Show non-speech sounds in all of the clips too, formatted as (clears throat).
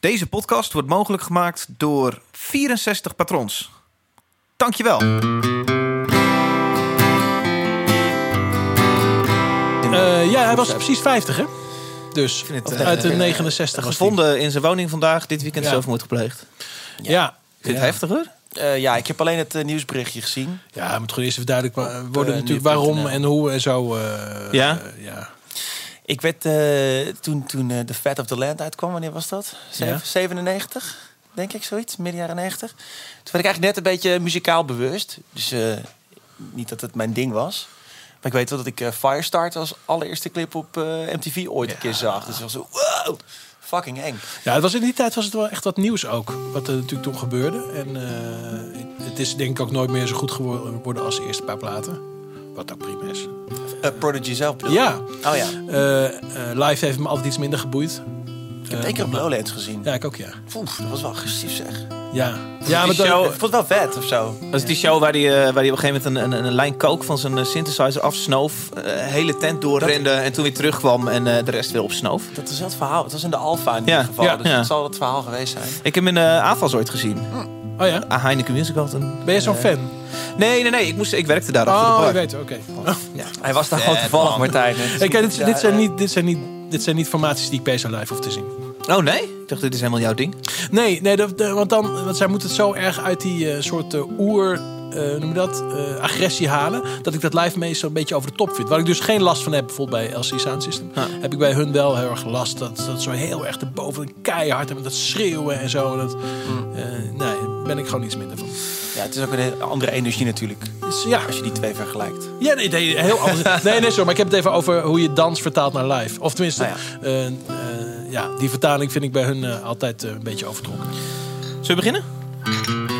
Deze podcast wordt mogelijk gemaakt door 64 patrons. Dankjewel. Eh, ja, hij was precies 50, hè? Dus vind het, eh, uit de 69 Gevonden in zijn woning vandaag. Dit weekend Ja. zelfmoord gepleegd. Ja. Vind je het Ja. heftiger? Eh, ja, ik heb alleen het eh, nieuwsberichtje gezien. Ja, het moet gewoon eerst even duidelijk wa- worden Eh, natuurlijk waarom en hoe en zo. eh, Ja? eh, ja. Ik werd eh, toen, toen eh, The Fat of the Land uitkwam, wanneer was dat? Zeven- Ja. 97, denk ik, zoiets, midden jaren 90. Toen werd ik eigenlijk net een beetje muzikaal bewust. Dus eh, niet dat het mijn ding was. Maar ik weet wel dat ik eh, Firestarter als allereerste clip op eh, MTV ooit een keer zag. Dus was zo, wow, fucking eng. ja, het was in die tijd was het wel echt wat nieuws ook. Wat er natuurlijk toen gebeurde. En eh, het is denk ik ook nooit meer zo goed geworden als de eerste paar platen. Wat ook prima is. Eh, Prodigy zelf bedoel? Ja, Oh ja. eh, eh, live heeft me altijd iets minder geboeid. Ik heb één keer op Lowlands gezien. Ja, ik ook, ja. Oef, dat was wel agressief zeg. Ja, ja maar show- Ik vond het wel vet of zo. Dat is die show waar hij, waar hij op een gegeven moment een, een, een lijn kook van zijn synthesizer afsnoof. eh, hele tent doorrende en toen weer terugkwam en eh, de rest weer opsnoof. Dat is wel het verhaal. Het was in de Alfa in Ja, ieder geval. ja, dus ja. dat zal het verhaal geweest zijn. Ik heb hem in de AFAS ooit gezien. Oh ja? Ah, Heineken Musical. Ben je zo'n fan? Nee, nee, nee. Ik, moest, ik werkte daar achter de Oh, je weet, oké. Hij was daar gewoon toevallig, Martijn. Kijk, dit, dit, zijn niet, dit, zijn niet, dit zijn niet formaties die ik per se live hoef te zien. Oh nee? Ik dacht, dit is helemaal jouw ding. Nee, nee dat, want, dan, want zij moeten het zo erg uit die eh, soort eh, oer... eh, noem je dat? eh, agressie halen. Dat ik dat live meestal een beetje over de top vind. Waar ik dus geen last van heb, bijvoorbeeld bij LC Sound System. Ja. Heb ik bij hun wel heel erg last. Dat dat zo heel erg erboven en keihard. En met dat schreeuwen en zo. Dat, eh, nee, daar ben ik gewoon iets minder van. Ja, het is ook een andere energie natuurlijk. Dus ja, Als je die twee vergelijkt. Ja, nee, nee, heel anders. (laughs) Nee, nee, sorry, maar ik heb het even over hoe je dans vertaalt naar live. Of tenminste, Nou eh, eh, ja, die vertaling vind ik bij hun altijd een beetje overtrokken. Zullen we beginnen?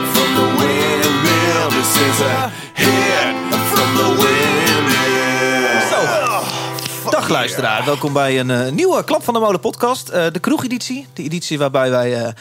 the Windmill. Is a from the Windmill. Dag luisteraar, welkom bij een eh, nieuwe Klap van de Molen podcast. Eh, de kroegeditie, de editie waarbij wij eh,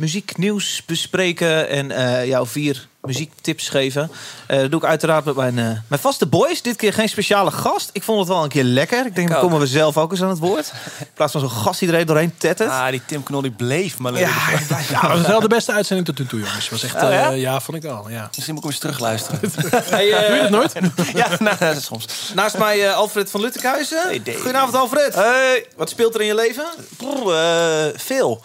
muzieknieuws bespreken en eh jou vier muziektips geven. Eh, dat doe ik uiteraard met mijn, eh, mijn vaste boys. Dit keer geen speciale gast. Ik vond het wel een keer lekker. Ik denk, dan ook. komen we zelf ook eens aan het woord. In plaats van zo'n gast die er even doorheen tettert. Ah, die Tim Knol die bleef maar leuk. (laughs) ja, dat was wel de beste uitzending tot nu toe, jongens. Was echt, Oh, ja? eh, ja, vond ik wel. Ja. Misschien moet ik hem eens terugluisteren. (laughs) Hey, (laughs) eh, Doe je dat nooit? ja, nou, dat is soms. Naast mij eh, Alfred van Luttekhuizen. Hey, Dave. Goedenavond Alfred. Hey, Wat speelt er in je leven? brr, eh, veel.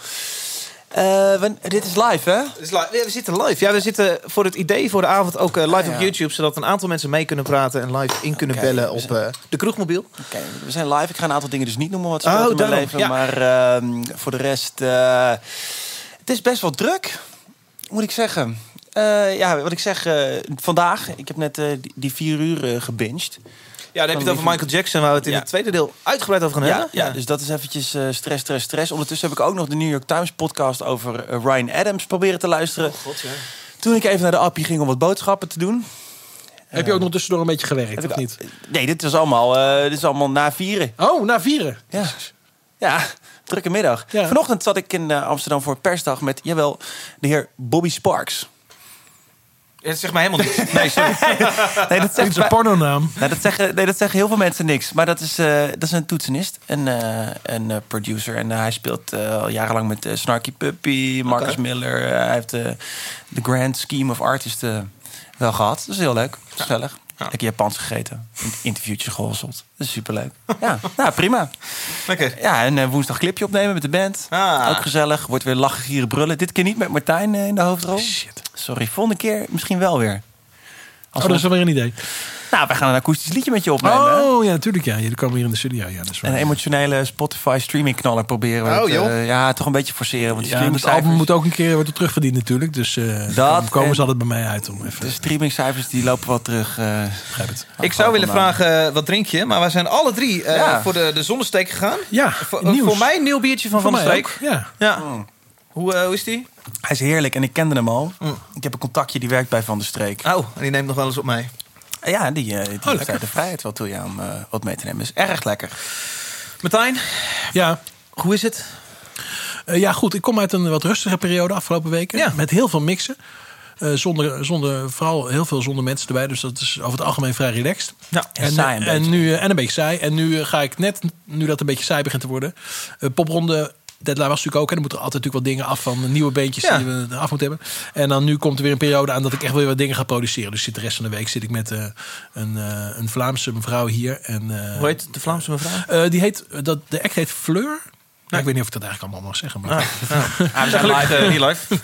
Eh, we- dit is live, hè? Is ja, we zitten live. Ja, we zitten voor het idee voor de avond ook eh, live Ah, ja. op YouTube. Zodat een aantal mensen mee kunnen praten en live in kunnen bellen op eh, de kroegmobiel. Oké, we zijn live. Ik ga een aantal dingen dus niet noemen wat Oh, speelt in mijn daarom, leven. ja. Maar ehm, voor de rest... het is best wel druk, moet ik zeggen. Ja, wat ik zeg, vandaag... Ik heb net die, vier uur gebinged. Ja, dan heb je het over Michael Jackson, waar we het in Ja. het tweede deel uitgebreid over gaan Ja, hebben. ja, dus dat is eventjes eh, stress, stress, stress. Ondertussen heb ik ook nog de New York Times podcast over eh, Ryan Adams proberen te luisteren. Toen ik even naar de appie ging om wat boodschappen te doen. Heb je ook nog tussendoor een beetje gewerkt, Heb of ik- niet? Nee, dit is allemaal, eh, dit is allemaal na vieren. Oh, na vieren. Ja, ja drukke middag. Ja. Vanochtend zat ik in eh, Amsterdam voor persdag met, jawel, de heer Bobby Sparks. Ja, dat zegt mij helemaal niks. Nee, sorry. (laughs) Nee, dat zegt, is een pornonaam. nee, dat zeggen, nee, dat zeggen heel veel mensen niks. Maar dat is, eh, dat is een toetsenist en eh, een eh, producer. En eh, hij speelt eh, al jarenlang met eh, Snarky Puppy, Marcus. Miller. Eh, hij heeft eh, de Grand Scheme of Artists eh, wel gehad. Dat is heel leuk. Gezellig. Lekker Japans gegeten. Een interviewtje gehosseld. Dat is superleuk. Ja, nou, prima. Lekker. Ja, en eh, woensdag clipje opnemen met de band. Ah. Ook gezellig. Wordt weer lachen, gieren, brullen. Dit keer niet met Martijn eh, in de hoofdrol. Shit. Sorry, volgende keer misschien wel weer. Als Oh, dat is wel weer een idee. Nou, wij gaan een akoestisch liedje met je opnemen. Oh, ja, natuurlijk. Ja. Jullie komen hier in de studio. Ja, dat is waar. een emotionele Spotify streaming knaller proberen we. Oh, joh. eh, ja, toch een beetje forceren. Want de Ja, het album moet ook een keer worden terugverdiend natuurlijk. Dus eh Dat dan komen en- ze altijd bij mij uit om even... de streamingcijfers die lopen wat terug. eh het. Ik zou willen vragen, wat drink je? Maar wij zijn alle drie eh, Ja. voor de, de zonnesteek gegaan. Ja, Voor, nieuws. voor mij een nieuw biertje van Voor Van mij Streek. ook, Ja. Ja. Hoe, eh, hoe is die? Hij is heerlijk en ik kende hem al. Mm. Ik heb een contactje die werkt bij Van der Streek. Oh, en die neemt nog wel eens op mij. Ja, die, eh, die daar de vrijheid wel toe ja, om eh, wat mee te nemen. Is erg lekker. Martijn, Ja. hoe is het? Eh, ja, goed. Ik kom uit een wat rustige periode afgelopen weken. Ja. Met heel veel mixen. Eh, zonder, zonder, vooral heel veel zonder mensen erbij. Dus dat is over het algemeen vrij relaxed. Ja, En, saai een en, beetje. nu, en een beetje saai. En nu ga ik net, nu dat een beetje saai begint te worden. eh, popronde. Deadline was natuurlijk ook. En er moeten altijd natuurlijk wat dingen af van nieuwe beentjes Ja. die we af moeten hebben. En dan nu komt er weer een periode aan dat ik echt weer wat dingen ga produceren. Dus zit de rest van de week zit ik met eh, een, eh, een Vlaamse mevrouw hier. En, eh, Hoe heet de Vlaamse mevrouw? die heet, dat, de act heet Fleur. Nou, ik weet niet of ik dat eigenlijk allemaal mag zeggen. Maar. Ah, (laughs) we zijn live, eh, hier live.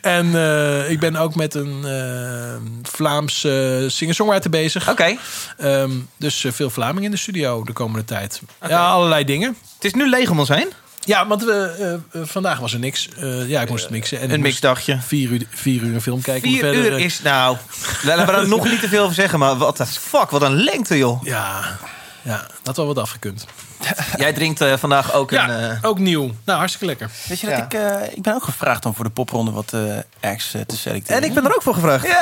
(laughs) En eh, ik ben ook met een eh Vlaamse singer-songwriter bezig. Oké, Ehm, dus veel Vlaming in de studio de komende tijd. Ja, allerlei dingen. het is nu leeg om ons heen. Ja, want we, vandaag was er niks. Ja, ik moest mixen. En Een mixdagje. Vier uur, vier uur een film kijken. Vier Verder, uur is, nou, laten we daar nog niet te veel over zeggen, maar wat fuck, wat een lengte, joh. Ja, ja, dat wel wat afgekund. (laughs) Jij drinkt eh, vandaag ook Ja, een... eh, ook nieuw. Nou, hartstikke lekker. Weet je dat Ja. ik... eh, ik ben ook gevraagd om voor de popronde wat eh acts te selecteren. en ik ben er ook voor gevraagd. (laughs)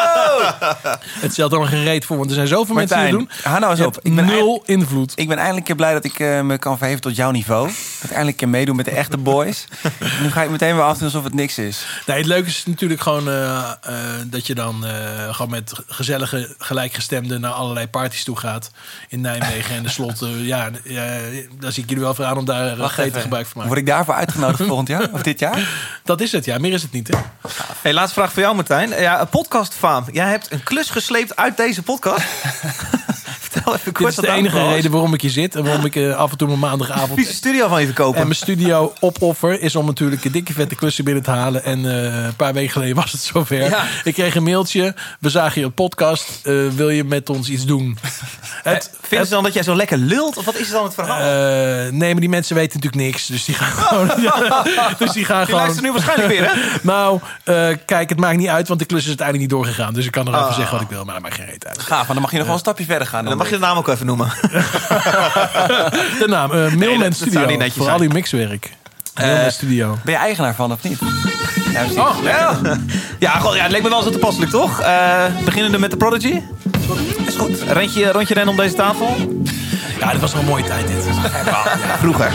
(laughs) (laughs) Het stelt er nog geen reet voor, want er zijn zoveel mensen die het doen. hou nou eens op. Ik ben, nul invloed. ik ben eindelijk een keer blij dat ik eh, me kan verheven tot jouw niveau. Dat ik eindelijk kan meedoen met de echte boys. (laughs) nu ga ik meteen weer afdoen alsof het niks is. Nee, het leuke is natuurlijk gewoon eh, eh, dat je dan eh, gewoon met gezellige gelijkgestemden naar allerlei parties toe gaat in Nijmegen. En de slot, ja, daar zie ik jullie wel voor aan om daar uh, gebruik van te maken. Word ik daarvoor uitgenodigd volgend jaar? Of dit jaar? (laughs) Dat is het, ja. Meer is het niet, hè? Hey, laatste vraag voor jou, Martijn. Ja, een podcastfaam. Hebt een klus gesleept uit deze podcast. (laughs) Vertel even kort Dit is de enige was. reden waarom ik hier zit. En waarom ik eh, af en toe mijn maandagavond... Studio van je verkopen. En mijn studio opoffer is om natuurlijk een dikke vette klussen binnen te halen. En eh, een paar weken geleden was het zover. Ja. Ik kreeg een mailtje. We zagen je op podcast. Eh, wil je met ons iets doen? Het, Vinden ze dan dat jij zo lekker lult? Of wat is dan het verhaal? Nee, maar die mensen weten natuurlijk niks. Dus die gaan gewoon. (laughs) (laughs) dus die gaan Die gewoon. luisteren nu waarschijnlijk weer, hè? (laughs) Nou, kijk, het maakt niet uit, want de klus is uiteindelijk niet doorgegaan. Dus ik kan erover Ah. zeggen wat ik wil, maar dat maakt geen reet uit. Gaaf, maar dan mag je nog wel een stapje verder gaan. Dan mag je de naam ook even noemen. (laughs) De naam, eh Mailman Studio. niet voor zijn. al die mixwerk. Mailman Studio. Ben je eigenaar van of niet? Ja. Oh, ja. (laughs) Ja, god, ja, het leek me wel zo toepasselijk, toch? Eh beginnende met de Prodigy. Is goed. Rondje, rondje rennen om deze tafel. Ja, dit was nog een mooie tijd, dit. Vroeger.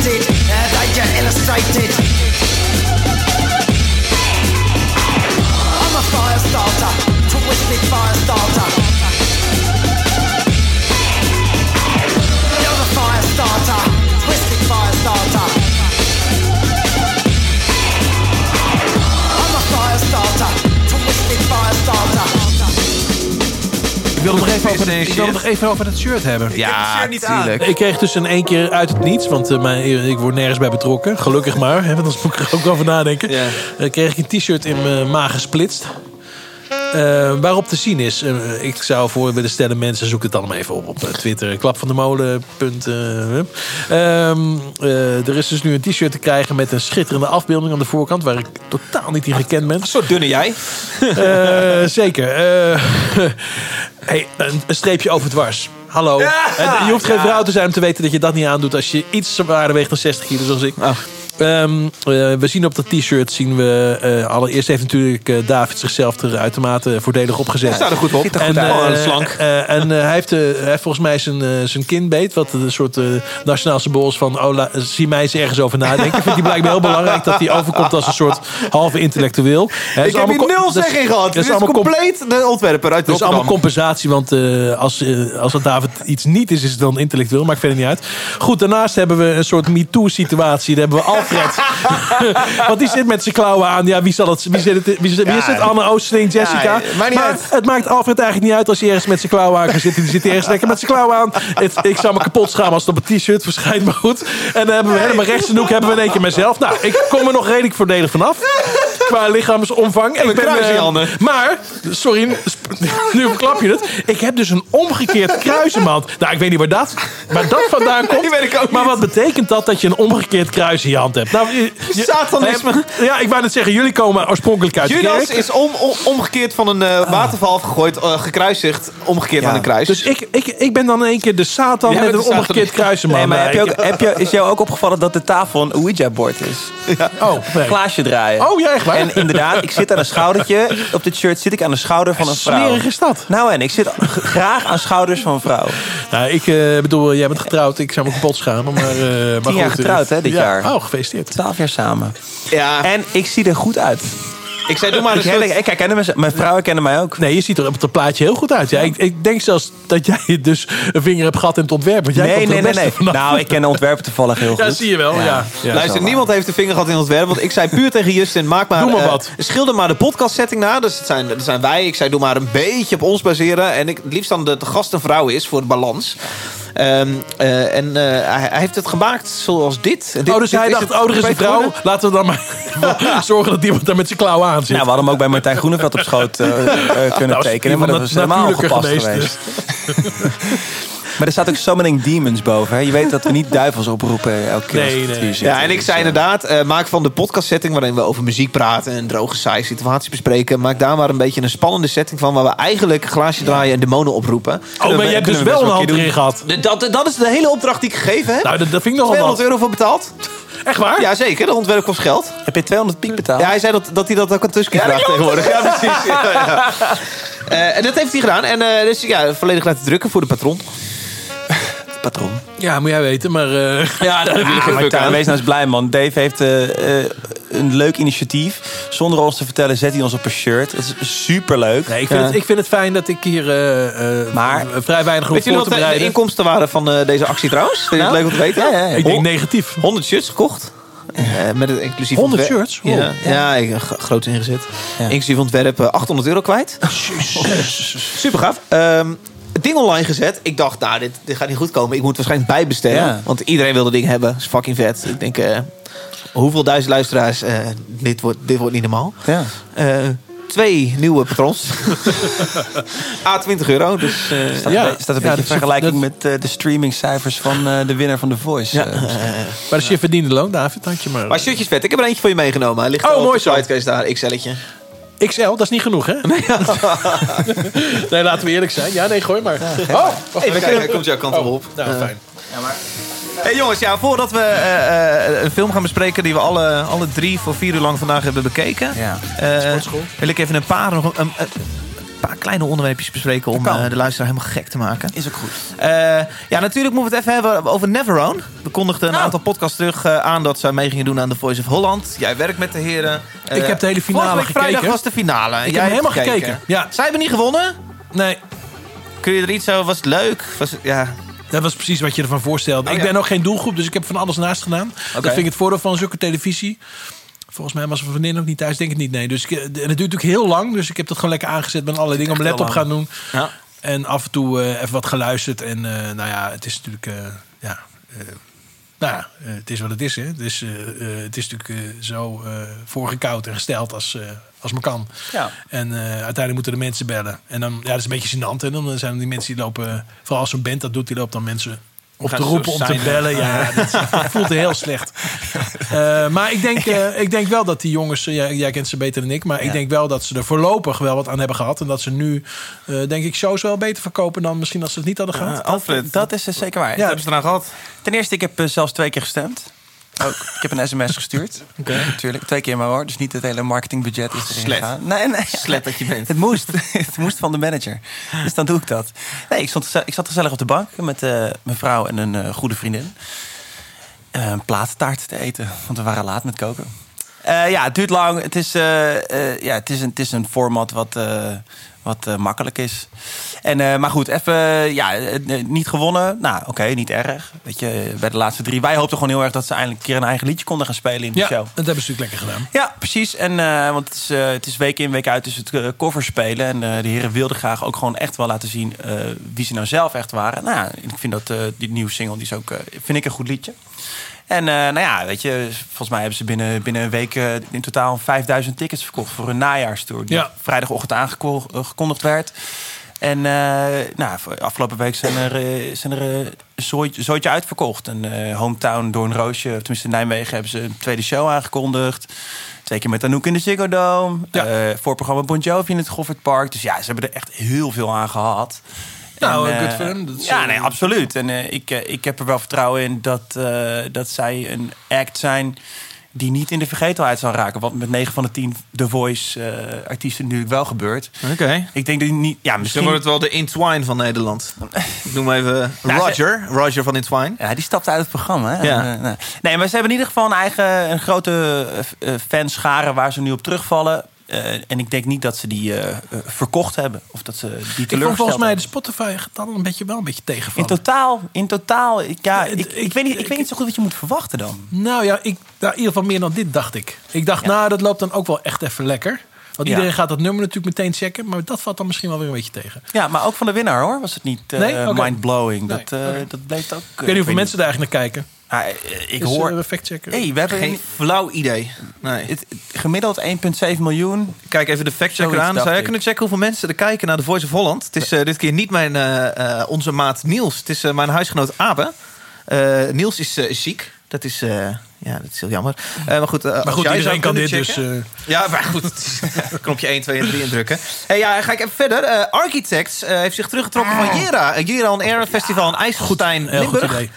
Fear addicted, uh, danger illustrated. I'm a fire starter, twisted fire starter. You're the fire starter, wil het nog even over, Business ik wil het nog even over het shirt hebben. Ja, natuurlijk. Ik kreeg dus in één keer uit het niets, want eh, mijn, ik word nergens bij betrokken. Gelukkig maar, hè, want anders moet ik er ook over nadenken. Ja. Eh, kreeg ik een t-shirt in mijn maag gesplitst. Eh, waarop te zien is, eh, ik zou voor willen stellen, mensen zoek het dan maar even op op eh, Twitter. Klap van de molen. punt, eh. Ehm, eh, er is dus nu een t-shirt te krijgen met een schitterende afbeelding aan de voorkant, waar ik totaal niet in gekend ben. Zo dunne jij. Zeker. (laughs) Hey, een, een streepje over dwars. Hallo. Ja, je hoeft geen ja. vrouw te zijn om te weten dat je dat niet aandoet als je iets zwaarder weegt dan 60 kilo zoals ik. Oh. Ehm, eh, we zien op dat t-shirt zien we eh, allereerst heeft natuurlijk eh, David zichzelf er uitermate voordelig opgezet. Staat er goed op. En, Oh, slank. en hij, heeft, hij heeft volgens mij zijn, zijn kin beet. Wat een soort nationaal symbool is van... Oh, la- zie mij eens ergens over nadenken. Vindt hij blijkbaar heel belangrijk dat hij overkomt als een soort halve intellectueel. Ik heb hier nul dat zeg in gehad. Dat Dit is allemaal compleet de ontwerper uit dat is allemaal compensatie, want als, als het David iets niet is, is het dan intellectueel. Maakt verder niet uit. Goed, daarnaast hebben we een soort MeToo-situatie. Daar hebben we (laughs) Want die zit met zijn klauwen aan. Ja, wie, zal het, wie, zit, het, wie, zit, wie is het? Anne Oosterling, Jessica. Maar het maakt Alfred eigenlijk niet uit als hij ergens met zijn klauwen aan kan zitten. Die zit ergens lekker met zijn klauwen aan. Het, ik zou me kapot schamen als het op een t-shirt verschijnt, maar goed. En dan hebben we helemaal rechts in de hoek hebben we in één keer mezelf. Nou, ik kom er nog redelijk voordelig vanaf. Qua lichaamsomvang. En ik ben, kruis in je eh, handen. maar, sorry, (laughs) nu verklap je het. Ik heb dus een omgekeerd kruis in mijn hand. Nou, ik weet niet waar dat, waar dat vandaan komt. (laughs) Die weet ik ook maar wat betekent dat dat je een omgekeerd kruis in je hand hebt? Nou, je, je- Satanisme. Ja, ik wou net zeggen, jullie komen oorspronkelijk uit de Judas kerk. is om, om- omgekeerd van een eh, waterval afgegooid, eh, gekruisigd, omgekeerd Ja. van een kruis. Dus ik, ik, ik ben dan in één keer de Satan met een de omgekeerd Satan. kruis in mijn Nee, maar heb je ook, heb je, is jou ook opgevallen dat de tafel een Ouija-bord is? Oh, nee. Glaasje draaien. Oh, ja, echt waar? En inderdaad, ik zit aan een schoudertje. Op dit shirt zit ik aan de schouder van een vrouw. Smerig is dat. Nou en, ik zit graag aan schouders van een vrouw. Nou, ik eh, bedoel, jij bent getrouwd. Ik zou me kapot schamen. Maar, eh maar jaar goed, getrouwd, hè, dit ja. jaar. Oh, gefeliciteerd. Twaalf jaar samen. ja, En ik zie er goed uit. Ik zei, doe maar een Ik, herken- soort... ik herkende mezelf. Mijn vrouw herkende mij ook. Nee, je ziet er op het plaatje heel goed uit. Ja, ik, ik denk zelfs dat jij (laughs) dus een vinger hebt gehad in het ontwerp. Want jij Nee, komt nee, het nee. nee. vanaf. Nou, ik ken de ontwerpen toevallig heel goed. Ja, zie je wel. Ja. Ja. Ja. Luister, niemand heeft de vinger gehad in het werk. Want ik zei puur tegen Justin, maak maar, Doe maar eh, wat. schilder maar de podcast setting na. Dus het zijn, dat zijn wij. Ik zei, doe maar een beetje op ons baseren. En ik, het liefst dan de, de gast een vrouw is voor de balans. Ehm, eh, en eh, hij, hij heeft het gemaakt zoals dit. Dit Oh, dus dit hij is dacht, het oh, er is een vrouw. Laten we dan maar (laughs) zorgen dat iemand daar met zijn klauwen aan zit. Nou, we hadden hem ook bij Martijn Groeneveld op schoot eh, kunnen was tekenen. Maar dat was helemaal gepast geweest, geweest. Maar er staat ook Summoning Demons boven. Hè? Je weet dat we niet duivels oproepen elke keer. Nee, nee. zitten. Ja, en ik Dus, zei inderdaad, eh, maak van de podcast setting waarin we over muziek praten en droge saai situaties bespreken, maak daar maar een beetje een spannende setting van waar we eigenlijk glaasje draaien en demonen oproepen. Oh, maar je hebt dus we wel een hand erin gehad. Dat, dat is de hele opdracht die ik gegeven heb. Nou, dat, dat vind ik nogal 200 wat. euro voor betaald. Echt waar? Ja, zeker. De ontwerp kost geld. Heb je 200 piek betaald? Ja, hij zei dat, dat hij dat ook aan Tusky vraagt tegenwoordig. Ja, precies. (laughs) Ja, ja. Eh, en dat heeft hij gedaan. En eh, dus ja, volledig laten drukken voor de patron. Patroon. Ja, moet jij weten, maar... eh, (laughs) Ja, Martijn, aan. wees nou eens blij, man. Dave heeft eh, eh, een leuk initiatief. Zonder ons te vertellen zet hij ons op een shirt. Dat is superleuk. nee, ik, vind Ja. het, ik vind het fijn dat ik hier eh, eh, Maar- vrij weinig hoef Weet je voor nog te wat de, de bereiden. inkomsten waren van eh, deze actie trouwens? Vind je het Nou? leuk om te weten? Ja, ja, ja. Ik denk negatief. 100 shirts gekocht. Eh, met het inclusief 100 ontwerp- shirts? Ja, Wow. ja. ik groot ingezet. Ja. Inclusief ontwerp eh, 800 euro kwijt. (laughs) Super gaaf. Ehm, het ding online gezet. Ik dacht, nou, dit, dit gaat niet goed komen. Ik moet waarschijnlijk bijbestellen. Ja. Want iedereen wil dat ding hebben. Dat is fucking vet. Ik denk, eh, hoeveel duizend luisteraars? eh, dit, wordt, dit wordt niet normaal. Ja. Eh, twee nieuwe patrons. (laughs) A 20 euro. Dus eh, Staat, Ja. een, staat een Ja, beetje in vergelijking met de streamingcijfers van eh, de winnaar van The Voice. ja, Maar dat is je verdiende loon, David. Dank je maar. maar shirtjes vet. Ik heb er eentje voor je meegenomen. Hij ligt Oh, al op mooi de zo. site. Kan je daar, XL'tje. XL, dat is niet genoeg, hè? (laughs) Nee, laten we eerlijk zijn. Ja, nee, gooi maar. Oh, Even even. kijken, komt jouw kant Oh, erop. Nou, fijn. Hey jongens, ja, voordat we eh, eh, een film gaan bespreken die we alle, alle drie voor vier uur lang vandaag hebben bekeken, Ja. eh, Sportschool. wil ik even een paar, nog een, een- een paar kleine onderwerpjes bespreken om eh, de luisteraar helemaal gek te maken. Is ook goed. Eh, ja, natuurlijk moeten we het even hebben over Neverone. We kondigden een Nou. aantal podcasts terug eh, aan dat zij mee gingen doen aan The Voice of Holland. Jij werkt met de heren. Ik heb de hele finale vorige week vrijdag gekeken. was de finale. heb Jij hebt helemaal gekeken. Ja. Zij hebben niet gewonnen. Nee, Kun je er iets over? Was het leuk? Was het, ja. dat was precies wat je ervan voorstelde. Oh, ik ja. ben ook geen doelgroep, dus ik heb van alles naast gedaan. Dat vind ik het voordeel van zulke televisie. Volgens mij was mijn vriendin ook niet thuis, denk ik niet. Nee, dus ik, en het duurt natuurlijk heel lang, dus ik heb dat gewoon lekker aangezet. Ben allerlei dingen op laptop gaan doen. Ja. En af en toe eh, even wat geluisterd. En eh, nou ja, het is natuurlijk. eh, ja, eh, nou ja, eh, het is wat het is. Hè. Dus, eh, eh, het is natuurlijk eh, zo eh voorgekoud en gesteld als, eh, als maar kan. Ja. En eh, uiteindelijk moeten de mensen bellen. En dan, ja, dat is een beetje gênant. En dan zijn er die mensen die lopen, vooral als zo'n band dat doet, die loopt dan mensen op te roepen om te bellen. Ja, (laughs) dat voelt heel slecht. Eh, maar ik denk, eh, ik denk wel dat die jongens, eh, jij, jij kent ze beter dan ik, maar ik denk wel dat ze er voorlopig wel wat aan hebben gehad. En dat ze nu, eh, denk ik, shows wel beter verkopen dan misschien als ze het niet hadden gehad. Alfred, Dat is eh, zeker waar. Ja. hebben ze eraan gehad? Ten eerste, ik heb zelfs twee keer gestemd. Ook. Ik heb een sms gestuurd. (laughs) Natuurlijk. Twee keer maar hoor. Dus niet het hele marketingbudget is erin gegaan. Nee, nee. Slet dat je bent. Het moest. (laughs) het moest van de manager. Dus dan doe ik dat. Nee, ik, stond, ik zat gezellig op de bank met eh, mijn vrouw en een eh, goede vriendin. Eh, een plaattaart te eten. Want we waren laat met koken. Ja, het duurt lang. Het is, ja, het is, een, het is een format wat, wat eh, makkelijk is. En, eh, maar goed, even ja, eh, niet gewonnen. Nou, oké, niet erg. Weet je, bij de laatste drie. Wij hoopten gewoon heel erg dat ze eindelijk een keer een eigen liedje konden gaan spelen in de Ja, show. dat hebben ze natuurlijk lekker gedaan. Ja, precies. En, want het is, het is week in, week uit dus het cover spelen. En de heren wilden graag ook gewoon echt wel laten zien wie ze nou zelf echt waren. Nou, ik vind dat die nieuwe single die is ook, vind ik een goed liedje. En eh, nou ja, weet je, volgens mij hebben ze binnen, binnen een week eh, in totaal 5000 tickets verkocht voor een najaarstour. Die Ja. vrijdagochtend aangekondigd werd. En eh, nou, voor- afgelopen week zijn er, eh, zijn er eh, een zooitje, zooitje uitverkocht. En eh, Hometown Doornroosje, tenminste in Nijmegen, hebben ze een tweede show aangekondigd. Twee keer met Anouk in de Ziggo Dome. Ja. Eh, voorprogramma Bon Jovi in het Goffert Park. Dus ja, ze hebben er echt heel veel aan gehad. Nou, En, good eh, for them. Dat is, ja, eh, nee, absoluut. En eh, ik, ik heb er wel vertrouwen in dat, eh, dat zij een act zijn die niet in de vergetelheid zal raken. Wat met 9 van de 10 The Voice-artiesten natuurlijk wel gebeurt. Oké. Ik denk dat die niet... Ja, Misschien wordt het wel de Intwine van Nederland. Ik noem even (laughs) Nou, ze- Roger. Roger van Intwine. Ja, die stapt uit het programma. Hè? Ja. Nee. nee, maar ze hebben in ieder geval een eigen een grote eh, eh, fanschare waar ze nu op terugvallen. Eh, en ik denk niet dat ze die eh, eh, verkocht hebben. Of dat ze die Ik vond teleurgesteld volgens mij de hebben. Spotify getallen een beetje wel een beetje In tegenvallen. totaal, in totaal. Ik, ja, ik, ik, weet niet, ik weet niet zo goed wat je moet verwachten dan. Nou ja, ik, nou, in ieder geval meer dan dit dacht ik. Ik dacht, Ja. nou, dat loopt dan ook wel echt even lekker. Want Ja. iedereen gaat dat nummer natuurlijk meteen checken. Maar dat valt dan misschien wel weer een beetje tegen. Ja, maar ook van de winnaar hoor. Was het niet Nee? Oké. mind-blowing. Nee, Dat, oké. dat bleef ook... Ik weet niet hoeveel mensen daar eigenlijk naar kijken. Ah, eh, ik Dus, hoor... eh, factchecken. hey, we hebben Geen flauw idee. Nee. het, het gemiddeld 1,7 miljoen. Kijk even de factchecker aan. Zou jij ik. kunnen checken hoeveel mensen er kijken naar de Voice of Holland? Het is eh, dit keer niet mijn, eh, eh, onze maat Niels. Het is eh, mijn huisgenoot Abe. Eh, Niels is eh, ziek. Dat is, eh, ja, dat is heel jammer. Eh, maar goed, eh, Maar goed, jij iedereen kan dit dus... eh, Ja, maar goed. (laughs) Knopje 1, 2 en 3 indrukken. Hey, ja, ga ik even verder. Eh, Architects eh, heeft zich teruggetrokken van Jera. Uh, Jera on Air Festival in IJsselstein, heel goed idee.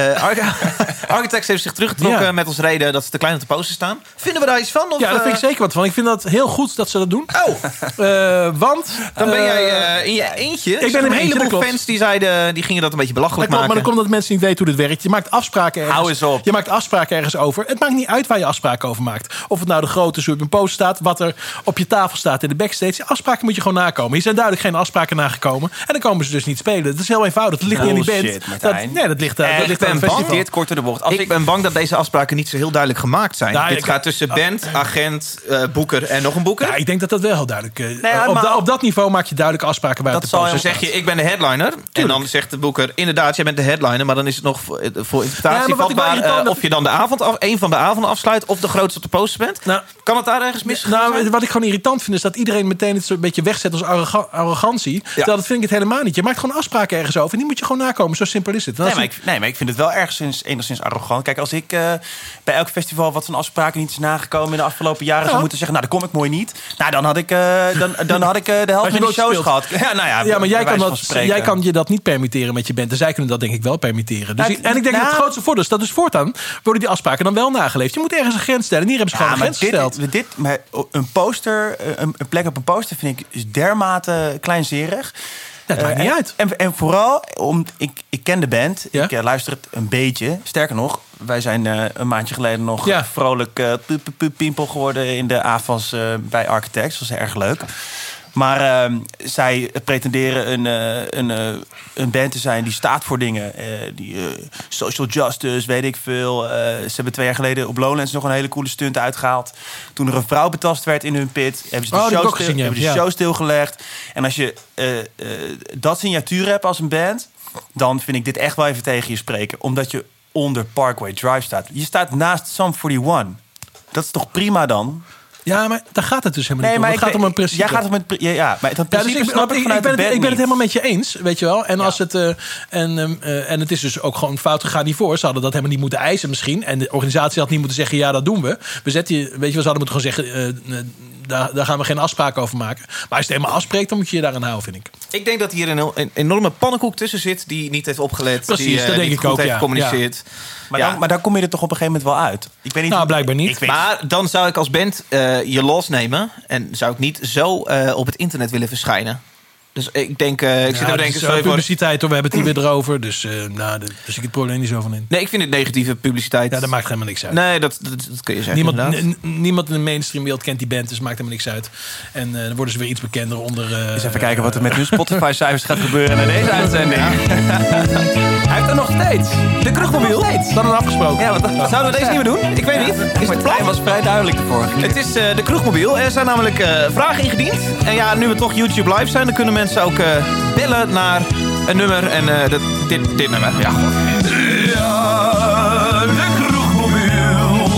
Arch- (laughs) Architects heeft zich teruggetrokken Ja. met als reden dat ze te klein op de poster staan. Vinden we daar iets van? Of, Ja, daar vind ik eh, zeker wat van. Ik vind dat heel goed dat ze dat doen. Oh, Eh, want... dan ben jij in je eentje. Ik ben in een heleboel fans die zeiden, die gingen dat een beetje belachelijk Dat klopt, maar maken. dan komt dat mensen niet weten hoe dit werkt. Je maakt afspraken ergens. Hou eens op. Je maakt afspraken ergens over. Het maakt niet uit waar je afspraken over maakt. Of het nou de grote is op een poster staat. Wat er op je tafel staat in de backstage. Die afspraken moet je gewoon nakomen. Hier zijn duidelijk geen afspraken nagekomen. En dan komen ze dus niet spelen. Dat is heel eenvoudig. Dat ligt niet aan die band. Dat, nee, dat ligt, uh, dat ligt aan ben het bang. festival. Dit kort door de bocht. Als ik, ben bang dat deze afspraken niet zo heel duidelijk gemaakt zijn. Nou, Dit ik- gaat tussen band, agent, eh, boeker en nog een boeker. Ja, ik denk dat dat wel heel duidelijk is. ja, op, maar- da- op dat niveau maak je duidelijke afspraken bij Dat de zal. Zo zeg je, ik ben de headliner. En dan zegt de boeker, inderdaad, jij bent de headliner. Maar dan is het nog voor, voor Ja, interpretatie vatbaar eh, of je dan de avond af, een van de avonden afsluit... of de grootste op de poster bent. Nou, Kan het daar ergens misgegaan Nou, zijn? wat ik gewoon irritant vind, is dat iedereen meteen het een beetje wegzet als arroga- arrogantie. Terwijl dat vind ik het helemaal niet. Je maakt gewoon afspraken ergens over. En die moet je gewoon nakomen. Zo simpel is het. Nee maar, ik, nee, maar ik vind het wel ergens enigszins arrogant. Kijk, als ik eh, bij elk festival wat van afspraken niet is nagekomen in de afgelopen jaren zou Ja. moeten zeggen, nou, dan kom ik mooi niet. Nou, dan had ik, eh, dan, dan had ik eh, de helft van de shows gehad. (laughs) Ja, nou ja, ja, maar jij kan, dat, jij kan je dat niet permitteren met je band. En zij kunnen dat denk ik wel permitteren. Dus en ik denk dat het nou- grootste voordeel is dat dus voortaan worden die afspraken dan wel nageleefd. Je moet ergens een grens stellen. En hier hebben ze gewoon een grens gesteld. dit, dit, maar een poster, een, een plek op een poster vind ik is dermate kleinzerig. Dat maakt Eh, niet en, uit. En, en vooral, om, ik, ik ken de band. Ja? Ik eh, luister het een beetje. Sterker nog, wij zijn eh, een maandje geleden nog Ja. vrolijk pu- piempel geworden in de eh, bij Architects. Dat was erg leuk. Maar ehm, zij pretenderen een, eh, een, eh, een band te zijn die staat voor dingen. eh, die, social justice, weet ik veel. Ze hebben twee jaar geleden op Lowlands nog een hele coole stunt uitgehaald. Toen er een vrouw betast werd in hun pit, hebben ze de, Oh, show, stil, gezien, ja. hebben de show stilgelegd. En als je dat signatuur hebt als een band... dan vind ik dit echt wel even tegen je spreken. Omdat je onder Parkway Drive staat. Je staat naast Sum 41. Dat is toch prima dan? Ja, maar daar gaat het dus helemaal Nee, niet om. Het gaat om een principe. Jij gaat om het... Ja, ja maar Ja, dus ik, ben- snap ik ik, ben het, ik ben het helemaal met je eens, weet je wel. En, Ja. als het, eh, en, ehm, eh, en het is dus ook gewoon fout gegaan hiervoor. Ze hadden dat helemaal niet moeten eisen misschien. En de organisatie had niet moeten zeggen, ja, dat doen we. We zetten je, weet je wel, ze hadden moeten gewoon zeggen... eh, daar, daar gaan we geen afspraken over maken. Maar als je het helemaal afspreekt, dan moet je je daaraan houden, vind ik. Ik denk dat hier een, een enorme pannenkoek tussen zit die niet heeft opgelet. Precies, die, eh, dat denk niet ik goed ook, heeft ja. gecommuniceerd. Maar, Ja. dan, maar dan kom je er toch op een gegeven moment wel uit. Ik weet niet Nou, blijkbaar niet. Ik weet, Maar dan zou ik als band eh, je losnemen. En zou ik niet zo eh, op het internet willen verschijnen. Dus ik denk, eh, ik zit Ja, er denken, is, eh, publiciteit, hoor. we hebben het hier weer erover. Dus eh nou, daar zie ik het probleem niet zo van in. Nee, ik vind het negatieve publiciteit. Ja, dat maakt helemaal niks uit. Nee, dat, dat, dat kun je zeggen. Niemand, niemand in de mainstream wereld kent die band, dus maakt helemaal niks uit. En eh, dan worden ze weer iets bekender onder. eh, eens even kijken wat er met hun Spotify-cijfers gaat gebeuren na deze uitzending. (laughs) Hij heeft er nog steeds. De kroegmobiel. Dan een afgesproken. Ja, wat, Zouden we deze niet meer doen? Ik weet niet. Is het plan? Hij was vrij duidelijk de vorige keer. Het is eh, de kroegmobiel. Er zijn namelijk eh, vragen ingediend. En ja, nu we toch YouTube live zijn, dan kunnen mensen ook eh, bellen naar een nummer. En eh, dat, dit, dit nummer. Ja. Ja, de kroegmobiel.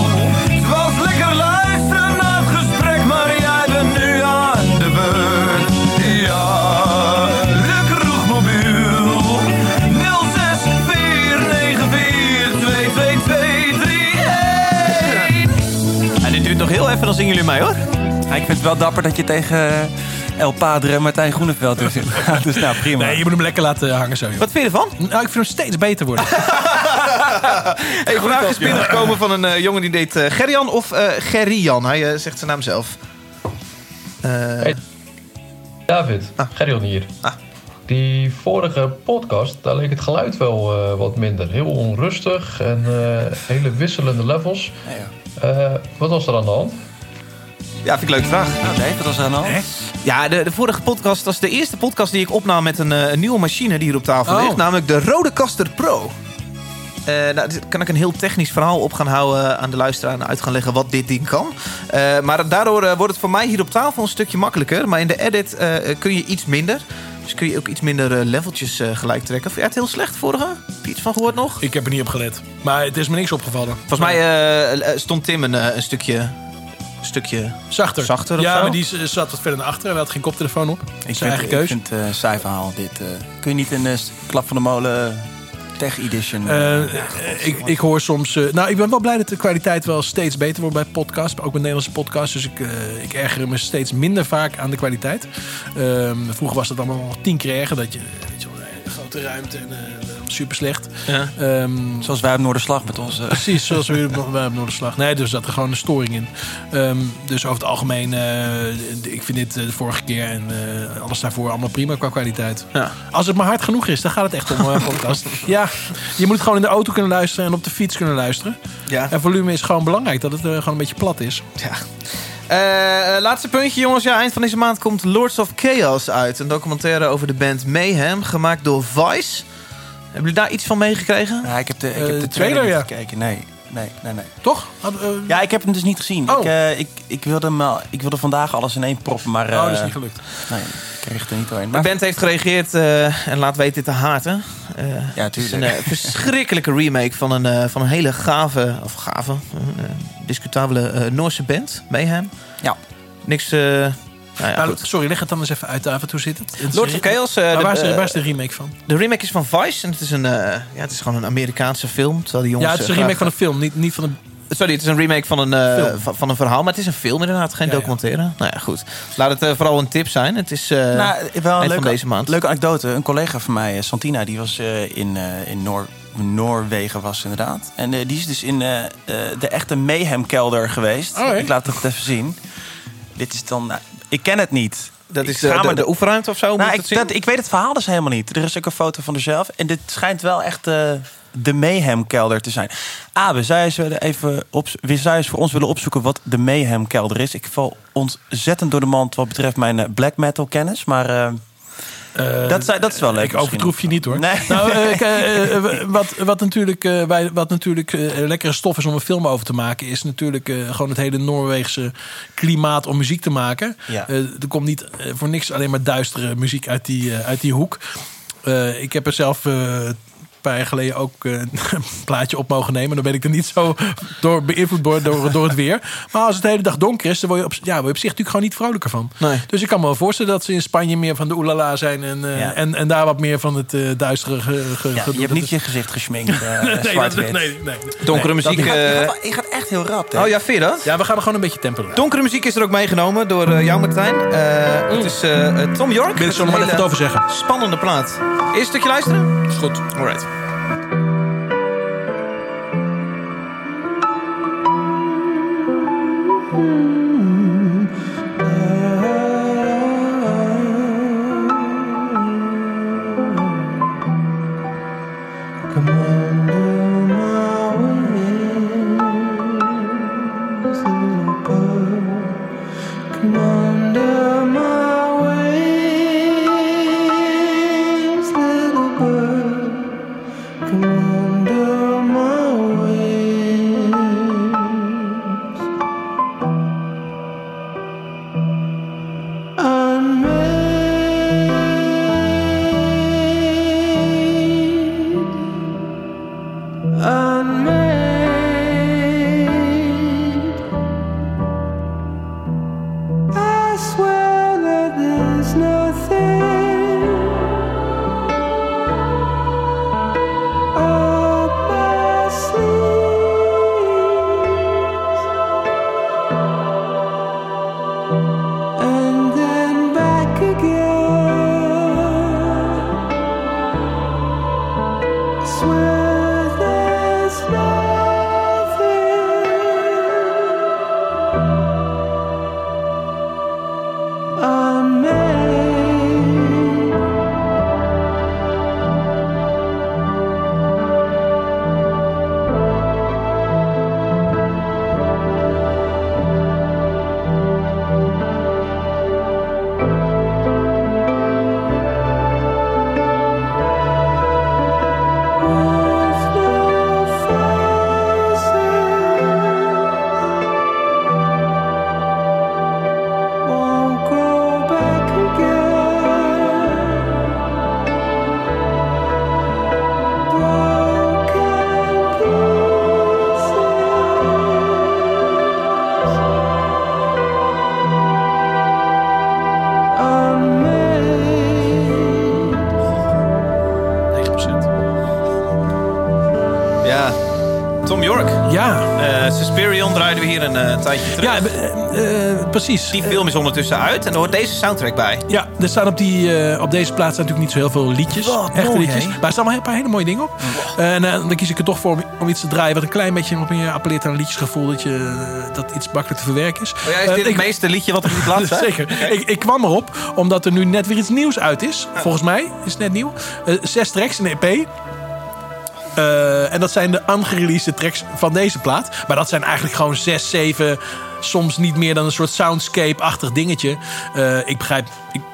Het was lekker luisteren naar het gesprek, maar jij bent nu aan de beurt. Ja, de kroegmobiel. 0649422231. En dit duurt nog heel even, dan zingen jullie mij hoor. Ja, ik vind het wel dapper dat je tegen El Padre en Martijn Groeneveld zit. (laughs) dus nou, prima. Nee, je moet hem lekker laten hangen zo. joh. Wat vind je ervan? Nou, ik vind hem steeds beter worden. (laughs) Hey, vraag is binnengekomen van een eh, jongen die deed Gerjan of eh Gerrian. Hij zegt zijn naam zelf. Eh, David, Ah. Gerjon hier. Ah. Die vorige podcast, daar leek het geluid wel eh, wat minder. Heel onrustig en eh, hele wisselende levels. Eh, wat was er aan de hand? Ja, vind ik een leuke vraag. Nou, Dave, wat was er aan de hand? Ja, de, de vorige podcast was de eerste podcast die ik opnam met een, eh, een nieuwe machine die hier op tafel Oh. ligt. Namelijk de Rodecaster Pro. Eh nou, dit kan ik een heel technisch verhaal op gaan houden aan de luisteraar en uit gaan leggen wat dit ding kan. Eh, maar daardoor eh, wordt het voor mij hier op tafel een stukje makkelijker. Maar in de edit eh, kun je iets minder. Dus kun je ook iets minder eh, leveltjes eh, gelijk trekken. Vond jij het heel slecht vorige? Heb je iets van gehoord nog? ik heb er niet op gelet. Maar het is me niks opgevallen. Volgens mij eh, eh, stond Tim een, eh, een stukje, stukje Zachter. zachter ja, zo. maar die z- zat wat verder naar achter en had geen koptelefoon op. Ik Zijn eigen ik keus. vind het een saai verhaal, dit. eh. kun je niet een eh, klap van de molen tech edition... Eh, ik, ik hoor soms. eh, nou, ik ben wel blij dat de kwaliteit wel steeds beter wordt bij podcasts. Ook bij Nederlandse podcasts. Dus ik, eh, ik erger me steeds minder vaak aan de kwaliteit. Ehm, vroeger was het allemaal nog tien keer erger. Dat je, weet je wel, een grote ruimte en super slecht. Ja. Zoals wij op Noorderslag met onze... Precies, zoals we bij op Noorderslag. Nee, dus zat er gewoon een storing in. Ehm, dus over het algemeen, eh, ik vind dit eh, de vorige keer en eh, alles daarvoor allemaal prima qua kwaliteit. Ja. Als het maar hard genoeg is, dan gaat het echt om een podcast. (laughs) Ja, je moet het gewoon in de auto kunnen luisteren en op de fiets kunnen luisteren. Ja. En volume is gewoon belangrijk, dat het gewoon een beetje plat is. Ja. Eh, laatste puntje, jongens. Ja, eind van deze maand komt Lords of Chaos uit. Een documentaire over de band Mayhem, gemaakt door Vice. Hebben jullie daar iets van meegekregen? Ja, ik heb de, ik Eh, heb de de trailer, trailer, niet gekeken. Nee, nee, nee, nee. Toch? Had, eh, Ja, ik heb hem dus niet gezien. Oh. Ik, eh, ik, ik, wilde hem, ik wilde vandaag alles in één proppen, maar... oh, dat is eh, niet gelukt. Nee, ik kreeg het er niet doorheen. De Maar, band heeft gereageerd eh, en laat weten dit te haten. Eh, ja, het is een tuurlijk. eh, (laughs) verschrikkelijke remake van een, eh, van een hele gave, of gave, eh, discutabele eh, Noorse band, Mayhem. Ja. Niks, eh nou ja, Nou, goed. sorry, leg het dan eens even uit, David. Hoe zit het? Lords of Chaos, eh, Maar de, waar, is de, eh, waar is de remake van? de remake is van Vice en het is, een, eh, ja, het is gewoon een Amerikaanse film. Terwijl die jongens, Ja, het is een remake graag- van een film, niet, niet van een... Sorry, het is een remake van een, eh, van, een verhaal. Maar het is een film inderdaad, geen Ja, ja. documentaire. Nou ja, goed. Laat het vooral een tip zijn. Het is eh nou, wel een eind van leuke, deze maand. leuke anekdote. Een collega van mij, Santina, die was eh, in, eh, in Noor Noorwegen was inderdaad. En eh, die is dus in de echte Mayhem-kelder geweest. Oh, ik laat het even zien. Dit is dan... ik ken het niet. Dat is de, de, de oefenruimte of zo? Nou, moet ik, dat, ik weet het verhaal dus helemaal niet. Er is ook een foto van haarzelf. En dit schijnt wel echt eh, de Mayhem-kelder te zijn. Abe, zou je eens even op, zou eens voor ons willen opzoeken wat de Mayhem-kelder is? Ik val ontzettend door de mand wat betreft mijn eh, black metal kennis. Maar eh, Eh, dat, is- dat is wel leuk. Ik overtroef je niet hoor. Nee. Nou, eh, (laughs) eh, eh, wat, wat natuurlijk, wij, wat natuurlijk lekkere stof is om een film over te maken, is natuurlijk gewoon het hele Noorweegse klimaat om muziek te maken. Ja. Er komt niet voor niks alleen maar duistere muziek uit die, uit die hoek. Ik heb er zelf paar jaar geleden ook eh, (laughs) een plaatje op mogen nemen. Dan ben ik er niet zo door beïnvloed door, door, door het weer. Maar als het de hele dag donker is, dan word je op, ja, word je op zich natuurlijk gewoon niet vrolijker van. Nee. Dus ik kan me wel voorstellen dat ze in Spanje meer van de oelala zijn en, eh, Ja. en, en daar wat meer van het eh duistere ge, ge- Ja, gedoe. je hebt niet je gezicht geschminkt. is- (laughs) nee, dat, zwart-wit. nee, nee, nee. Donkere muziek. niet. Je gaat, je, eh, gaat, wel- je gaat echt heel rap. hè? Oh ja, vind je dat? Ja, we gaan er gewoon een beetje tempo. Donkere muziek is er ook meegenomen door eh, jou, Martijn. Eh, Het is eh, Tom York. Ik wil er met zo een nog maar even over zeggen. Spannende plaat. Eerst stukje luisteren? Is goed. Alright. Terug. ja eh, eh, precies. Die film is ondertussen uit en er hoort deze soundtrack bij. Ja, er staan op, die, eh, op deze plaats natuurlijk niet zo heel veel liedjes. Wat echte mooi, liedjes. Maar er staan wel een paar hele mooie dingen op. En dan kies ik er toch voor om, om iets te draaien wat een klein beetje op je appelleert aan een liedjesgevoel. Dat, je, dat iets makkelijk te verwerken is. Oh, ja, is dit het ik- meeste liedje wat op die plaat (laughs) staat? Zeker. Ik, ik kwam erop omdat er nu net weer iets nieuws uit is. Volgens mij is het net nieuw. Zes tracks, een EP. Eh, en dat zijn de ungereleased tracks van deze plaat. Maar dat zijn eigenlijk gewoon zes, zeven... Soms niet meer dan een soort soundscape-achtig dingetje. Eh, ik begrijp...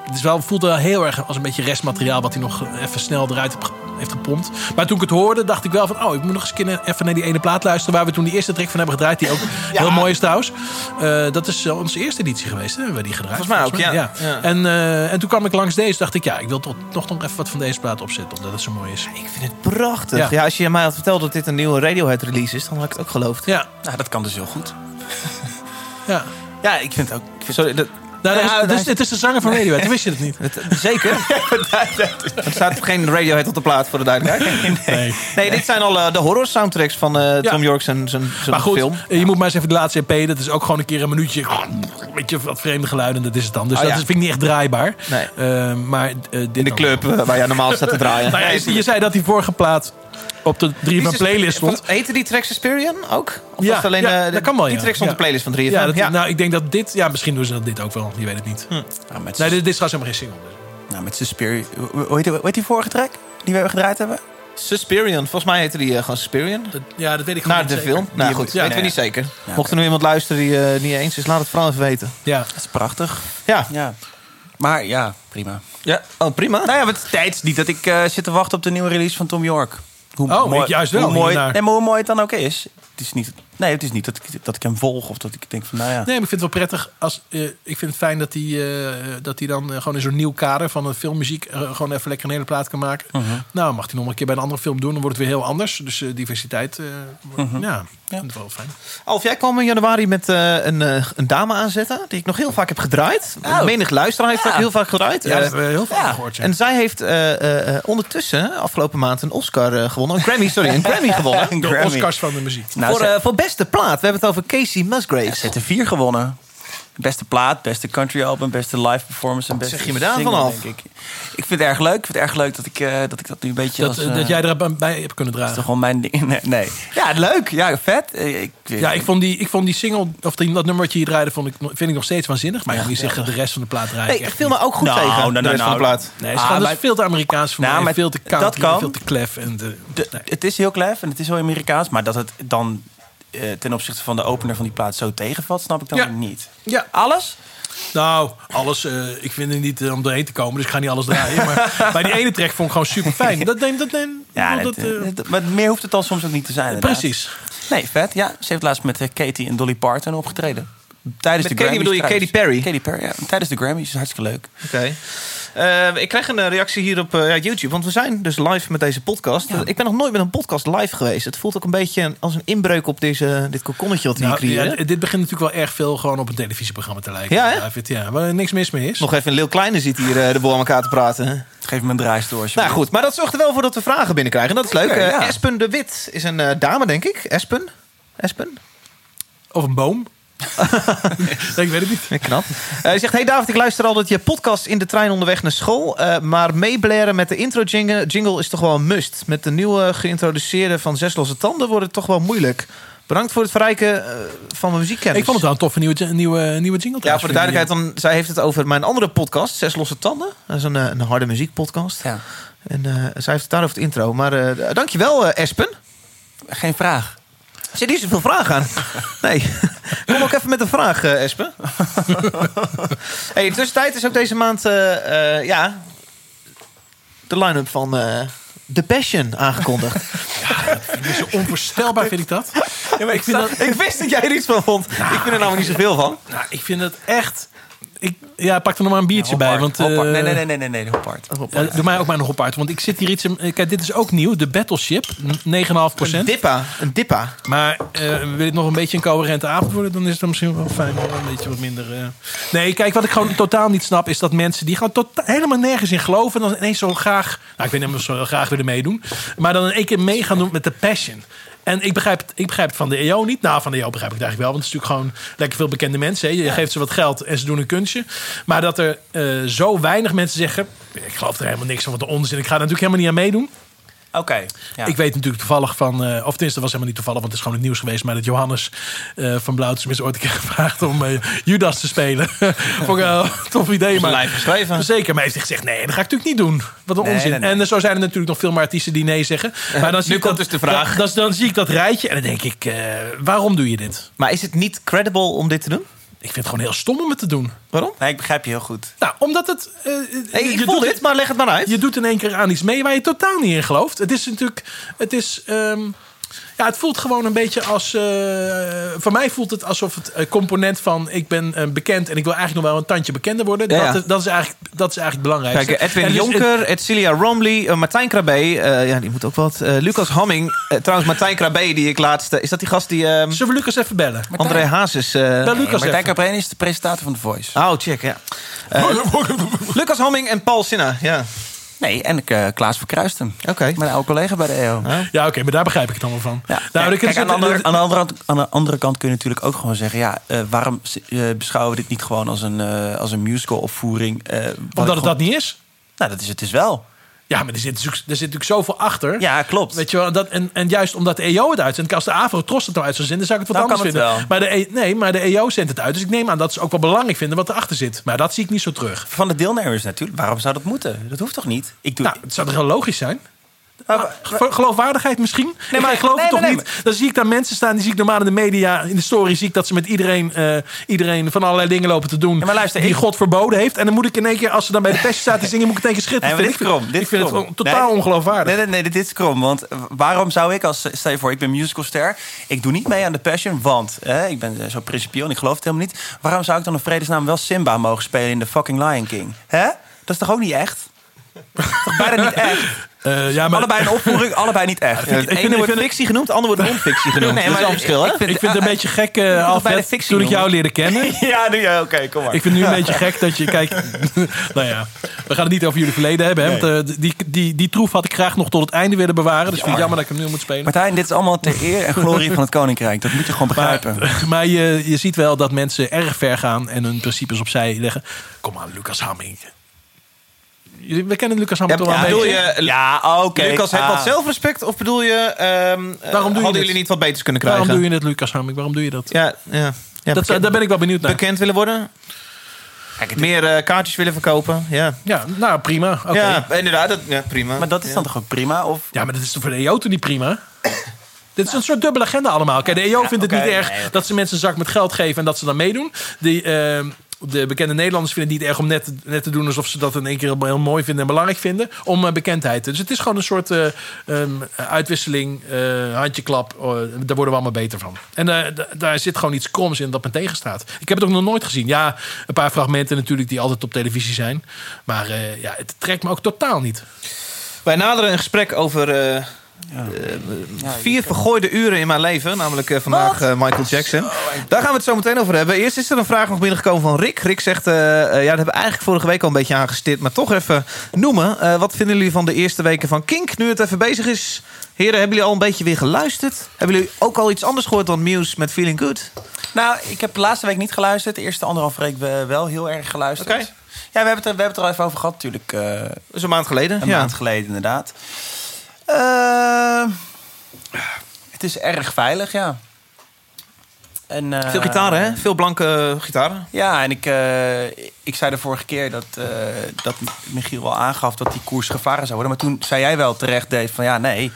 het is wel, voelt wel heel erg als een beetje restmateriaal... wat hij nog even snel eruit heeft gepompt. Maar toen ik het hoorde, dacht ik wel van... oh, ik moet nog eens keer even naar die ene plaat luisteren... waar we toen die eerste track van hebben gedraaid. Die ook (laughs) heel mooi is trouwens. Eh, dat is eh, onze eerste editie geweest. Hè? Hebben we die gedraaid. Volgens mij ook, ja. Ja. En, eh, en toen kwam ik langs deze. dacht ik, ja, ik wil toch nog, nog even wat van deze plaat opzetten. Omdat het zo mooi is. Ik vind het prachtig. Ja. Ja. als je mij had verteld dat dit een nieuwe Radiohead release is, dan had ik het ook geloofd. Ja, Nou, dat kan dus heel goed. ja. (laughs) Ja, ik vind het ook... Ik vind Sorry, dat, Nou, dat is, Ja, het, hij is, het is de zanger van Radiohead. Toen wist je het niet. het- zeker. (laughs) er staat geen Radiohead op de plaat, voor de duidelijkheid. (laughs) Nee. Nee, dit zijn al eh, de horror soundtracks van eh, Ja. Tom York zijn, zijn, zijn Maar goed, film. je moet maar eens even de laatste EP. Dat is ook gewoon een keer een minuutje. Een beetje wat vreemde geluiden. Dat is het dan. Dus Oh, dat ja. is, vind ik niet echt draaibaar. Nee. Eh, maar dit In de club waar jij normaal staat te draaien. (laughs) Nou ja, je, je zei dat die vorige plaat op de 3 van playlist stond. Heette die track Suspirion ook? Of Ja, was het alleen, ja, eh, dat kan wel, Die ja. track stond Ja. op de playlist van 3FM. Ja, dat, ja. Nou, ik denk dat dit... Ja, misschien doen ze dat dit ook wel. Je weet het niet. Ja, met, Nee, dit, dit is trouwens helemaal geen single. nou, met Suspiria... Hoe hoe heet, die- hoe heet die vorige track die we hebben gedraaid hebben? Suspirion. Volgens mij heette die eh, gewoon Suspirion. Dat, ja, dat weet ik gewoon Naar niet de zeker. film. Nou Die- goed, ja, weten we niet zeker. Ja, Mocht er nu iemand luisteren die eh niet eens is, laat het vooral even weten. ja. Dat is prachtig. Ja, Ja. Maar ja, prima. ja. Oh, prima. Nou ja, het is tijd niet dat ik eh, zit te wachten op de nieuwe release van Tom York. Hoe Oh, ik juist wel, Hoe mooi, hiernaar. nee, maar hoe mooi het dan ook is. Het is niet, nee, het is niet dat ik, dat ik hem volg of dat ik denk van, nou ja. Nee, maar ik vind het wel prettig. Als, eh, ik vind het fijn dat hij, eh, dat hij dan eh, gewoon in zo'n nieuw kader van een filmmuziek gewoon even lekker een hele plaat kan maken. Mhm. Nou, mag hij nog een keer bij een andere film doen, dan wordt het weer heel anders. Dus diversiteit, eh, wordt- Mhm. ja, vind het wel fijn. Alf, jij kwam in januari met eh, een, eh, een dame aanzetten die ik nog heel vaak heb gedraaid. Menig luisteraar heeft ook heel vaak gedraaid. Ja, dat hebben we heel veel ja. gehoord. Ja. en zij heeft eh, eh, eh, ondertussen afgelopen maand een Oscar gewonnen. Een Grammy, sorry, een Grammy (laughs) gewonnen. de Grammy. Oscars van de muziek. Nou, voor, voor beste beste plaat. We hebben het over Casey Musgraves. Ze heeft er vier gewonnen. Beste plaat, beste country album, beste live performance en beste Zeg je me daar single, vanaf? ik. Ik vind het erg leuk. Ik vind het erg leuk dat ik, eh, dat, ik dat nu een beetje Dat, als... eh, dat jij er bij hebt kunnen Dat is dragen. toch gewoon mijn ding. (laughs) Nee, nee. Ja, leuk. Ja, vet. Ik, Ja, ik vond die, ik vond die single, of die, dat nummer wat je hier draaide, vond ik, vind ik nog steeds waanzinnig. Maar ik moet zeggen, de rest van de plaat draai ik viel me ook goed Nou, tegen, nou, de nou, rest van de nou. plaat. niet. Nee, het is, Ah, maar- is veel te Amerikaans voor Nou, mij. Veel te kan. veel te klef. En de, De- Het is heel klef en het is heel Amerikaans. Maar dat het dan eh, ten opzichte van de opener van die plaat zo tegenvalt, snap ik dan Ja. niet. ja, Alles? Nou, alles. eh, ik vind het niet eh, om doorheen te komen, dus ik ga niet alles draaien. Maar (laughs) bij die ene track vond ik gewoon super fijn. Dat neemt dat neemt. Ja, dat, dat, maar meer hoeft het dan soms ook niet te zijn. inderdaad. precies. Nee, vet. Ja, ze heeft laatst met Katie en Dolly Parton opgetreden. Tijdens Met de Katie Grammys bedoel je. Katy Perry? Katy Perry, ja. Tijdens de Grammys. Hartstikke leuk. Oké. Eh, ik krijg een eh, reactie hier op eh, ja, YouTube. Want we zijn dus live met deze podcast. Ik ben nog nooit met een podcast live geweest. Het voelt ook een beetje als een inbreuk op deze, dit kokonnetje wat we hier Nou, creëren. ja, dit begint natuurlijk wel erg veel gewoon op een televisieprogramma te lijken. Ja? David, ja, waar er niks mis mee is. Nog even een Leeuw Kleine zit hier de boel aan elkaar te praten. hè? Geef me een draaistoor. Nou goed, maar dat zorgt er wel voor dat we vragen binnenkrijgen. Dat is leuk. Espen de Wit is een dame, denk ik. Espen? Espen? Of een boom. (laughs) nee, ik weet het niet. Ja, Knap. Eh, Hij zegt, hey David, ik luister altijd je podcast in de trein onderweg naar school. eh, maar meeblaren met de intro jingle, jingle is toch wel een must. Met de nieuwe geïntroduceerde van Zes Losse Tanden wordt het toch wel moeilijk. Bedankt voor het verrijken eh, van mijn muziekkennis. Ik vond het wel een toffe nieuwe, nieuwe, nieuwe jingle. Ja, voor de duidelijkheid, dan, zij heeft het over mijn andere podcast, Zes Losse Tanden. Dat is een, eh, een harde muziekpodcast. Ja. En eh, zij heeft het daarover het intro. Maar eh dankjewel, eh, Espen. Geen vraag. Er zit niet zoveel vragen aan. Nee. Kom ook even met een vraag, eh, Espen. (laughs) hey, in de tussentijd is ook deze maand eh, eh, ja, de line-up van The Passion aangekondigd. (laughs) Is zo onvoorstelbaar, vind ik dat. ja, maar ik, vind dat, ik wist dat jij er iets van vond. ik vind er namelijk niet zoveel van. Nou, ik vind het echt... Ik, ja, pak er nog maar een biertje bij. Want, eh. Nee, nee, nee, nee, nee, nee, Hoppaard. ja, doe mij ook maar nog op uit. Want ik zit hier iets... in- Kijk, dit is ook nieuw. De Battleship. 9,5 Een dippa. Een dippa. Maar eh, wil het nog een beetje een coherente avond worden... dan is het misschien wel fijn om een beetje wat minder... eh. Nee, kijk, wat ik gewoon totaal niet snap... is dat mensen die gewoon totaal, helemaal nergens in geloven... dan ineens zo graag... Nou, ik weet niet of ze zo graag willen meedoen... maar dan in één keer mee gaan doen met de passion... En ik begrijp, het, ik begrijp het van de EO niet. Nou, van de EO begrijp ik het eigenlijk wel. Want het is natuurlijk gewoon lekker veel bekende mensen. Hè. Je geeft ze wat geld en ze doen een kunstje. Maar dat er eh, zo weinig mensen zeggen... ik geloof er helemaal niks van, wat de onzin. Ik ga er natuurlijk helemaal niet aan meedoen. Oké. Ja. Ik weet natuurlijk toevallig van, eh, of tenminste, dat was helemaal niet toevallig, want het is gewoon het nieuws geweest, maar dat Johannes eh, van Blauwtjes is ooit een keer (laughs) gevraagd om eh, Judas te spelen. (laughs) Vond ik wel een tof idee, maar Lijf geschreven. zeker. Maar hij heeft gezegd, nee, dat ga ik natuurlijk niet doen. Wat een Nee, onzin. nee, nee. En zo zijn er natuurlijk nog veel meer artiesten die nee zeggen. (laughs) Maar dan zie nu ik komt dat, dus de vraag. Dan, dan, dan zie ik dat rijtje en dan denk ik, waarom doe je dit? Maar is het niet credible om dit te doen? Ik vind het gewoon heel stom om het te doen. Waarom? Nee, ik begrijp je heel goed. Nou, omdat het... eh, je ik voel doet- dit, maar leg het maar uit. Je doet in één keer aan iets mee waar je totaal niet in gelooft. Het is natuurlijk. Het is. ehm, ja, het voelt gewoon een beetje als. eh, voor mij voelt het alsof het eh, component van. Ik ben eh, bekend en ik wil eigenlijk nog wel een tandje bekender worden. Ja, ja. Dat, is, dat, is eigenlijk, dat is eigenlijk het belangrijkste. Kijk, Edwin dus het- Jonker, Edcilia Romley, eh, Martijn Krabbe. eh, ja, die moet ook wat. Lucas Hamming. trouwens, Martijn Krabbe, die ik laatst... is dat die gast die... ehm, Zullen we Lucas even bellen? André Hazes... eh, Bel Nee, Lucas Martijn even. Caprene is de presentator van The Voice. Oh, check, ja. (laughs) Lucas Hamming en Paul Sinna, ja. Nee, en ik, eh, Klaas Verkruisten. Oké. Mijn oude collega bij de EO. Ja, oké, maar daar begrijp ik het allemaal van. Ja. Nou, Kijk, ik- kijk, aan, de andere, aan, de andere, aan de andere kant kun je natuurlijk ook gewoon zeggen... ja, eh, waarom eh, beschouwen we dit niet gewoon als een, eh, als een musical-opvoering? eh, Omdat het gewoon- dat niet is. Nou, dat is het dus wel. Ja, maar er zit, natuurlijk- er zit natuurlijk zoveel achter. Ja, klopt. Weet je wel, dat, en, en juist omdat de EO het uitzendt. Als de AVRO Tros het nou uit zou zenden, zou ik het wat Dan anders het vinden. Maar de, E- nee, maar de EO zendt het uit. Dus ik neem aan dat ze ook wel belangrijk vinden wat erachter zit. Maar dat zie ik niet zo terug. Van de deelnemers natuurlijk. Waarom zou dat moeten? Dat hoeft toch niet? Ik doe... Nou, het zou toch heel logisch zijn? Ah, ge- geloofwaardigheid misschien? Nee, maar- ik geloof nee, het toch nee, nee, niet? Dan zie ik daar mensen staan, die zie ik normaal in de media, in de story, zie ik dat ze met iedereen, eh, iedereen van allerlei dingen lopen te doen. Ja, maar luister, die ik- God verboden heeft. En dan moet ik in één keer, als ze dan bij de pestje staat te zingen, moet ik het in één keer schitteren. dit is krom. Dit ik is vind krom. het totaal Nee. ongeloofwaardig. Nee, nee, nee, dit is krom. Want waarom zou ik als... Stel je voor, ik ben musicalster. Ik doe niet mee aan de Passion, want... eh, ik ben eh, zo principieel en ik geloof het helemaal niet. Waarom zou ik dan in vredesnaam wel Simba mogen spelen in de fucking Lion King? Hè? Dat is toch ook niet echt? toch bijna niet echt? Eh, ja, maar Allebei een opvoering, (laughs) allebei niet echt. Het ene wordt fictie genoemd, het andere wordt (laughs) non-fictie genoemd. Nee, dat is maar wel een verschil, hè? ik vind- ik vind het een beetje gek, bij de Alfred, fictie toen ik jou leerde kennen. (laughs) Ja, nu ja, oké, kom maar. Ik vind het nu een beetje gek dat je, kijk, nou ja, we gaan het niet over jullie verleden hebben. Hè, want die, die, die troef had ik graag nog tot het einde willen bewaren. Dus ik vind het jammer dat ik hem nu moet spelen. Martijn, dit is allemaal ter eer en glorie van het Koninkrijk. Dat moet je gewoon begrijpen. Maar, maar je, je ziet wel dat mensen erg ver gaan en hun principes opzij leggen. Kom aan, Lucas Hamming. We kennen Lucas Hamming Ja, wel bedoel beetje? je, ja, oké. Lucas heeft Ah. wat zelfrespect? Of bedoel je, ehm, eh, Waarom jullie niet wat beters kunnen krijgen? Waarom doe je het, Lucas Hamming? Waarom doe je dat? Ja, ja. ja dat bekend, daar ben ik wel benieuwd naar. bekend willen worden? Meer eh, kaartjes willen verkopen? Ja, Ja, nou prima. Oké. ja inderdaad. Dat, ja, prima. Maar dat is dan toch ook prima? Of Ja, maar dat is toch voor de EO toch niet prima? (coughs) Dit is een soort dubbele agenda allemaal. Kijk, de EO vindt het niet erg nee, dat ze mensen een zak met geld geven en dat ze dan meedoen. Die, ehm, de bekende Nederlanders vinden het niet erg om net, net te doen alsof ze dat in één keer heel, mooi vinden en belangrijk vinden. Om eh, bekendheid. Dus het is gewoon een soort eh, ehm, uitwisseling, eh, handjeklap. Daar worden we allemaal beter van. En daar zit gewoon iets kroms in dat me tegenstaat. Ik heb het ook nog nooit gezien. Ja, een paar fragmenten natuurlijk die altijd op televisie zijn. Maar ja, het trekt me ook totaal niet. Wij naderen een gesprek over eh, vier vergooide uren in mijn leven. Namelijk eh, vandaag eh, Michael Jackson. Daar gaan we het zo meteen over hebben. Eerst is er een vraag nog binnengekomen van Rick. Rick zegt, eh, ja, dat hebben we eigenlijk vorige week al een beetje aangestipt. Maar toch even noemen. Wat vinden jullie van de eerste weken van Kink? Nu het even bezig is. Heren, hebben jullie al een beetje weer geluisterd? Hebben jullie ook al iets anders gehoord dan Muse met Feeling Good? Nou, ik heb de laatste week niet geluisterd. De eerste anderhalf week we- wel heel erg geluisterd. Oké. Ja, we hebben, het er, we hebben het er al even over gehad natuurlijk. Dat is een maand geleden. een ja. maand geleden inderdaad. Eh, het is erg veilig, ja. En, eh, Veel gitaren, hè? Veel blanke gitaren. Ja, en ik, eh, ik zei de vorige keer dat, dat Michiel wel aangaf dat die koers gevaren zou worden. Maar toen zei jij wel terecht, Dave, van ja, nee.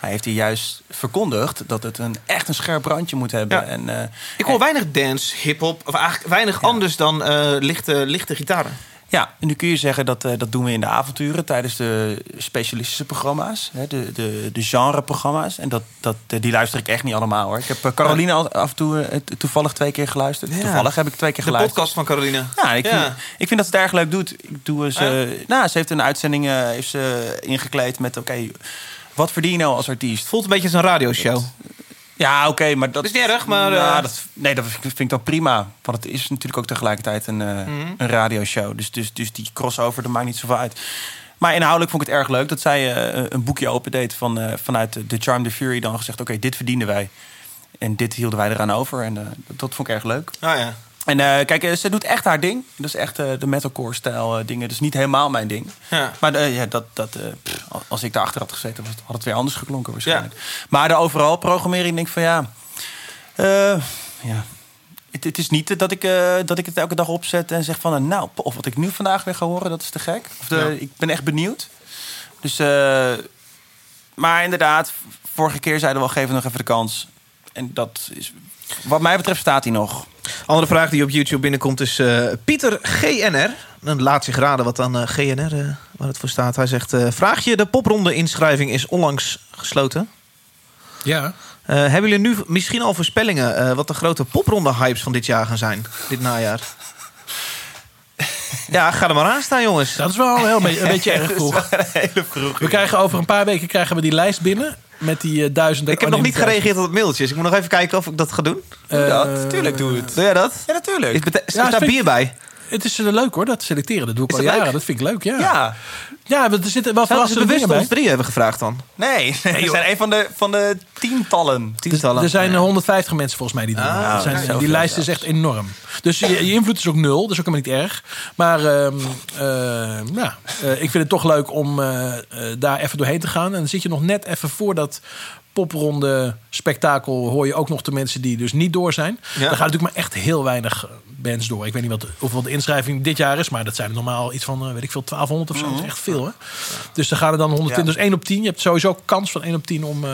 Hij heeft hier juist verkondigd dat het een, echt een scherp randje moet hebben. Ja. En, Ik hoor weinig dance, hip-hop. Of eigenlijk weinig anders dan lichte, lichte gitaren. Ja, en nu kun je zeggen dat eh, dat doen we in de avonturen tijdens de specialistische programma's, hè, de, de, de genreprogramma's. En dat, dat, eh, die luister ik echt niet allemaal hoor. Ik heb eh, Caroline af en toe toevallig twee keer geluisterd. Ja. Toevallig heb ik twee keer De geluisterd. podcast van Caroline. Ja, ik vind, ik vind dat ze het erg leuk doet. Ik doe ze, nou, ze heeft een uitzending heeft ze ingekleed met: oké, wat verdien je nou als artiest? Voelt een beetje als een radioshow. Ja, oké, maar dat is niet erg, maar, Nou, eh, dat, nee, dat vind ik dan prima. Want het is natuurlijk ook tegelijkertijd een, Mhm. een radioshow. Dus, dus, dus die crossover, dat maakt niet zoveel uit. Maar inhoudelijk vond ik het erg leuk dat zij eh, een boekje opendeed van, vanuit The Charm the Fury. Dan gezegd: oké, dit verdienden wij. En dit hielden wij eraan over. En dat vond ik erg leuk. Ah ja. En eh, kijk, eh, ze doet echt haar ding. Dat is echt eh, de metalcore-stijl eh, dingen. Dus niet helemaal mijn ding. Ja. Maar ja, dat, dat, pff, als ik daarachter had gezeten, had het weer anders geklonken waarschijnlijk. Maar de overal programmering denk ik van ja... ja. Het, het is niet dat ik, dat ik het elke dag opzet en zeg van... nou, of wat ik nu vandaag weer ga horen, dat is te gek. Of de, Ik ben echt benieuwd. Dus, maar inderdaad, vorige keer zeiden we al, geef nog even de kans. En dat is... Wat mij betreft staat hij nog. Andere vraag die op YouTube binnenkomt is eh, Pieter GNR. Dan laat zich raden wat dan eh, GNR, eh, waar het voor staat. Hij zegt, eh, vraag je, de popronde inschrijving is onlangs gesloten. Ja. Eh, hebben jullie nu misschien al voorspellingen eh, wat de grote popronde hypes van dit jaar gaan zijn? Dit najaar. (laughs) ja, ga er maar aan staan, jongens. Dat is wel een, heel be- een (laughs) beetje erg vroeg. Hele vroeg. We krijgen over een paar weken krijgen we die lijst binnen. Met die eh, duizend... Ik heb nog niet gereageerd op het mailtjes. Ik moet nog even kijken of ik dat ga doen. Doe dat. Eh, Tuurlijk doe het. Doe jij dat? Ja, natuurlijk. Is, is Ja, daar bier bij? Het is eh, leuk hoor, dat selecteren. Dat doe ik Is al jaren. Dat vind ik leuk, ja. Ja. Ja, er zitten wel Zouden ze verrassende bewust dingen bij. ons drie hebben gevraagd dan? Nee, we zijn een van de, van de tientallen. Tientallen. Er zijn eh, 150 mensen volgens mij die doen. Ah, zijn, die lijst is echt enorm. Dus je, je invloed is ook nul. Dat is ook helemaal niet erg. Maar ehm, eh, ja, eh, ik vind het toch leuk om eh, eh, daar even doorheen te gaan. En dan zit je nog net even voor dat popronde spektakel... hoor je ook nog de mensen die dus niet door zijn. Ja. Dan gaat natuurlijk maar echt heel weinig bands door. Ik weet niet wat, hoeveel de inschrijving dit jaar is... maar dat zijn er normaal iets van, eh, weet ik veel, 1200 of zo. Dat is echt veel, hè? Dus dan gaan er dan 120. Ja. Dus 1 op 10. Je hebt sowieso kans van 1 op 10 om, eh,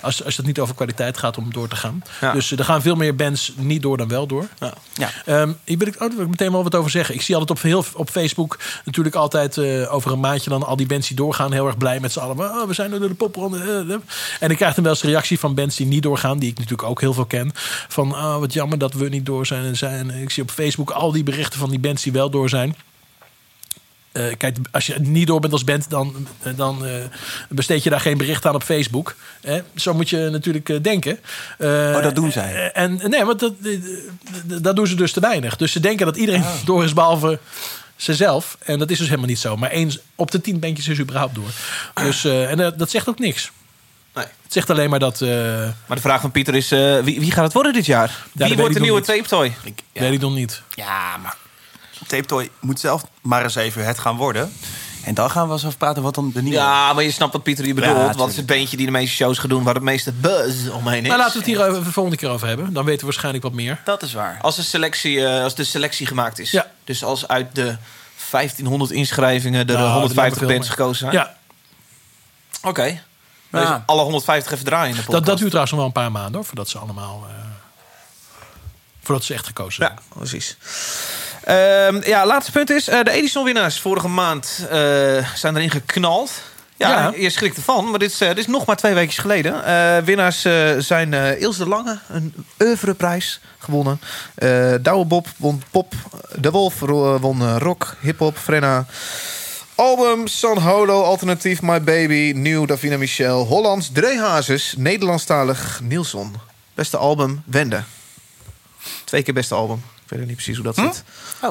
als, als het niet over kwaliteit gaat, om door te gaan. Ja. Dus eh, er gaan veel meer bands niet door dan wel door. Ja. Ehm, hier wil ik, oh, daar wil ik meteen wel wat over zeggen. Ik zie altijd op, heel, op Facebook natuurlijk altijd eh, over een maandje dan al die bands die doorgaan. Heel erg blij met z'n allen. Oh, we zijn door de popronde. eh, eh. En ik krijg dan wel eens reactie van bands die niet doorgaan. Die ik natuurlijk ook heel veel ken. Van ah, wat jammer dat we niet door zijn. En zijn. Ik zie op Facebook al die berichten van die bands die wel door zijn. eh, kijk, als je niet door bent als band, dan, eh, dan eh, besteed je daar geen bericht aan op Facebook. Hè? Zo moet je natuurlijk denken. Oh, dat doen zij? En nee, want dat, dat doen ze dus te weinig. Dus ze denken dat iedereen (laughs) door is, behalve zezelf. En dat is dus helemaal niet zo. Maar één op de tien bandjes is überhaupt door. Dus, eh, en dat zegt ook niks. Nee. Het zegt alleen maar dat... eh Maar de vraag van Pieter is, eh, wie, wie gaat het worden dit jaar? wie wordt de nieuwe tape toy? Ik, Weet ik nog niet. Ja, maar Tape Toy moet zelf maar eens even het gaan worden. En dan gaan we eens over praten wat dan de nieuwe... Ja, maar je snapt wat Pieter hier bedoelt. Ja, wat is het beentje die de meeste shows gaat doen... waar het meeste buzz omheen is? Nou, laten we het hier over, de volgende keer over hebben. Dan weten we waarschijnlijk wat meer. Dat is waar. Als de selectie, eh, als de selectie gemaakt is. Ja. Dus als uit de 1500 inschrijvingen... er Nou, 150 veel bands gekozen zijn. Ja, Oké. Ja. Dus alle 150 even draaien in de dat, podcast. dat duurt trouwens nog wel een paar maanden hoor, voordat ze allemaal. eh, voordat ze echt gekozen Ja, zijn. precies. Ehm, ja, laatste punt is... eh, de Edison-winnaars vorige maand eh, zijn erin geknald. Ja, Ja. je schrikt ervan, maar dit is, dit is nog maar twee weken geleden. Winnaars zijn eh Ilse de Lange, een oeuvreprijs gewonnen. Eh Douwe Bob won pop. De Wolf won rock, hip-hop, Frenna. Album San Holo, alternatief My Baby, nieuw Davina Michel, Hollands Dre Hazes, Nederlandstalig Nielson. Beste album Wende. Twee keer beste album. Ik weet niet precies hoe dat zit.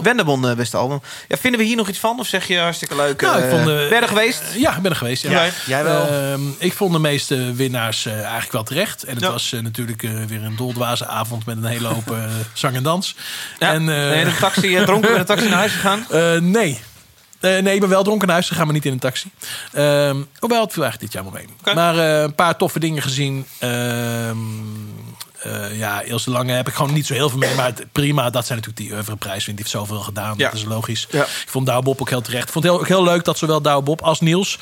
Wende won eh, beste album. Ja, vinden we hier nog iets van? Of zeg je hartstikke leuk? Nou, ik eh, vond, eh, ben er geweest? Ja, ik ben er geweest. Ja. Ja, jij wel. Ehm, ik vond de meeste winnaars eigenlijk wel terecht. En het Ja. was natuurlijk weer een doldwaze avond met een hele hoop zang en dans. Ja. En, ben je in de taxi, dronken de taxi naar huis gegaan? (laughs) Nee. Eh, nee, ik ben wel dronken naar huis gegaan, maar niet in een taxi. Ehm hoewel, het viel eigenlijk dit jaar wel mee. Maar eh, een paar toffe dingen gezien. Ehm eh, ja, Ilse Lange heb ik gewoon niet zo heel veel mee. Maar het, prima, dat zijn natuurlijk die oeuvreprijs. Die heeft zoveel gedaan. Ja. Dat is logisch. Ja. Ik vond Douwe Bob ook heel terecht. Ik vond het heel, ook heel leuk dat zowel Douwe Bob als Niels...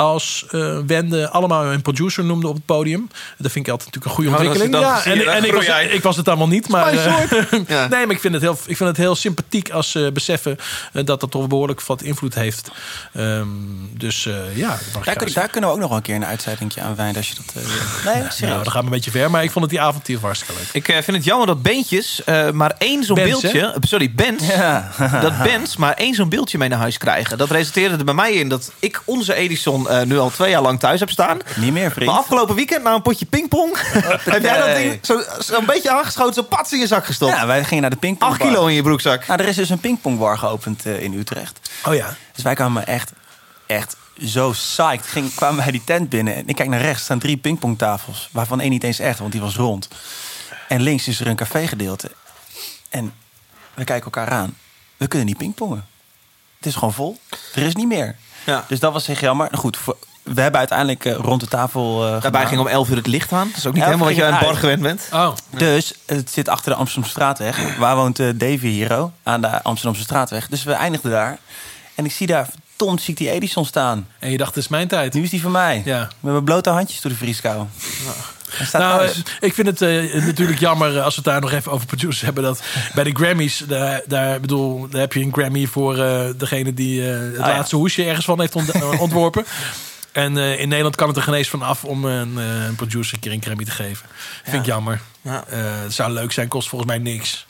als eh, Wende allemaal een producer noemden op het podium. Dat vind ik altijd natuurlijk een goede Oh, dat ontwikkeling. ja, en, en ik, was, ik was het allemaal niet. Maar, eh, (laughs) Ja. Nee, maar ik vind het heel, ik vind het heel sympathiek als ze beseffen eh, dat dat toch behoorlijk wat invloed heeft. Ehm, dus eh, ja, dat Daar, kun- daar kunnen we ook nog wel een keer een uitzendingje aan wijden als je dat... eh, nee, Nou, gaan we een beetje ver, maar ik vond het die avond hier hartstikke leuk. Ik eh, vind het jammer dat eh, maar één zo'n beeldje... Sorry. Ja. dat bands maar één zo'n beeldje mee naar huis krijgen. Dat resulteerde er bij mij in dat ik onze Edison eh, nu al twee jaar lang thuis heb staan. Niet meer, vriend. Maar afgelopen weekend na een potje pingpong... (laughs) heb jij dat ding zo- zo'n beetje aangeschoten, zo pats in je zak gestopt. Ja, wij gingen naar de pingpong. 8 kilo in je broekzak. Nou, er is dus een pingpongbar geopend eh, in Utrecht. Oh ja. Dus wij kwamen echt, echt zo psyched. Ging, kwamen wij die tent binnen en ik kijk naar rechts. Staan drie pingpongtafels, waarvan één niet eens echt, want die was rond. En links is er een cafégedeelte. En we kijken elkaar aan. We kunnen niet pingpongen. Het is gewoon vol. Er is niet meer. Ja. Dus dat was echt jammer. Goed, voor- we hebben uiteindelijk eh, rond de tafel. eh, Daarbij ging om 11 uur het licht aan. Dat is ook niet helemaal wat je aan een het bar gewend bent. Oh, Dus het zit achter de Amsterdamstraatweg. Waar woont eh, Davy Hero? Aan de Amsterdamse straatweg. Dus we eindigden daar. En ik zie daar verdomd zie ik die Edison staan. en je dacht, het is mijn tijd. Nu is die van mij. Ja. Met mijn blote handjes door de vrieskou. Nou, eh, ik vind het eh, natuurlijk jammer eh, als we het daar nog even over producers hebben. Dat bij de Grammys, daar, daar, bedoel, daar heb je een Grammy voor degene die het Ah, ja. laatste hoesje ergens van heeft ont- ontworpen. En in Nederland kan het er geen eens van af om een, producer een keer een Grammy te geven. Vind ik jammer. Ja. Het zou leuk zijn, kost volgens mij niks.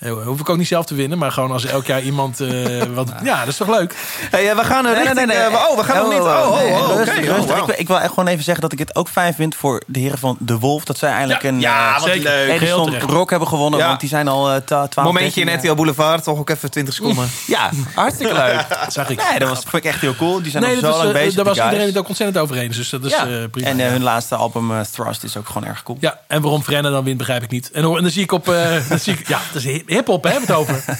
Eh, hoef ik ook niet zelf te winnen, maar gewoon als elk jaar iemand. eh, (laughs) wat, ja, dat is toch leuk? Hey, eh, we gaan er richting... eh, oh, we gaan nog niet... Oh, oh, oh, rustig, Oh, rustig. ik, wil- ik wil echt gewoon even zeggen dat ik het ook fijn vind voor de heren van De Wolf. Dat zij eindelijk Ja, een ja, eh, wat zeker. leuk. Heel Edison terecht. Rock hebben gewonnen. Want die zijn al eh, 12 Momentje in 13 RTL Boulevard, toch ook even 20 seconden. (laughs) Ja, hartstikke leuk. Dat (laughs) zag ik. Nee, dat was, vond ik echt heel cool. Die zijn Nee, al zo lang eh, bezig. daar was iedereen het ook ontzettend over eens. Dus dat is eh, prima. en eh, hun laatste album eh, Thrust is ook gewoon erg cool. Ja, en waarom Frenna dan wint, begrijp ik niet. En, dan zie ik op... eh, ja, dat is hip-hop, hebben we het over. (laughs)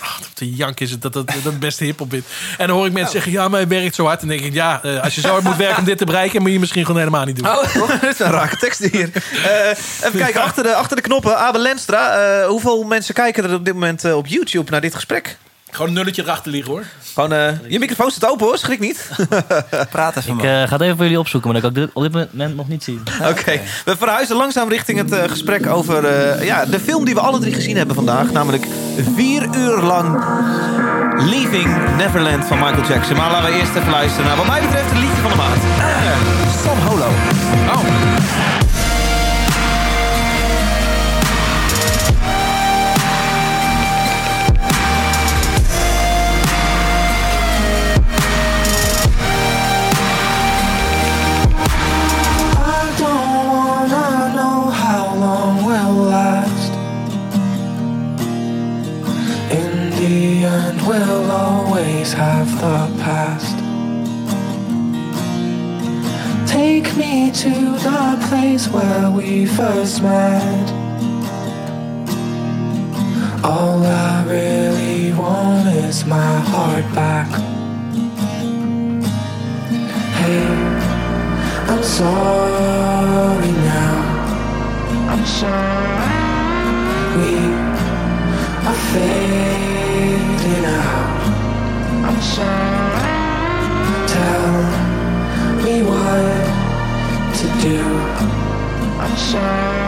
Ach, op de jank is het dat dat, dat het beste hip-hop is. En dan hoor ik mensen zeggen, ja, maar hij werkt zo hard. En dan denk ik, ja, eh, als je zo hard moet werken om dit te bereiken... moet je misschien gewoon helemaal niet doen. Oh, (laughs) dat is een rake tekst hier. Eh, even kijken, achter de, achter de knoppen. Abel Lenstra, eh, hoeveel mensen kijken er op dit moment op YouTube naar dit gesprek? Gewoon een nulletje erachter liggen, hoor. Gewoon, eh, je microfoon staat open hoor, schrik niet. (laughs) Praat even Ik eh, ga het even voor jullie opzoeken, maar dat kan ik op dit moment nog niet zien. (laughs) Oké, we verhuizen langzaam richting het eh, gesprek over eh, ja, de film die we alle drie gezien hebben vandaag. Namelijk vier uur lang Leaving Neverland van Michael Jackson. Maar laten we eerst even luisteren naar wat mij betreft het liedje van de maand. Eh, Sam Holo. The past. Take me to the place where we first met. All I really want is my heart back. Hey, I'm sorry now. I'm sorry. We are fading to do. I'm sorry.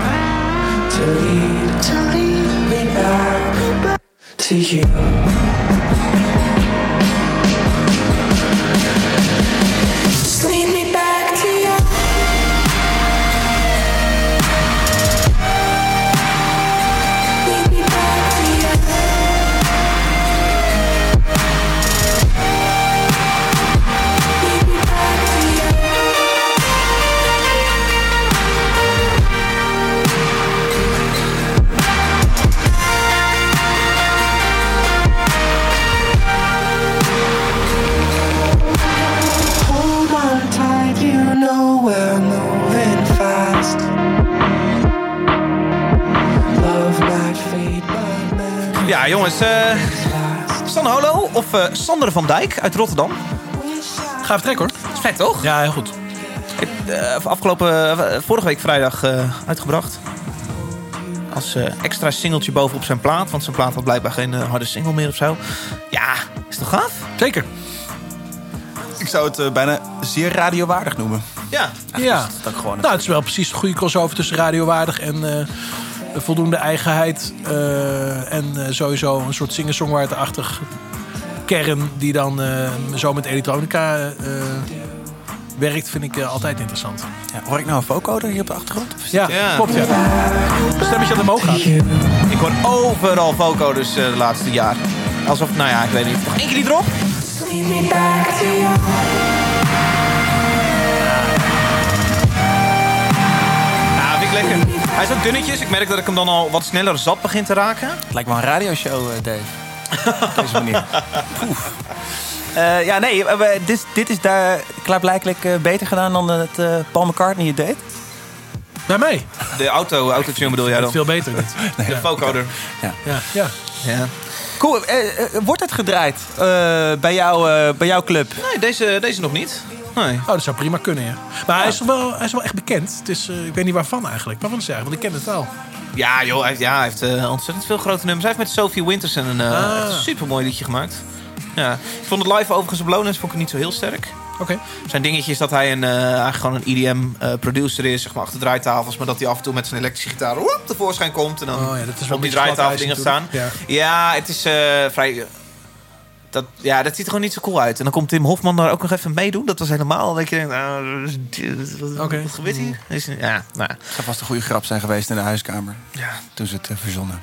To lead, to lead me back to you. Jongens. eh last. Stan Holo of eh, Sander van Dijk uit Rotterdam. Ga even trekken hoor. Dat is vet, toch? Ja, heel goed. Eh, afgelopen, eh, vorige week vrijdag eh, uitgebracht. Als eh, extra singeltje bovenop zijn plaat. Want zijn plaat had blijkbaar geen eh, harde single meer of zo. Ja, is toch gaaf? Zeker. Ik zou het eh, bijna zeer radiowaardig noemen. Ja. Ja. Dat is ook gewoon Nou, het is wel precies een goede crossover tussen radiowaardig en eh, voldoende eigenheid. eh, en eh, sowieso een soort singer-songwriter-achtig kern die dan eh, zo met elektronica eh, werkt, vind ik altijd interessant. Ja, hoor ik nou een vocoder hier op de achtergrond? Ja, Ja. klopt ja. Stemmetje aan de omhoog gaat. Ik hoor overal vocoders eh de laatste jaar. Alsof, nou ja, ik weet niet. Nog één keer die erop? Ja, vind ik lekker. Hij is ook dunnetjes. Ik merk dat ik hem dan al wat sneller zat begin te raken. Het lijkt wel een radioshow, eh, Dave. Op (laughs) deze manier. Poef. Eh, ja, nee, eh, we- dit, dit is daar klaarblijkelijk eh, beter gedaan dan het eh, Paul McCartney het deed. Bij mij. De auto, autotune bedoel jij Dat dan? is veel beter dit. (laughs) De vocoder. Ja, ja. Ja. Cool, eh, eh, wordt het gedraaid eh, bij, jou, eh, bij jouw club? Nee, deze, deze nog niet. Nee. Oh, dat zou prima kunnen, ja. Maar hij, is wel, hij is wel echt bekend. Het is, eh, ik weet niet waarvan eigenlijk. Waarvan is hij eigenlijk? Want ik ken het wel. Ja, joh, hij heeft, ja, hij heeft eh, ontzettend veel grote nummers. Hij heeft met Sophie Winterson een Ah. super mooi liedje gemaakt. Ja. Ik vond het live overigens op Lonens vond ik het niet zo heel sterk. Oké. Zijn dingetje is dat hij een, eh, eigenlijk gewoon een EDM-producer is, zeg maar, achter draaitafels. Maar dat hij af en toe met zijn elektrische gitaar woep, tevoorschijn komt. En dan Oh ja, dat is wel op die draaitafel dingen staan. Ja. het is eh, vrij... Dat, ja, dat ziet er gewoon niet zo cool uit. En dan komt Tim Hofman daar ook nog even meedoen. Dat was helemaal dat je denkt, nou, wat, Oké. wat gebeurt hier? Is- Ja, nou. Het zou vast een goede grap zijn geweest in de huiskamer. Ja. Toen ze het eh, verzonnen.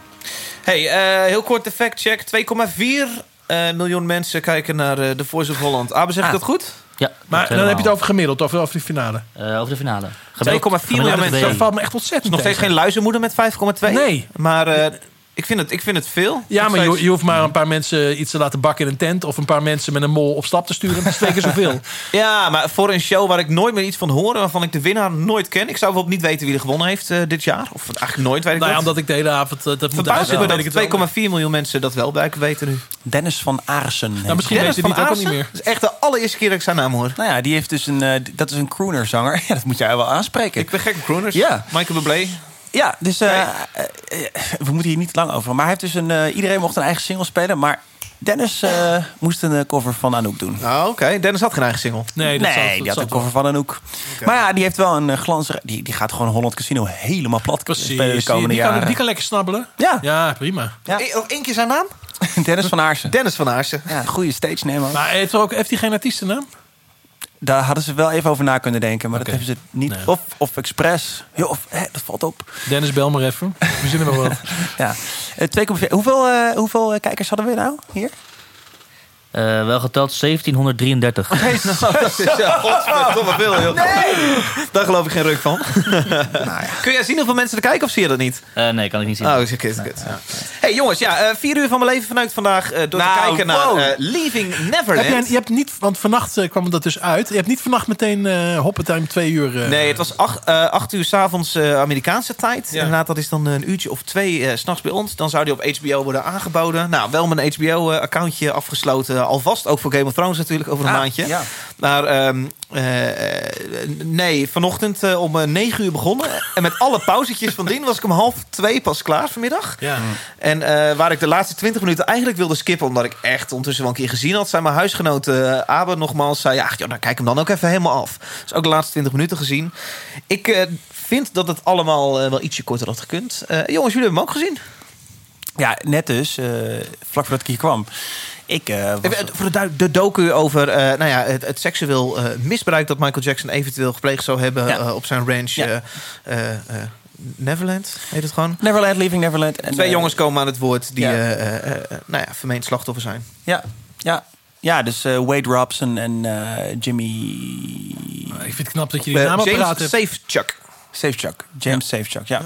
Hey, eh, heel kort de fact check. 2,4 eh, miljoen mensen kijken naar eh, The Voice of Holland. Abe, zeg ik Ah. dat goed? Ja, Maar dan heb je het over gemiddeld, over, over die finale. over... over de finale. 2,4 miljoen mensen. Dat valt me echt ontzettend nog steeds geen luizenmoeder met 5,2. Nee. Maar eh, ik, vind het, ik vind het veel. Ja, maar je, je hoeft maar een paar mensen iets te laten bakken in een tent... of een paar mensen met een mol op stap te sturen. Dat is twee keer zoveel. (laughs) Ja, maar voor een show waar ik nooit meer iets van hoor... waarvan ik de winnaar nooit ken. Ik zou bijvoorbeeld niet weten wie er gewonnen heeft eh, dit jaar. Of eigenlijk nooit weet ik nou ja, dat. omdat ik de hele avond... eh, dat moet Verbaast me uitleggen, weet ik het wel. dat 2,4 miljoen mensen dat wel bij weten nu. Dennis van Aarsen. Nou, misschien hij. weet je die ook al niet meer. Dat is echt de allereerste keer dat ik zijn naam hoor. Nou ja, die heeft dus een, eh, dat is een croonerzanger. (laughs) Ja, dat moet jij wel aanspreken. Ik ben gek op crooners. Ja. Michael Bublé. Ja, dus eh, eh, eh, we moeten hier niet te lang over. Maar hij heeft dus een, eh, iedereen mocht een eigen single spelen. Maar Dennis eh, moest een cover van Anouk doen. Oh, oké. Dennis had geen eigen single. Nee, dat nee, dat die had een wel. cover van Anouk. Maar ja, die heeft wel een glanzige... Die, die gaat gewoon Holland Casino helemaal plat Precies. spelen de Die, komende die, jaren. kan, die kan lekker snabbelen. Ja. Ja, prima. Ja. Eh, Nog één keer zijn naam? (laughs) Dennis van Aarsen. Dennis van Aarsen. Ja, goede stage name ook. Maar heeft, er ook, heeft hij geen artiestennaam? Daar hadden ze wel even over na kunnen denken. Maar dat hebben ze niet. Nee. Of, of expres. Of, hè, dat valt op. Dennis, bel maar even. We zien er wel wat. (laughs) Ja. Eh, 2,4. hoeveel, eh, hoeveel eh, kijkers hadden we nou hier? Eh, wel geteld 1733. (laughs) Ja, (laughs) godverdomme veel, joh. Nee! Daar geloof ik geen ruk van. (laughs) Kun jij zien hoeveel mensen er kijken of zie je dat niet? Eh, nee, kan ik niet zien. Oh, is kut, kut. Ja. Hey jongens, ja, eh, vier uur van mijn leven vanuit vandaag eh, door Nou, te kijken naar wow. eh, Leaving Neverland. Heb jij, je hebt niet, want vannacht kwam dat dus uit. Je hebt niet vannacht meteen eh hoppetime twee uur. eh, Nee, het was acht, eh, acht uur s'avonds avonds Amerikaanse tijd. Ja. Inderdaad, dat is dan een uurtje of twee eh, s s'nachts bij ons. Dan zou die op HBO worden aangeboden. Nou, wel mijn HBO-accountje afgesloten. Alvast ook voor Game of Thrones natuurlijk over een Ah, maandje. ja. Maar ehm, eh, eh, nee, vanochtend eh, om eh, negen uur begonnen. En met alle pauzetjes van dien was ik om half twee pas klaar vanmiddag. Ja. En eh, waar ik de laatste 20 minuten eigenlijk wilde skippen, omdat ik echt ondertussen wel een keer gezien had, zei mijn huisgenoot uh, Abe nogmaals: zei, ja, joh, dan kijk hem dan ook even helemaal af. Dus ook de laatste 20 minuten gezien. Ik eh, vind dat het allemaal eh, wel ietsje korter had gekund. Eh, jongens, jullie hebben hem ook gezien. Ja, net dus, eh, vlak voordat ik hier kwam. Ik, eh, was- Voor de, de docu over eh, nou ja, het, het seksueel eh, misbruik dat Michael Jackson eventueel gepleegd zou hebben Ja. op zijn ranch. Ja. eh, eh, eh, Neverland heet het gewoon. Neverland, Leaving Neverland. En, Twee jongens komen aan het woord die ja. eh, eh, eh, nou ja, vermeend slachtoffer zijn. Ja, ja. ja dus eh, Wade Robson en eh, Jimmy... Ik vind het knap dat je die naam James paraat hebt. Safechuck. Safechuck. James Safechuck, ja.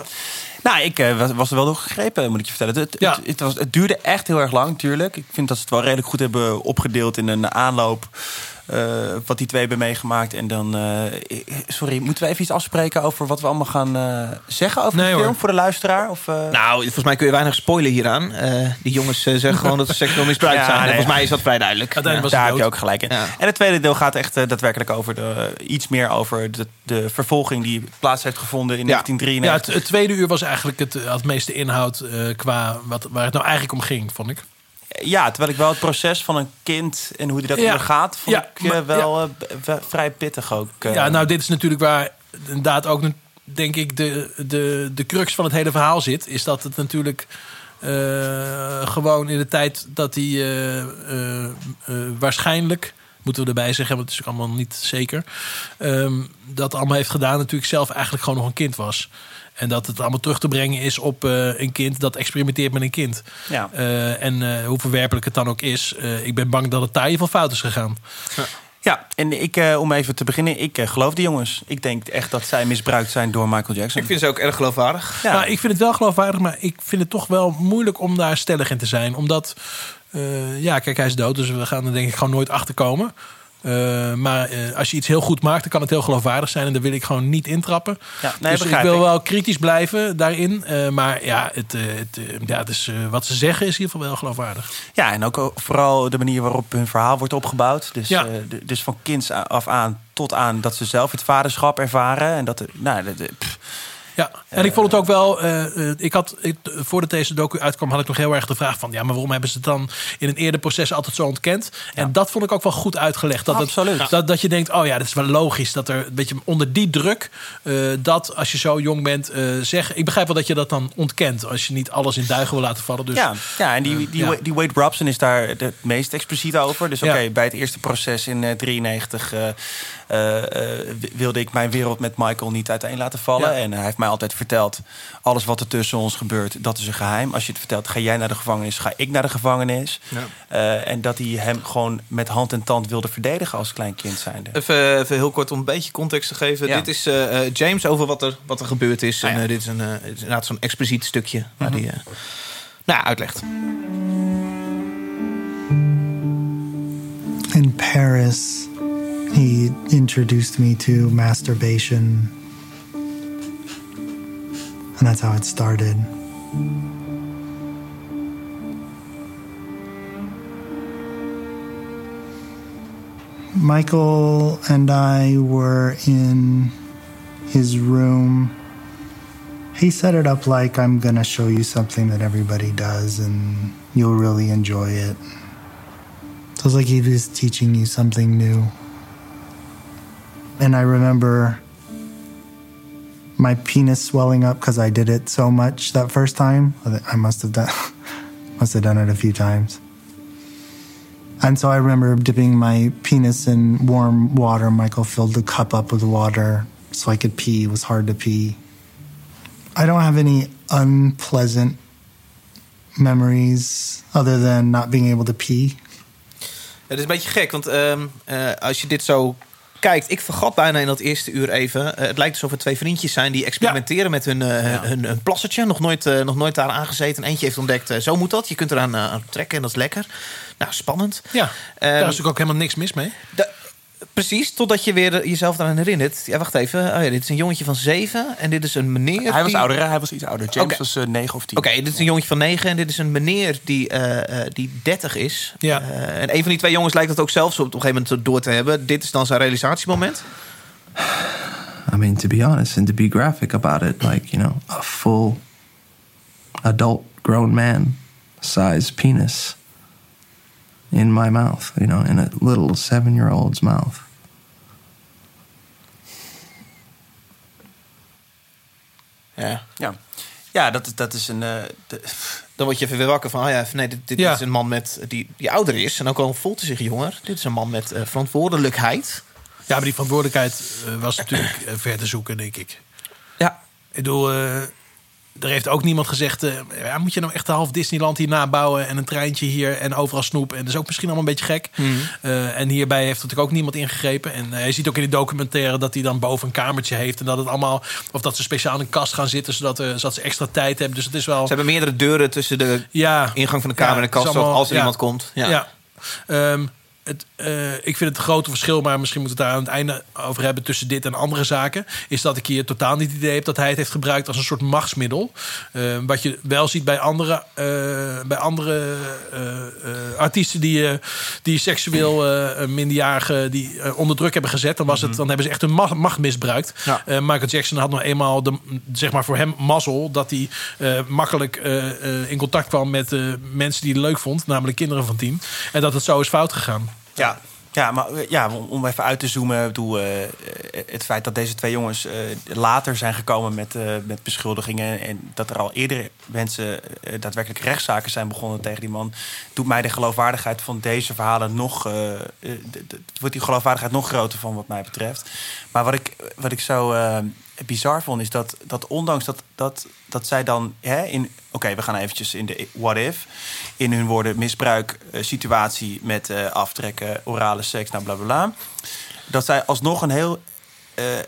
Nou, ik eh, was, was er wel door gegrepen, moet ik je vertellen. Het, Ja. het, het, was, het duurde echt heel erg lang, natuurlijk. Ik vind dat ze het wel redelijk goed hebben opgedeeld in een aanloop. Eh, wat die twee hebben meegemaakt. En dan... eh, sorry, moeten we even iets afspreken over wat we allemaal gaan eh, zeggen over Nee, de film hoor. voor de luisteraar? Of, eh? Nou, volgens mij kun je weinig spoilen hieraan. Eh, die jongens zeggen gewoon dat ze seksueel misbruikt Ja, zijn. Nee, volgens ja. mij is dat vrij duidelijk. Daar heb je ook gelijk in. Ja. En het tweede deel gaat echt daadwerkelijk over de, iets meer over de, de vervolging die plaats heeft gevonden in Ja. Ja, het, 1993. het tweede uur was eigenlijk het, had het meeste inhoud eh, qua wat, waar het nou eigenlijk om ging, vond ik. Ja, terwijl ik wel het proces van een kind en hoe die dat Ja. ondergaat, vond Ja, ik eh, maar- wel eh, b- w- vrij pittig ook. eh. Ja, nou, dit is natuurlijk waar inderdaad ook, denk ik, de, de, de crux van het hele verhaal zit. Is dat het natuurlijk gewoon in de tijd dat hij waarschijnlijk, moeten we erbij zeggen, want het is ook allemaal niet zeker, ehm, dat allemaal heeft gedaan, natuurlijk zelf eigenlijk gewoon nog een kind was. En dat het allemaal terug te brengen is op eh, een kind dat experimenteert met een kind. Ja. Eh, en eh, hoe verwerpelijk het dan ook is. eh, ik ben bang dat het daar geval fout is gegaan. ja, en ik, eh, om even te beginnen, ik geloof die jongens. Ik denk echt dat zij misbruikt zijn door Michael Jackson. Ik vind ze ook erg geloofwaardig. Ja. Nou, ik vind het wel geloofwaardig, maar ik vind het toch wel moeilijk om daar stellig in te zijn. Omdat, eh, ja, kijk, hij is dood, dus we gaan er denk ik gewoon nooit achter komen. Eh, maar eh, als je iets heel goed maakt, dan kan het heel geloofwaardig zijn. En daar wil ik gewoon niet intrappen. Ja, nee, dus ik wil ik. wel kritisch blijven daarin. Eh, maar ja, het, het, ja het is, eh, wat ze zeggen is in ieder geval wel geloofwaardig. Ja, en ook vooral de manier waarop hun verhaal wordt opgebouwd. Dus, Ja. dus van kinds a- af aan tot aan dat ze zelf het vaderschap ervaren. En dat, nou, de, de- pff, Ja, en ik vond het ook wel. eh, eh, ik had, ik, voordat deze docu uitkwam, had ik nog heel erg de vraag van: ja, maar waarom hebben ze het dan in een eerder proces altijd zo ontkend? En dat vond ik ook wel goed uitgelegd. Dat, het- Absoluut. dat, dat je denkt: oh ja, dat is wel logisch dat er een beetje onder die druk, eh, dat als je zo jong bent, eh zeg. Ik begrijp wel dat je dat dan ontkent als je niet alles in duigen wil laten vallen. Dus ja, ja, en die, die, ja. Die Wade Robson is daar het meest expliciet over. Dus oké, Ja. bij het eerste proces in 1993 wilde ik mijn wereld met Michael niet uiteen laten vallen. Ja. En hij heeft mij altijd verteld, alles wat er tussen ons gebeurt, dat is een geheim. Als je het vertelt, ga jij naar de gevangenis, ga ik naar de gevangenis. Eh, en dat hij hem gewoon met hand en tand wilde verdedigen als klein kind zijnde. Even, even heel kort om een beetje context te geven. Ja. Dit is eh, eh, James over wat er, wat er gebeurd is. Ah, en eh, dit is, een, eh, inderdaad zo'n expliciet stukje waar hij eh, nou, uitlegt. In Paris, he introduced me to masturbation. And that's how it started. Michael and I were in his room. He set it up like I'm going to show you something that everybody does and you'll really enjoy it. So it's like he was teaching you something new. And I remember my penis swelling up because I did it so much that first time. I must have done (laughs) must have done it a few times. And so I remember dipping my penis in warm water. Michael filled the cup up with water so I could pee. It was hard to pee. I don't have any unpleasant memories other than not being able to pee. Het is een beetje gek, want ehm, eh, als je dit zo kijkt, ik vergat bijna in dat eerste uur even. eh, het lijkt alsof er twee vriendjes zijn die experimenteren met hun, eh, hun, hun plassertje. Nog nooit, eh, nog nooit daar aangezeten. Eentje heeft ontdekt, zo moet dat. Je kunt eraan aan trekken en dat is lekker. Nou, spannend. Ja, Ehm, daar is natuurlijk ook helemaal niks mis mee. Precies, totdat je weer eh, jezelf eraan herinnert. Ja, wacht even. Oh ja, dit is een jongetje van zeven en dit is een meneer. Hij was die- ouder, hij was iets ouder. James was eh, negen of tien. Oké, dit is een jongetje van negen en dit is een meneer die, eh, eh, die 30 is. Ja. Eh, en een van die twee jongens lijkt dat ook zelfs op een gegeven moment door te hebben. Dit is dan zijn realisatiemoment. I mean, to be honest and to be graphic about it, like, you know, a full adult grown man size penis in my mouth, you know, in a little seven year old's mouth. Ja. Ja, ja dat, is- dat is een... eh, de- Dan word je even weer wakker van, oh ja, nee, dit, dit Ja. is een man met, die, die ouder is. En ook al voelt hij zich jonger. Dit is een man met eh, verantwoordelijkheid. Ja, maar die verantwoordelijkheid eh, was natuurlijk ver te zoeken, denk ik. Ja. Ik bedoel, eh, er heeft ook niemand gezegd... eh, ja, moet je nou echt een half Disneyland hier nabouwen... en een treintje hier en overal snoep. En dat is ook misschien allemaal een beetje gek. Mhm. Eh, en hierbij heeft natuurlijk ook niemand ingegrepen. En eh, je ziet ook in die documentaire dat hij dan boven een kamertje heeft... en dat het allemaal... of dat ze speciaal in een kast gaan zitten... zodat, zodat ze extra tijd hebben. Dus het is wel... Ze hebben meerdere deuren tussen de ja, ingang van de kamer Ja, en de kast. allemaal- als er iemand komt. Ja. Ja. Ehm, het, eh, ik vind het grote verschil, maar misschien moeten we het daar aan het einde over hebben tussen dit en andere zaken. Is dat ik hier totaal niet het idee heb dat hij het heeft gebruikt als een soort machtsmiddel. Eh, wat je wel ziet bij andere, eh, bij andere artiesten die, die seksueel minderjarigen die onder druk hebben gezet. Dan, was het, dan hebben ze echt hun ma- macht misbruikt. Ja. Michael Jackson had nog eenmaal de, zeg maar voor hem mazzel dat hij makkelijk in contact kwam met mensen die hij leuk vond, namelijk kinderen van tien. En dat het zo is fout gegaan. Ja, ja maar ja, om, even uit te zoomen, bedoel, eh, het feit dat deze twee jongens eh, later zijn gekomen met, eh, met beschuldigingen en dat er al eerder mensen eh, daadwerkelijk rechtszaken zijn begonnen tegen die man, doet mij de geloofwaardigheid van deze verhalen nog, eh, eh, wordt die geloofwaardigheid nog groter van wat mij betreft. Maar wat ik, wat ik zo bizar vond, is dat, dat ondanks dat, dat, dat zij dan in. Oké, we gaan eventjes in de what if. In hun woorden misbruik situatie met aftrekken, orale seks, nou bla bla bla. Dat zij alsnog een heel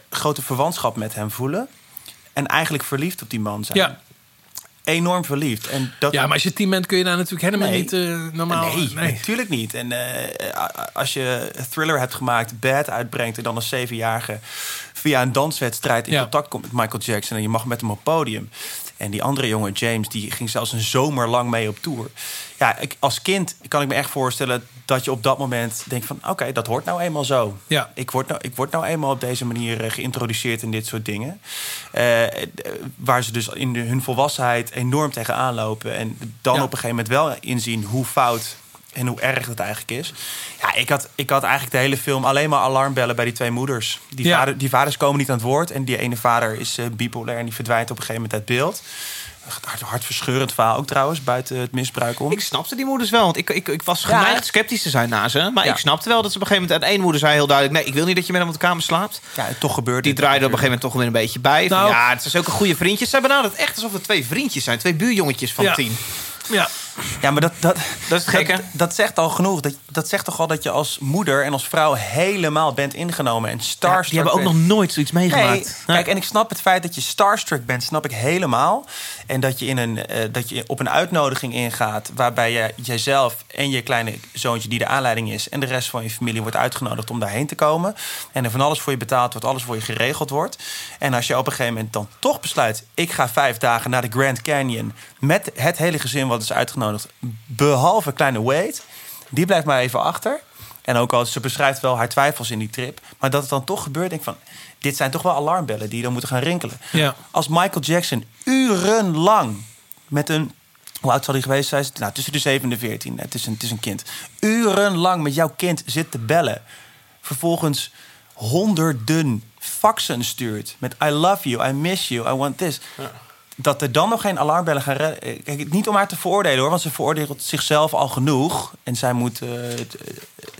grote verwantschap met hem voelen. En eigenlijk verliefd op die man zijn. Ja. Enorm verliefd. En dat, Ja, maar als je tien bent kun je daar natuurlijk helemaal Nee. niet eh, normaal... Nee, (laughs) natuurlijk niet. En eh, als je een thriller hebt gemaakt, Bad uitbrengt... en dan als zevenjarige via een danswedstrijd in Ja. contact komt met Michael Jackson... en je mag met hem op podium. En die andere jongen, James, die ging zelfs een zomer lang mee op tour. Ja, ik, als kind kan ik me echt voorstellen dat je op dat moment denkt van... oké, dat hoort nou eenmaal zo. Ja. Ik, word nou, ik word nou eenmaal op deze manier eh, geïntroduceerd in dit soort dingen. Eh, waar ze dus in de- hun volwassenheid enorm tegenaan lopen. En dan Ja. op een gegeven moment wel inzien hoe fout en hoe erg het eigenlijk is. Ja, ik had, ik had eigenlijk de hele film alleen maar alarmbellen bij die twee moeders. Die, Ja. vader, die vaders komen niet aan het woord. En die ene vader is eh, bipolair en die verdwijnt op een gegeven moment uit beeld. Hart, hartverscheurend verhaal ook trouwens, buiten het misbruik om. Ik snapte die moeders wel, want ik, ik, ik was geneigd sceptisch te zijn naar ze. Maar Ja. ik snapte wel dat ze op een gegeven moment... En één moeder zei heel duidelijk... nee, ik wil niet dat je met hem op de kamer slaapt. Ja, toch gebeurde Die draaide op een gegeven moment toch weer een beetje bij. Van, Nou- ja, het zijn ook een goede vriendjes. Ze benaderen het echt alsof het twee vriendjes zijn. Twee buurjongetjes van Ja. tien. Ja. Ja, maar dat, dat, Dat is het gekke. dat, dat zegt al genoeg. Dat, dat zegt toch al dat je als moeder en als vrouw helemaal bent ingenomen en Ja, starstruck die hebben ook bent. nog nooit zoiets meegemaakt. Nee, kijk, en ik snap het feit dat je starstruck bent, snap ik helemaal. En dat je, in een, eh, dat je op een uitnodiging ingaat... waarbij je jijzelf en je kleine zoontje die de aanleiding is... en de rest van je familie wordt uitgenodigd om daarheen te komen. En er van alles voor je betaald wordt, alles voor je geregeld wordt. En als je op een gegeven moment dan toch besluit... ik ga vijf dagen naar de Grand Canyon... met het hele gezin wat is uitgenodigd... behalve kleine Wade, die blijft maar even achter... En ook al ze beschrijft wel haar twijfels in die trip. Maar dat het dan toch gebeurt, denk ik van... dit zijn toch wel alarmbellen die dan moeten gaan rinkelen. Ja. Als Michael Jackson urenlang met een... Hoe oud zal hij geweest zijn? Nou, tussen de 7 en de 14. Het is een, het is een kind. Urenlang met jouw kind zit te bellen. Vervolgens honderden faxen stuurt. Met I love you, I miss you, I want this. Dat er dan nog geen alarmbellen gaan redden. Kijk, niet om haar te veroordelen hoor, want ze veroordeelt zichzelf al genoeg. En zij moet eh, het,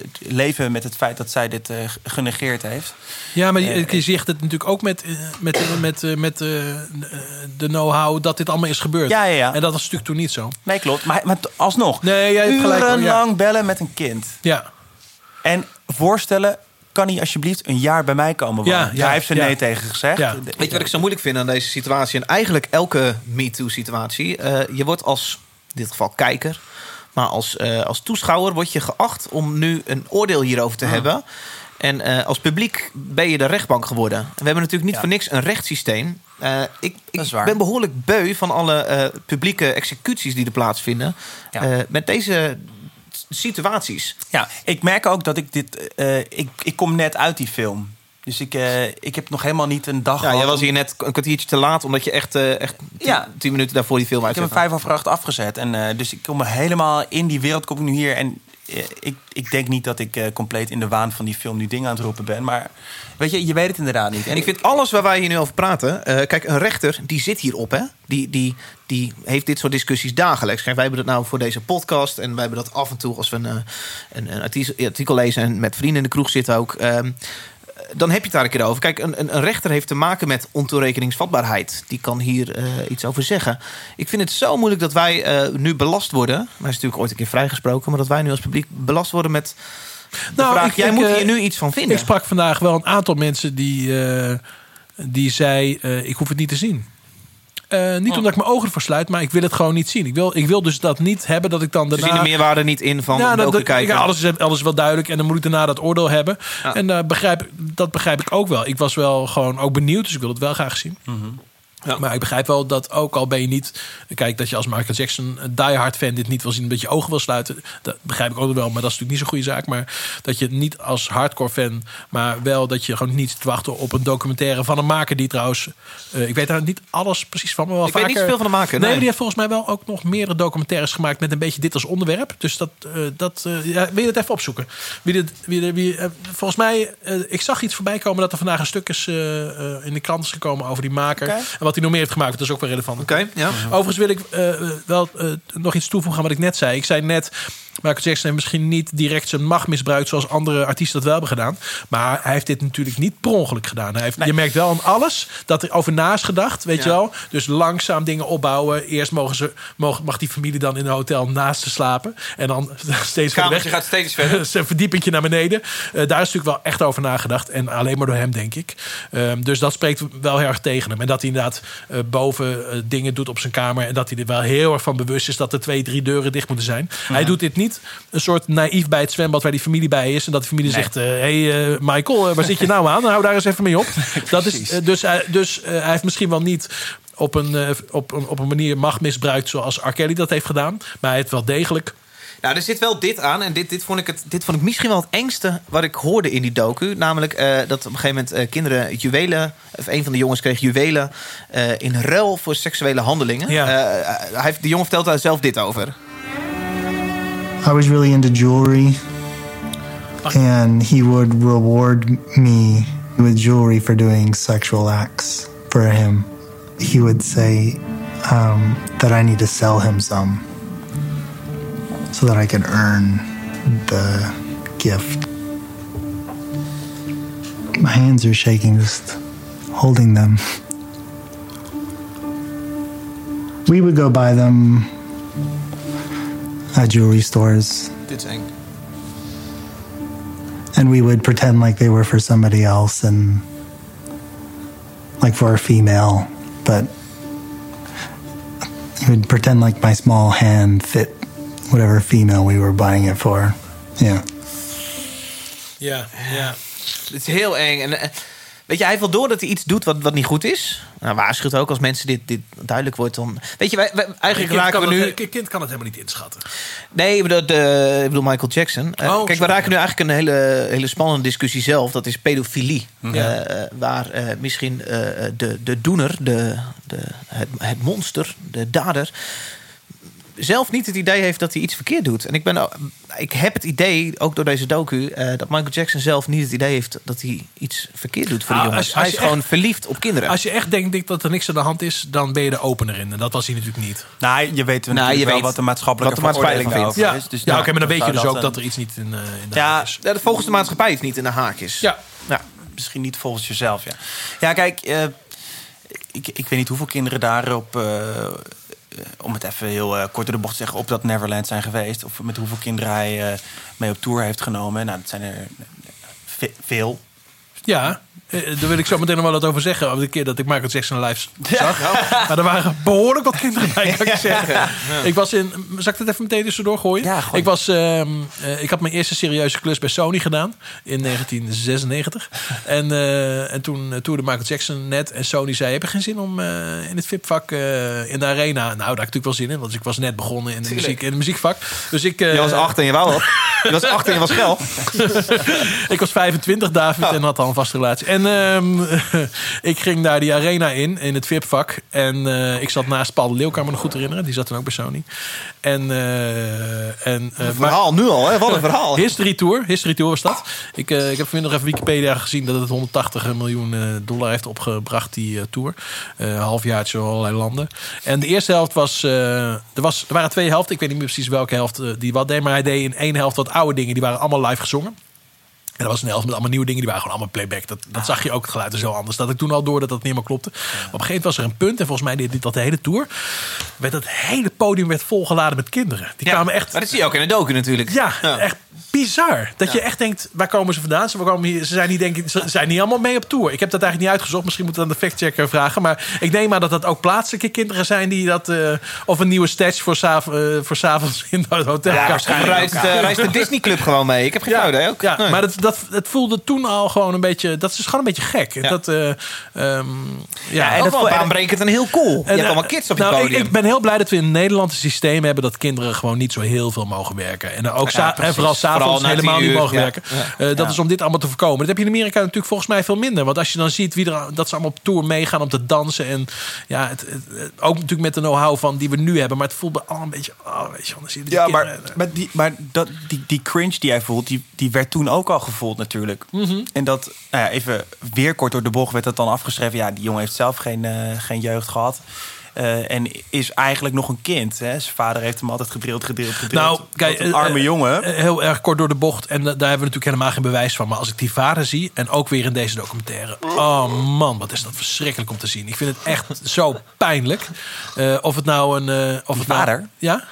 het leven met het feit dat zij dit eh, genegeerd heeft. Ja, maar je, Eh, je zegt het natuurlijk ook met, eh, met, eh, met, eh, met eh, de know-how dat dit allemaal is gebeurd. Ja, ja, ja. En dat was natuurlijk toen niet zo. Nee, klopt. Maar, maar alsnog. Nee, jij hebt gelijk. hoor, Urenlang Ja. bellen met een kind. ja. En voorstellen, kan hij alsjeblieft een jaar bij mij komen wonen? Ja, ja, Daar heeft ze ja. nee tegen gezegd. Weet je wat ik zo moeilijk vind aan deze situatie? En eigenlijk elke MeToo-situatie. eh, je wordt als, in dit geval kijker... maar als, eh, als toeschouwer word je geacht om nu een oordeel hierover te hebben. En eh, als publiek ben je de rechtbank geworden. En we hebben natuurlijk niet Ja. voor niks een rechtssysteem. Eh, ik ik is waar. ben behoorlijk beu van alle eh, publieke executies die er plaatsvinden. Ja. eh, met deze situaties. Ja, ik merk ook dat ik dit... eh, ik, ik kom net uit die film. Dus ik, eh, ik heb nog helemaal niet een dag Ja, jij was om- hier net een kwartiertje te laat... omdat je echt, eh, echt tien, Ja. tien minuten daarvoor die film Ik uit heb hem vijf over acht afgezet. En, eh, dus ik kom helemaal in die wereld kom ik nu hier. En ik, ik denk niet dat ik eh, compleet in de waan van die film nu dingen aan het roepen ben. Maar weet je, je weet het inderdaad niet. En ik vind alles waar wij hier nu over praten. eh, kijk, een rechter die zit hierop, hè? Die, die, die heeft dit soort discussies dagelijks. Kijk, wij hebben dat nou voor deze podcast. En wij hebben dat af en toe als we een, eh, een, een artikel- artikel lezen en met vrienden in de kroeg zitten ook. ehm, dan heb je het daar een keer over. Kijk, een, een, een rechter heeft te maken met ontoerekeningsvatbaarheid. Die kan hier eh, iets over zeggen. Ik vind het zo moeilijk dat wij eh, nu belast worden. Hij is natuurlijk ooit een keer vrijgesproken. Maar dat wij nu als publiek belast worden met de vraag... jij moet eh, hier nu iets van vinden. Ik sprak vandaag wel een aantal mensen die, eh, die zei... eh, ik hoef het niet te zien. Eh, niet Oh. omdat ik mijn ogen ervoor sluit, maar ik wil het gewoon niet zien. Ik wil, ik wil dus dat niet hebben dat ik dan Ze daarna... zien de meerwaarde niet in van Ja, dat, kijken. ja, alles, is, alles is wel duidelijk. En dan moet ik daarna dat oordeel hebben. Ja. En eh, begrijp, dat begrijp ik ook wel. Ik was wel gewoon ook benieuwd, dus ik wil het wel graag zien. Maar ik begrijp wel dat ook al ben je niet... Kijk, dat je als Michael Jackson een diehard fan dit niet wil zien... dat je ogen wil sluiten, dat begrijp ik ook wel. Maar dat is natuurlijk niet zo'n goede zaak. Maar dat je niet als hardcore fan... maar wel dat je gewoon niet zit te wachten op een documentaire van een maker... die trouwens... eh, ik weet daar niet alles precies van, maar wel Ik weet vaker... niet zoveel van de maker, Nee, nee. maar die heeft volgens mij wel ook nog meerdere documentaires gemaakt... met een beetje dit als onderwerp. Dus dat... eh, dat eh, ja, wil je dat even opzoeken? Wie dit, wie, volgens mij... ik zag iets voorbij komen dat er vandaag een stuk is... in de krant is gekomen over die maker. Oké. En wat hij nog meer heeft gemaakt. Dat is ook wel relevant. Oké, ja. Overigens wil ik eh, wel eh, nog iets toevoegen aan wat ik net zei. Ik zei net, Michael Jackson heeft misschien niet direct zijn macht misbruikt... zoals andere artiesten dat wel hebben gedaan. Maar hij heeft dit natuurlijk niet per ongeluk gedaan. Hij heeft, Je merkt wel aan alles dat er over na is gedacht, weet je wel. Dus langzaam dingen opbouwen. Eerst mogen ze, mogen, mag die familie dan in een hotel naast ze slapen. En dan (laughs) steeds verder weg. gaat steeds verder. (laughs) Zijn verdiepingje naar beneden. Eh, daar is natuurlijk wel echt over nagedacht. En alleen maar door hem, denk ik. Ehm, dus dat spreekt wel heel erg tegen hem. En dat hij inderdaad eh, boven eh, dingen doet op zijn kamer. En dat hij er wel heel erg van bewust is dat er twee, drie deuren dicht moeten zijn. Hij doet dit niet een soort naïef bij het zwembad waar die familie bij is. En dat de familie Nee. zegt: Hé hey, eh, Michael, eh, waar zit je nou aan? Hou daar eens even mee op. (laughs) dat is, eh, dus hij- dus eh, hij heeft misschien wel niet. Op een, eh, op, een, op een manier macht misbruikt zoals R. Kelly dat heeft gedaan. Maar hij heeft wel degelijk Nou, er zit wel dit aan. En dit, dit, vond ik het, dit vond ik misschien wel het engste wat ik hoorde in die docu. Namelijk eh, dat op een gegeven moment eh, kinderen juwelen... of een van de jongens kreeg juwelen... eh, in ruil voor seksuele handelingen. Ja. Eh, hij heeft, de jongen vertelt daar zelf dit over. I was really into jewelry, and he would reward me with jewelry for doing sexual acts for him. He would say um, that I need to sell him some so that I could earn the gift. My hands are shaking just holding them. We would go buy them at jewelry stores Dit is eng. and we would pretend like they were for somebody else and like for a female but we would pretend like my small hand fit whatever female we were buying it for yeah Ja, ja. Het is heel eng. En, eh, weet je, hij heeft wel door dat hij iets doet wat, wat niet goed is. Nou, waarschuwt ook als mensen dit, dit duidelijk wordt. Dan, weet je, wij, wij- eigenlijk raken we nu... het- Een kind kan het helemaal niet inschatten. Nee, ik bedoel, de, ik bedoel Michael Jackson. Eh, Oh, kijk, we raken nu eigenlijk een hele, hele spannende discussie zelf. Dat is pedofilie. Ja. Eh, waar eh, misschien eh, de, de doener, de, de, het, het monster, de dader... zelf niet het idee heeft dat hij iets verkeerd doet. En ik, ben, ik heb het idee, ook door deze docu... eh, dat Michael Jackson zelf niet het idee heeft... dat hij iets verkeerd doet voor Nou, de jongens. als- als hij is gewoon verliefd op kinderen. Als je echt denkt dat er niks aan de hand is, dan ben je de opener in. En dat was hij natuurlijk niet. Nou, je weet Nou, natuurlijk je wel weet wat de maatschappelijke wat de maatschappij daarover vindt. is. ja, ja oké, maar dan weet je dus ook een- dat er iets niet in, eh, in de Ja, hand is. Ja, dat volgens de maatschappij is niet in de haak is. Ja. ja. misschien niet volgens jezelf, ja. Ja, kijk, eh, ik, ik weet niet hoeveel kinderen daarop... eh, eh, om het even heel eh, kort door de bocht te zeggen... op dat Neverland zijn geweest. Of met hoeveel kinderen hij eh, mee op tour heeft genomen. Nou, dat zijn er ve- veel. Ja, eh, daar wil ik zo meteen nog wel wat over zeggen. Over de keer dat ik Michael Jackson live zag. Maar er waren behoorlijk wat kinderen bij, kan ik zeggen. Ik was in... Zal ik dat even meteen tussendoor gooien? Ja, ik, was, ehm, eh, ik had mijn eerste serieuze klus bij Sony gedaan. In 1996. En, eh, en toen toerde Michael Jackson net. En Sony zei, heb je geen zin om eh, in het VIP-vak eh, in de arena... Nou, daar had ik natuurlijk wel zin in. Want ik was net begonnen in de, muziek, in de muziekvak. Dus ik... eh, Je was acht en je wou wat. Je was acht en je was gel. (laughs) ik was 25, David, en had al een vaste relatie. En ehm, (laughs) ik ging daar die arena in, in het VIP-vak. En eh, ik zat naast Paul de Leeuw, kan me nog goed herinneren. Die zat toen ook bij Sony. En, eh en, eh, maar- verhaal nu al, hè? Wat een (laughs) verhaal. History Tour, History Tour was dat. Ik, ik heb vanmiddag even Wikipedia gezien dat het 180 miljoen dollar heeft opgebracht, die tour. Halfjaartje allerlei landen. En de eerste helft was, er was... Er waren twee helften, ik weet niet meer precies welke helft die wat deed. Maar hij deed in één helft wat oude dingen, die waren allemaal live gezongen. En dat was een helft met allemaal nieuwe dingen, die waren gewoon allemaal playback. Dat, dat zag je ook, het geluid er zo anders. Dat ik toen al door dat dat niet meer klopte. Maar op een gegeven moment was er een punt, en volgens mij deed dit dat de hele tour. Werd het hele podium werd volgeladen met kinderen. Die kwamen echt Maar dat zie je ook in de docu natuurlijk. ja, echt bizar. Dat je echt denkt, waar komen ze vandaan? Ze, komen hier, ze, zijn niet, denk ik, ze zijn niet allemaal mee op tour. Ik heb dat eigenlijk niet uitgezocht. Misschien moeten we aan de factchecker vragen. Maar ik neem maar dat dat ook plaatselijke kinderen zijn die dat... eh, of een nieuwe stage voor, s'av- eh, voor s'avonds in het hotel. Ja, waarschijnlijk reist, eh, reist de Disney Club gewoon mee. Ik heb geen ja, idee ook. Ja, Nee. maar dat, dat, het voelde toen al gewoon een beetje... Dat is gewoon een beetje gek. Ja. Dat, eh, ehm, ja, Ja, en dat wel baanbrekend en heel cool. Je en, hebt eh, allemaal kids op je nou, ik, podium. ik ben heel blij dat we in Nederland een systeem hebben dat kinderen gewoon niet zo heel veel mogen werken. En ook Ja, en vooral s'avonds helemaal niet mogen ja. werken. Ja. Eh, dat is om dit allemaal te voorkomen. Dat heb je in Amerika natuurlijk volgens mij veel minder. Want als je dan ziet wie er, dat ze allemaal op tour meegaan om te dansen. En ja, het, het- het- ook natuurlijk met de know-how van die we nu hebben. Maar het voelt me al een beetje. Oh, weet je, wel, dan zie je die Ja, kinderen- maar, maar, die, maar dat, die, die cringe die jij voelt, die, die werd toen ook al gevoeld natuurlijk. Mhm. En dat, nou ja, even weer kort door de bocht werd dat dan afgeschreven. Ja, die jongen heeft zelf geen, eh, geen jeugd gehad. Eh, en is eigenlijk nog een kind. Hè? Zijn vader heeft hem altijd gedrild, gedrild, gedrild. Nou, kijk, een arme eh, jongen. Heel erg kort door de bocht. En da- daar hebben we natuurlijk helemaal geen bewijs van. Maar als ik die vader zie, en ook weer in deze documentaire. Oh man, wat is dat verschrikkelijk om te zien. Ik vind het echt zo pijnlijk. Of het nou een... of het nou- vader? ja?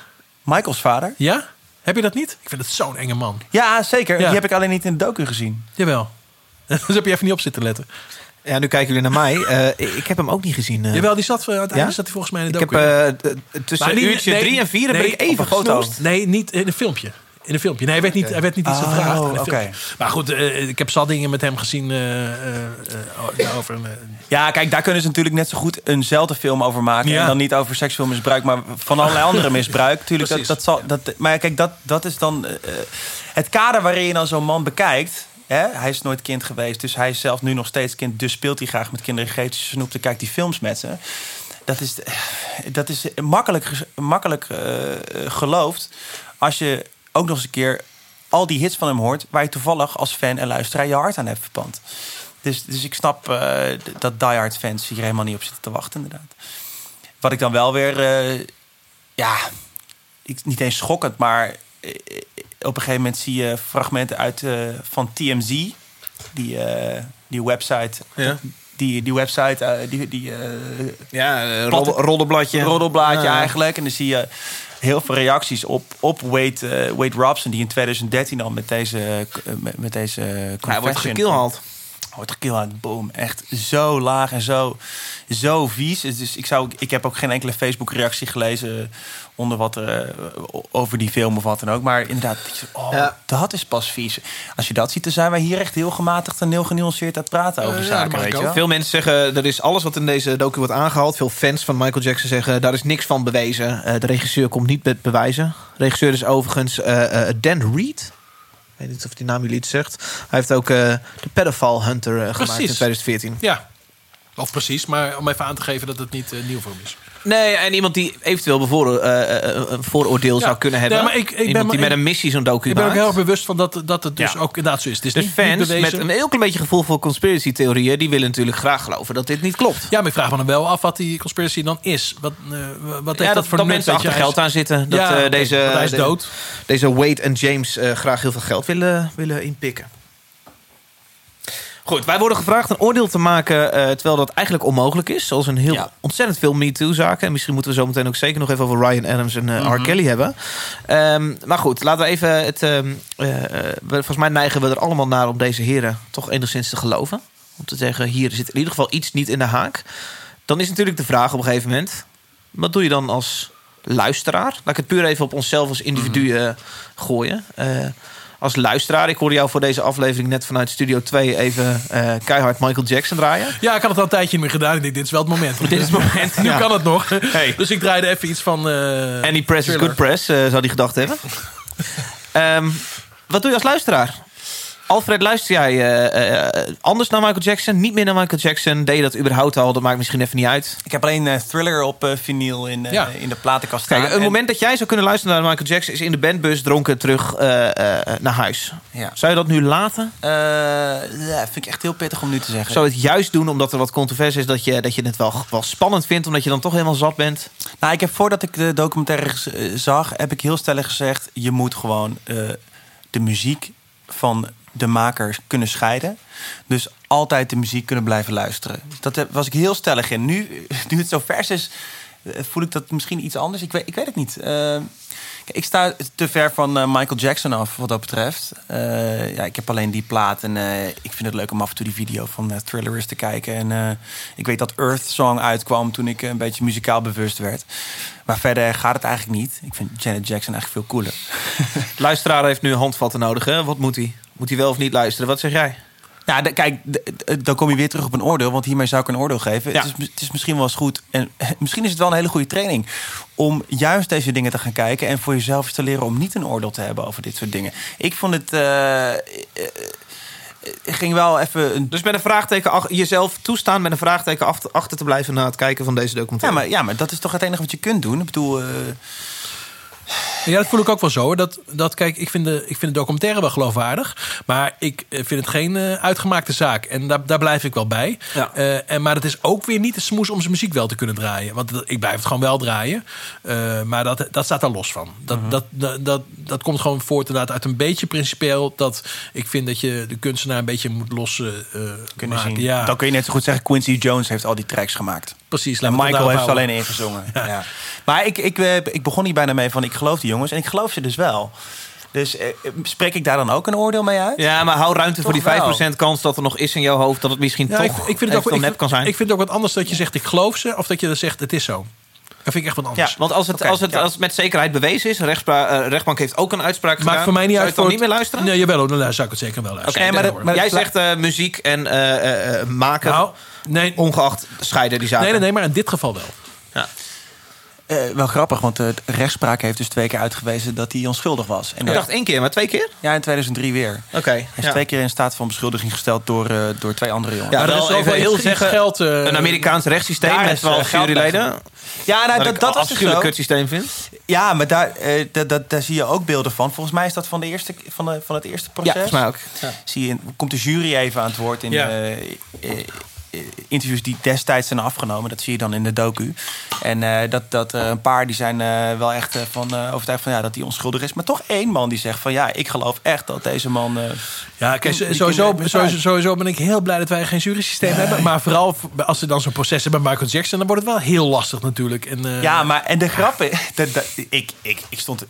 Michaels vader? Ja? Heb je dat niet? Ik vind het zo'n enge man. Ja, zeker. Ja. Die heb ik alleen niet in de docu gezien. Jawel. (laughs) dus heb je even niet op zitten letten. Ja, nu kijken jullie naar mij. Eh, ik heb hem ook niet gezien. eh. Jawel, die zat, aan het einde Ja? zat hij volgens mij in de Ik heb docu. eh, d- tussen niet- uurtje nee, drie en vier heb nee, ik even op een foto. gesnoest. Nee, niet in een filmpje. In een filmpje. Nee, hij werd niet, hij werd niet iets Oh, gevraagd. filmpje. Maar goed, eh, ik heb zat dingen met hem gezien eh, eh, over... een, Ja, kijk, daar kunnen ze natuurlijk net zo goed eenzelfde film over maken. Ja. En dan niet over seksueel misbruik, maar van allerlei andere (laughs) misbruik. Tuurlijk, dat, dat zal, dat, maar kijk, dat, dat is dan het kader waarin je dan zo'n man bekijkt. Hè? Hij is nooit kind geweest, dus hij is zelf nu nog steeds kind. Dus speelt hij graag met kinderen, geeft ze snoep, dan kijkt hij films met ze. Dat is, dat is makkelijk, makkelijk geloofd als je ook nog eens een keer al die hits van hem hoort... waar je toevallig als fan en luisteraar je hart aan hebt verpand. Dus, dus ik snap d- dat diehard fans hier helemaal niet op zitten te wachten, inderdaad. Wat ik dan wel weer, eh, ja, ik, niet eens schokkend, maar eh, op een gegeven moment zie je fragmenten uit van TMZ, die, die website. Ja. Die, die website, die, die Ja, roddelbladje. roddelblaadje Ja. eigenlijk. En dan zie je heel veel reacties op, op Wade, eh, Wade Robson... die in 2013 al met deze, eh, met, met deze Hij wordt confession- gekillhaald. wordt gekillhaald. Boom. Echt zo laag en zo, zo vies. Dus ik, zou, ik heb ook geen enkele Facebook-reactie gelezen onder wat er eh, over die film of wat dan ook. Maar inderdaad, oh, Ja. dat is pas vies. Als je dat ziet, dan zijn wij hier echt heel gematigd en heel genuanceerd aan het praten over zaken. Weet je wel? Veel mensen zeggen, er is alles wat in deze docu wordt aangehaald. Veel fans van Michael Jackson zeggen, daar is niks van bewezen. Eh, de regisseur komt niet met bewijzen. De regisseur is overigens eh, eh, Dan Reed. Ik weet niet of die naam jullie iets zegt. Hij heeft ook eh, de Pedophile Hunter eh, gemaakt in Precies. 2014. ja, of precies. Maar om even aan te geven dat het niet eh, nieuw voor hem is. Nee, en iemand die eventueel bevoor, eh, eh, een vooroordeel zou kunnen hebben. Nee, maar ik- ik ben iemand maar- die met een missie zo'n docu Ik ben ook heel erg bewust van dat, dat het dus ook inderdaad zo is. Het is De niet, fans met een heel klein beetje gevoel voor conspiracy theorieën... die willen natuurlijk graag geloven dat dit niet klopt. Ja, maar ik vraag me dan wel af wat die conspiracy dan is. Wat, eh, wat heeft ja, dat, voor dat mensen achter geld aan zitten. Dat Ja, eh, deze, hij is dood. Deze Wade en James eh, graag heel veel geld willen, willen inpikken. Goed, wij worden gevraagd een oordeel te maken... eh, terwijl dat eigenlijk onmogelijk is. Zoals een heel Ja. ontzettend veel MeToo-zaken. En misschien moeten we zo meteen ook zeker nog even over Ryan Adams en eh, R. Kelly hebben. Ehm, maar goed, laten we even het... ehm, eh, volgens mij neigen we er allemaal naar om deze heren toch enigszins te geloven. Om te zeggen, hier zit in ieder geval iets niet in de haak. Dan is natuurlijk de vraag op een gegeven moment... wat doe je dan als luisteraar? Laat ik het puur even op onszelf als individu eh, gooien. Als luisteraar, ik hoorde jou voor deze aflevering net vanuit Studio 2 even eh, keihard Michael Jackson draaien. Ja, ik had het al een tijdje niet meer gedaan. Ik denk, dit is wel het moment. (laughs) Dit is het moment, (laughs) nu ja. kan het nog. Hey. Dus ik draaide even iets van... eh Any press is good press, eh, zou die gedacht hebben. (laughs) Ehm, wat doe je als luisteraar? Alfred, luister jij eh, eh, anders naar Michael Jackson? Niet meer naar Michael Jackson? Deed je dat überhaupt al? Dat maakt misschien even niet uit. Ik heb alleen eh, Thriller op vinyl in, Ja. in de platenkast staan. Kijk, een En- moment dat jij zou kunnen luisteren naar Michael Jackson... is in de bandbus dronken terug naar huis. Ja. Zou je dat nu laten? Ja, vind ik echt heel pittig om nu te zeggen. Zou je het juist doen omdat er wat controverse is... dat je, dat je het wel, wel spannend vindt... omdat je dan toch helemaal zat bent? Nou, ik heb voordat ik de documentaire zag, heb ik heel stellig gezegd: je moet gewoon de muziek van de makers kunnen scheiden. Dus altijd de muziek kunnen blijven luisteren. Dat was ik heel stellig in. Nu, nu het zo vers is, voel ik dat misschien iets anders. Ik weet, ik weet het niet. Eh, ik sta te ver van eh, Michael Jackson af wat dat betreft. Eh, ja, ik heb alleen die plaat en eh, ik vind het leuk om af en toe die video van eh, Thriller eens te kijken. En eh, ik weet dat Earth Song uitkwam toen ik een beetje muzikaal bewust werd. Maar verder gaat het eigenlijk niet. Ik vind Janet Jackson eigenlijk veel cooler. (laughs) Luisteraar heeft nu handvatten nodig. Hè? Wat moet hij? Moet hij wel of niet luisteren? Wat zeg jij? Ja, de- kijk, dan kom je weer terug op een oordeel. Want hiermee zou ik een oordeel geven. Ja. Het, is, het is misschien wel eens goed. En (laughs) misschien is het wel een hele goede training. Om juist deze dingen te gaan kijken. En voor jezelf te leren om niet een oordeel te hebben over dit soort dingen. Ik vond het. ik ging wel even. Een... Dus met een vraagteken ach- jezelf toestaan met een vraagteken achter, achter te blijven na het kijken van deze Ja documentaire. maar, ja, maar dat is toch het enige wat je kunt doen. Ik bedoel. Ja, dat voel ik ook wel zo. hoor. Dat, dat, kijk, ik vind, de, ik vind de documentaire wel geloofwaardig. Maar ik eh, vind het geen eh, uitgemaakte zaak. En daar, daar blijf ik wel bij. Ja. Eh, en, maar het is ook weer niet de smoes om zijn muziek wel te kunnen draaien. Want ik blijf het gewoon wel draaien. Maar dat, dat staat daar los van. Dat, Mhm. dat, dat, dat, dat komt gewoon voort inderdaad uit een beetje principieel. Dat ik vind dat je de kunstenaar een beetje moet los eh, kunnen maken. zien. Ja, Dan kun je net zo goed zeggen: Quincy Jones heeft al die tracks gemaakt. precies. En Michael heeft ze alleen ingezongen. Ja. Maar ik, ik, ik begon hier bijna mee van ik geloof die jongens. En ik geloof ze dus wel. Dus eh, spreek ik daar dan ook een oordeel mee uit? Ja, maar hou ruimte voor die Toch 5% kans dat er nog is in jouw hoofd... dat het misschien Ja, toch ik, ik vind het ook, ik, nep kan zijn. Ik vind het ook wat anders dat je zegt ik geloof ze. Of dat je dan zegt het is zo. Dat vind ik echt wat anders. ja, want als het, als, het, ja. als het met zekerheid bewezen is... rechtspra- eh, rechtbank heeft ook een uitspraak gedaan... Maakt voor mij niet zou uit. je dan voor niet meer luisteren? Nee, jawel, dan zou ik het zeker wel Oké, luisteren. maar Jij zegt eh, muziek en eh, eh, eh, maken... nou, nee, ongeacht scheiden die zaken. nee, nee, nee, maar in dit geval wel. Ja. Eh, wel grappig, want de rechtspraak heeft dus twee keer uitgewezen dat hij onschuldig was. En Ik dacht één keer, maar twee keer? ja, in 2003 weer. Oké. Hij is ja. twee keer in staat van beschuldiging gesteld door, eh, door twee andere jongens. Ja, Maar er wel is wel even iets- heel zeggen, geld, eh, een Amerikaans rechtssysteem met is, 12 geld juryleden. ja nou, Dat, dat, dat een was dus afschuwelijk zo. kutsysteem vind. Ja, maar daar, eh, dat, dat, daar zie je ook beelden van. Volgens mij is dat van, de eerste, van, de, van het eerste Ja, proces. volgens mij ook. zie je, komt de jury even aan het woord in Ja. eh, eh, eh, interviews die destijds zijn afgenomen. Dat zie je dan in de docu. En eh, dat, dat eh, een paar die zijn eh, wel echt van, overtuigd van ja, dat hij onschuldig is. Maar toch één man die zegt van ja, ik geloof echt dat deze man. Ja, kijk, sowieso, sowieso, sowieso ben ik heel blij dat wij geen jurysysteem hebben. Maar vooral als ze dan zo'n proces hebben bij Michael Jackson, dan wordt het wel heel lastig natuurlijk. En, Ja, maar en de grap is, (laughs) dat, dat- ik, ik, ik, stond,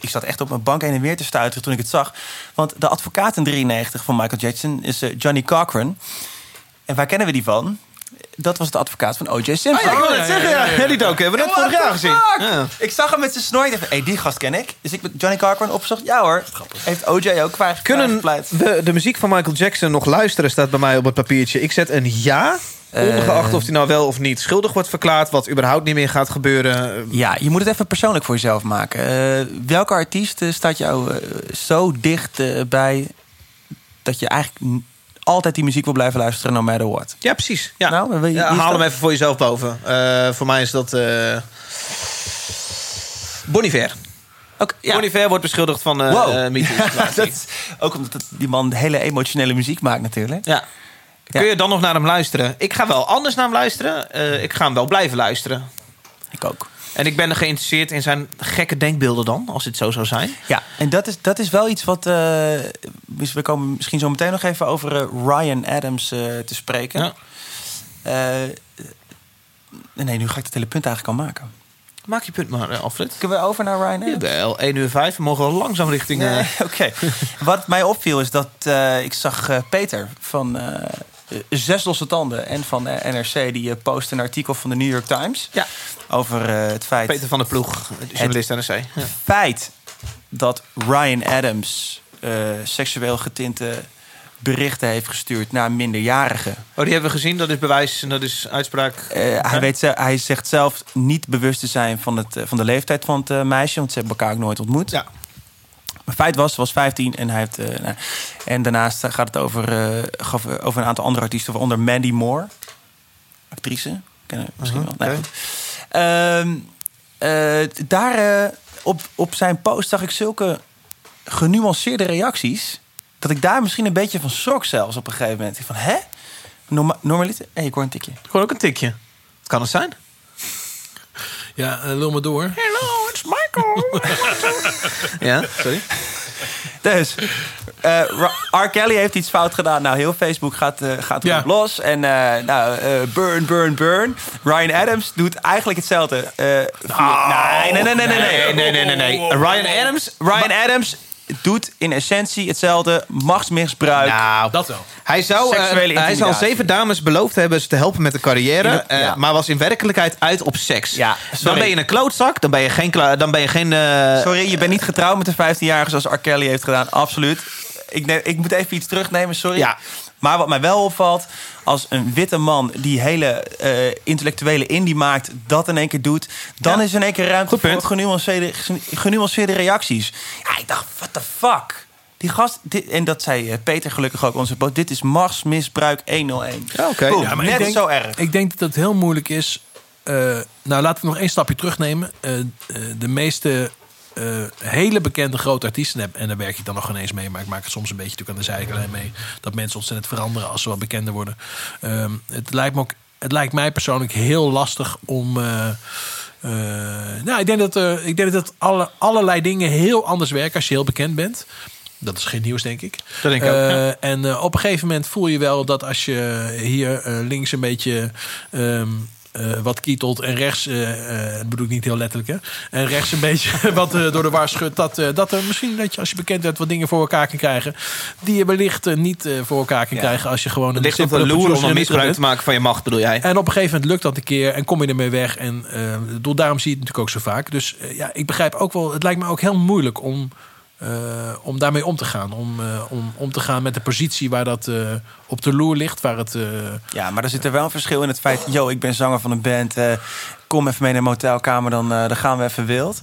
ik zat echt op mijn bank heen en weer te stuiteren toen ik het zag. Want de advocaat in 93 van Michael Jackson is Johnny Cochran. En waar kennen we die van? Dat was de advocaat van O.J. Simpson. Oh ja, ik wil net zeggen, ja. Ja, die hebben we net vorig jaar gezien. Ja. Ik zag hem met zijn snor. Ik dacht, hey, die gast ken ik. Dus ik met Johnny Cochran opgezocht. Ja hoor, heeft O.J. ook kwijt. Kunnen we de muziek van Michael Jackson nog luisteren, staat bij mij op het papiertje. Ik zet een ja, ongeacht of hij nou wel of niet schuldig wordt verklaard... wat überhaupt niet meer gaat gebeuren. Ja, je moet het even persoonlijk voor jezelf maken. Eh, welke artiest eh, staat jou eh, zo dicht eh, bij... dat je eigenlijk altijd die muziek wil blijven luisteren, no matter what? Ja, precies. Ja. Nou, Ja, haal dat? hem even voor jezelf boven. Eh, voor mij is dat... eh Bon Iver. Oké, ja. Bon Iver wordt beschuldigd van eh Wow. (laughs) MeToo-situatie. dat is ook omdat het- die man hele emotionele muziek maakt natuurlijk. Ja. Kun je dan nog naar hem luisteren? Ik ga wel anders naar hem luisteren. Eh, ik ga hem wel blijven luisteren. Ik ook. En ik ben er geïnteresseerd in zijn gekke denkbeelden dan, als het zo zou zijn. Ja, en dat is, dat is wel iets wat, eh, dus we komen misschien zo meteen nog even over eh, Ryan Adams eh, te spreken. Ja. Nee, nu ga ik het hele punt eigenlijk al maken. Maak je punt maar, Alfred. Kunnen we over naar Ryan Adams? Jawel, 1 uur 5. We mogen wel langzaam richting... Nee, (laughs) oké. Wat mij opviel is dat ik zag Peter van Zes Losse Tanden en van eh, NRC... die eh, postte een artikel van de New York Times... Ja. over eh, het feit... Peter van der Ploeg, journalist NRC. Ja. feit dat Ryan Adams eh, seksueel getinte berichten heeft gestuurd naar minderjarigen. Oh, die hebben we gezien. Dat is bewijs en dat is uitspraak. Hij, weet, ze- hij zegt zelf niet bewust te zijn van, het, van de leeftijd van het eh, meisje, want ze hebben elkaar ook nooit ontmoet. Ja. Maar feit was, was 15 en hij heeft. eh, nou, en daarnaast gaat het over, eh, gaf- over een aantal andere artiesten, waaronder Mandy Moore, actrice. Kennen we misschien Mhm, wel. Nou. Ehm, eh, daar op, op zijn post zag ik zulke genuanceerde reacties. Dat ik daar misschien een beetje van schrok zelfs op een gegeven moment. Ik Van hè? Norma normaliter? Hé, ik hoor een tikje. Gewoon ook een tikje. Het kan het zijn. Ja, lul maar door. Hello, Michael. (laughs) Ja, sorry. Dus, eh, Ra- R. Kelly heeft iets fout gedaan. Nou, heel Facebook gaat, eh, gaat erop los. En eh, nou, eh, burn, burn, burn. Ryan Adams doet eigenlijk hetzelfde. Eh, nee, nee, nee, nee, nee, nee. Nee, nee, nee, nee. Ryan Adams... Ryan Adams doet in essentie hetzelfde. Machtsmisbruik. Nou, dat wel. Hij zou, eh, Seksuele hij zou zeven dames beloofd hebben ze te helpen met de carrière. Ja. eh, Ja. Maar was in werkelijkheid uit op seks. Ja, dan ben je een klootzak. Dan ben je geen... Dan ben je geen eh, Sorry, je bent niet getrouwd met een 15-jarige zoals R. Kelly heeft gedaan. Absoluut. Ik, neem, ik moet even iets terugnemen, sorry. Ja. Maar wat mij wel opvalt, als een witte man die hele eh, intellectuele indie maakt, dat in één keer doet, dan Ja. is in één keer ruimte Goed voor genuanceerde, genuanceerde reacties. Ja, ik dacht, what the fuck? Die gast, dit, en dat zei eh, Peter gelukkig ook onze post. Dit is machtsmisbruik 101. Ja, oké. Boom, Ja, maar ik net denk- zo erg. Ik denk dat het heel moeilijk is. eh, nou, laten we nog één stapje terugnemen. De meeste eh, hele bekende grote artiesten heb, en daar werk ik dan nog ineens mee, maar ik maak het soms een beetje natuurlijk aan de zijlijn mee, dat mensen ontzettend veranderen als ze wat bekender worden. Ehm, het lijkt me ook, het lijkt mij persoonlijk heel lastig om. eh, eh, nou, ik denk dat, ik denk dat alle, allerlei dingen heel anders werken als je heel bekend bent. Dat is geen nieuws, denk ik. Dat denk ik ook, ja. En op een gegeven moment voel je wel dat als je hier links een beetje ehm, eh, wat kietelt en rechts, eh, eh, dat bedoel ik niet heel letterlijk, hè? En rechts een (laughs) beetje wat door de war schudt, dat, dat er misschien dat je als je bekend bent wat dingen voor elkaar kan krijgen, die je wellicht niet voor elkaar kan krijgen als je gewoon een ligt op de loer om misbruik te maken van je macht, bedoel jij? En op een gegeven moment lukt dat een keer en kom je ermee weg. En daarom zie je het natuurlijk ook zo vaak. Dus ja, ik begrijp ook wel, het lijkt me ook heel moeilijk om, eh, om daarmee om te gaan. Om, eh, om om te gaan met de positie waar dat eh, op de loer ligt. Waar het, Ja, maar er zit er wel een verschil in het feit... yo, ik ben zanger van een band, kom even mee naar een motelkamer... Dan, dan gaan we even wild.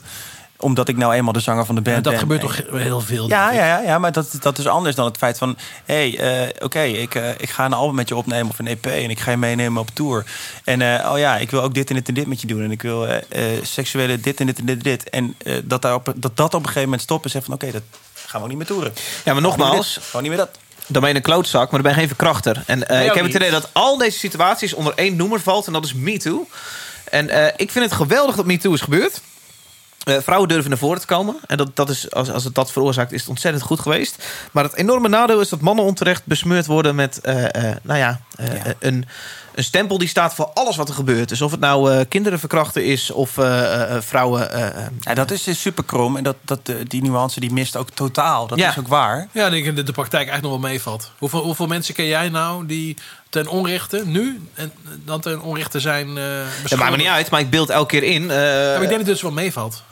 Omdat ik nou eenmaal de zanger van de band en dat ben. gebeurt toch heel veel. Ja, ja, ja, ja, maar dat, dat is anders dan het feit van... hé, hey, eh, oké, ik, eh, ik ga een album met je opnemen of een EP... en ik ga je meenemen op tour. En eh, oh ja, ik wil ook dit en dit en dit met je doen. En ik wil seksuele dit en dit en dit en dit. En eh, dat, daar op, dat dat op een gegeven moment stopt en zegt van... oké, dat gaan we ook niet meer toeren. Ja, maar nogmaals, Gewoon niet meer dat. dan ben je een klootzak, maar dan ben je geen verkrachter. En eh, Nee, ik heb het idee dat al deze situaties onder één noemer valt. En dat is MeToo. En eh, ik vind het geweldig dat MeToo is gebeurd. Eh, vrouwen durven naar voren te komen. En dat, dat is, als, als het dat veroorzaakt, is het ontzettend goed geweest. Maar het enorme nadeel is dat mannen onterecht besmeurd worden met eh, eh, nou ja, Een, een stempel die staat voor alles wat er gebeurt. Dus of het nou eh, kinderen verkrachten is of eh, eh, eh, vrouwen. eh, eh, Ja, dat is super krom. En dat, dat, die nuance die mist ook totaal. Dat Ja. is ook waar. Ja, ik denk dat de praktijk eigenlijk nog wel meevalt. Hoeveel, hoeveel mensen ken jij nou die ten onrechte nu en dan ten onrechte zijn? eh dat maakt me niet uit, maar ik beeld elke keer in. eh, Ja, maar ik denk dat het dus wel meevalt.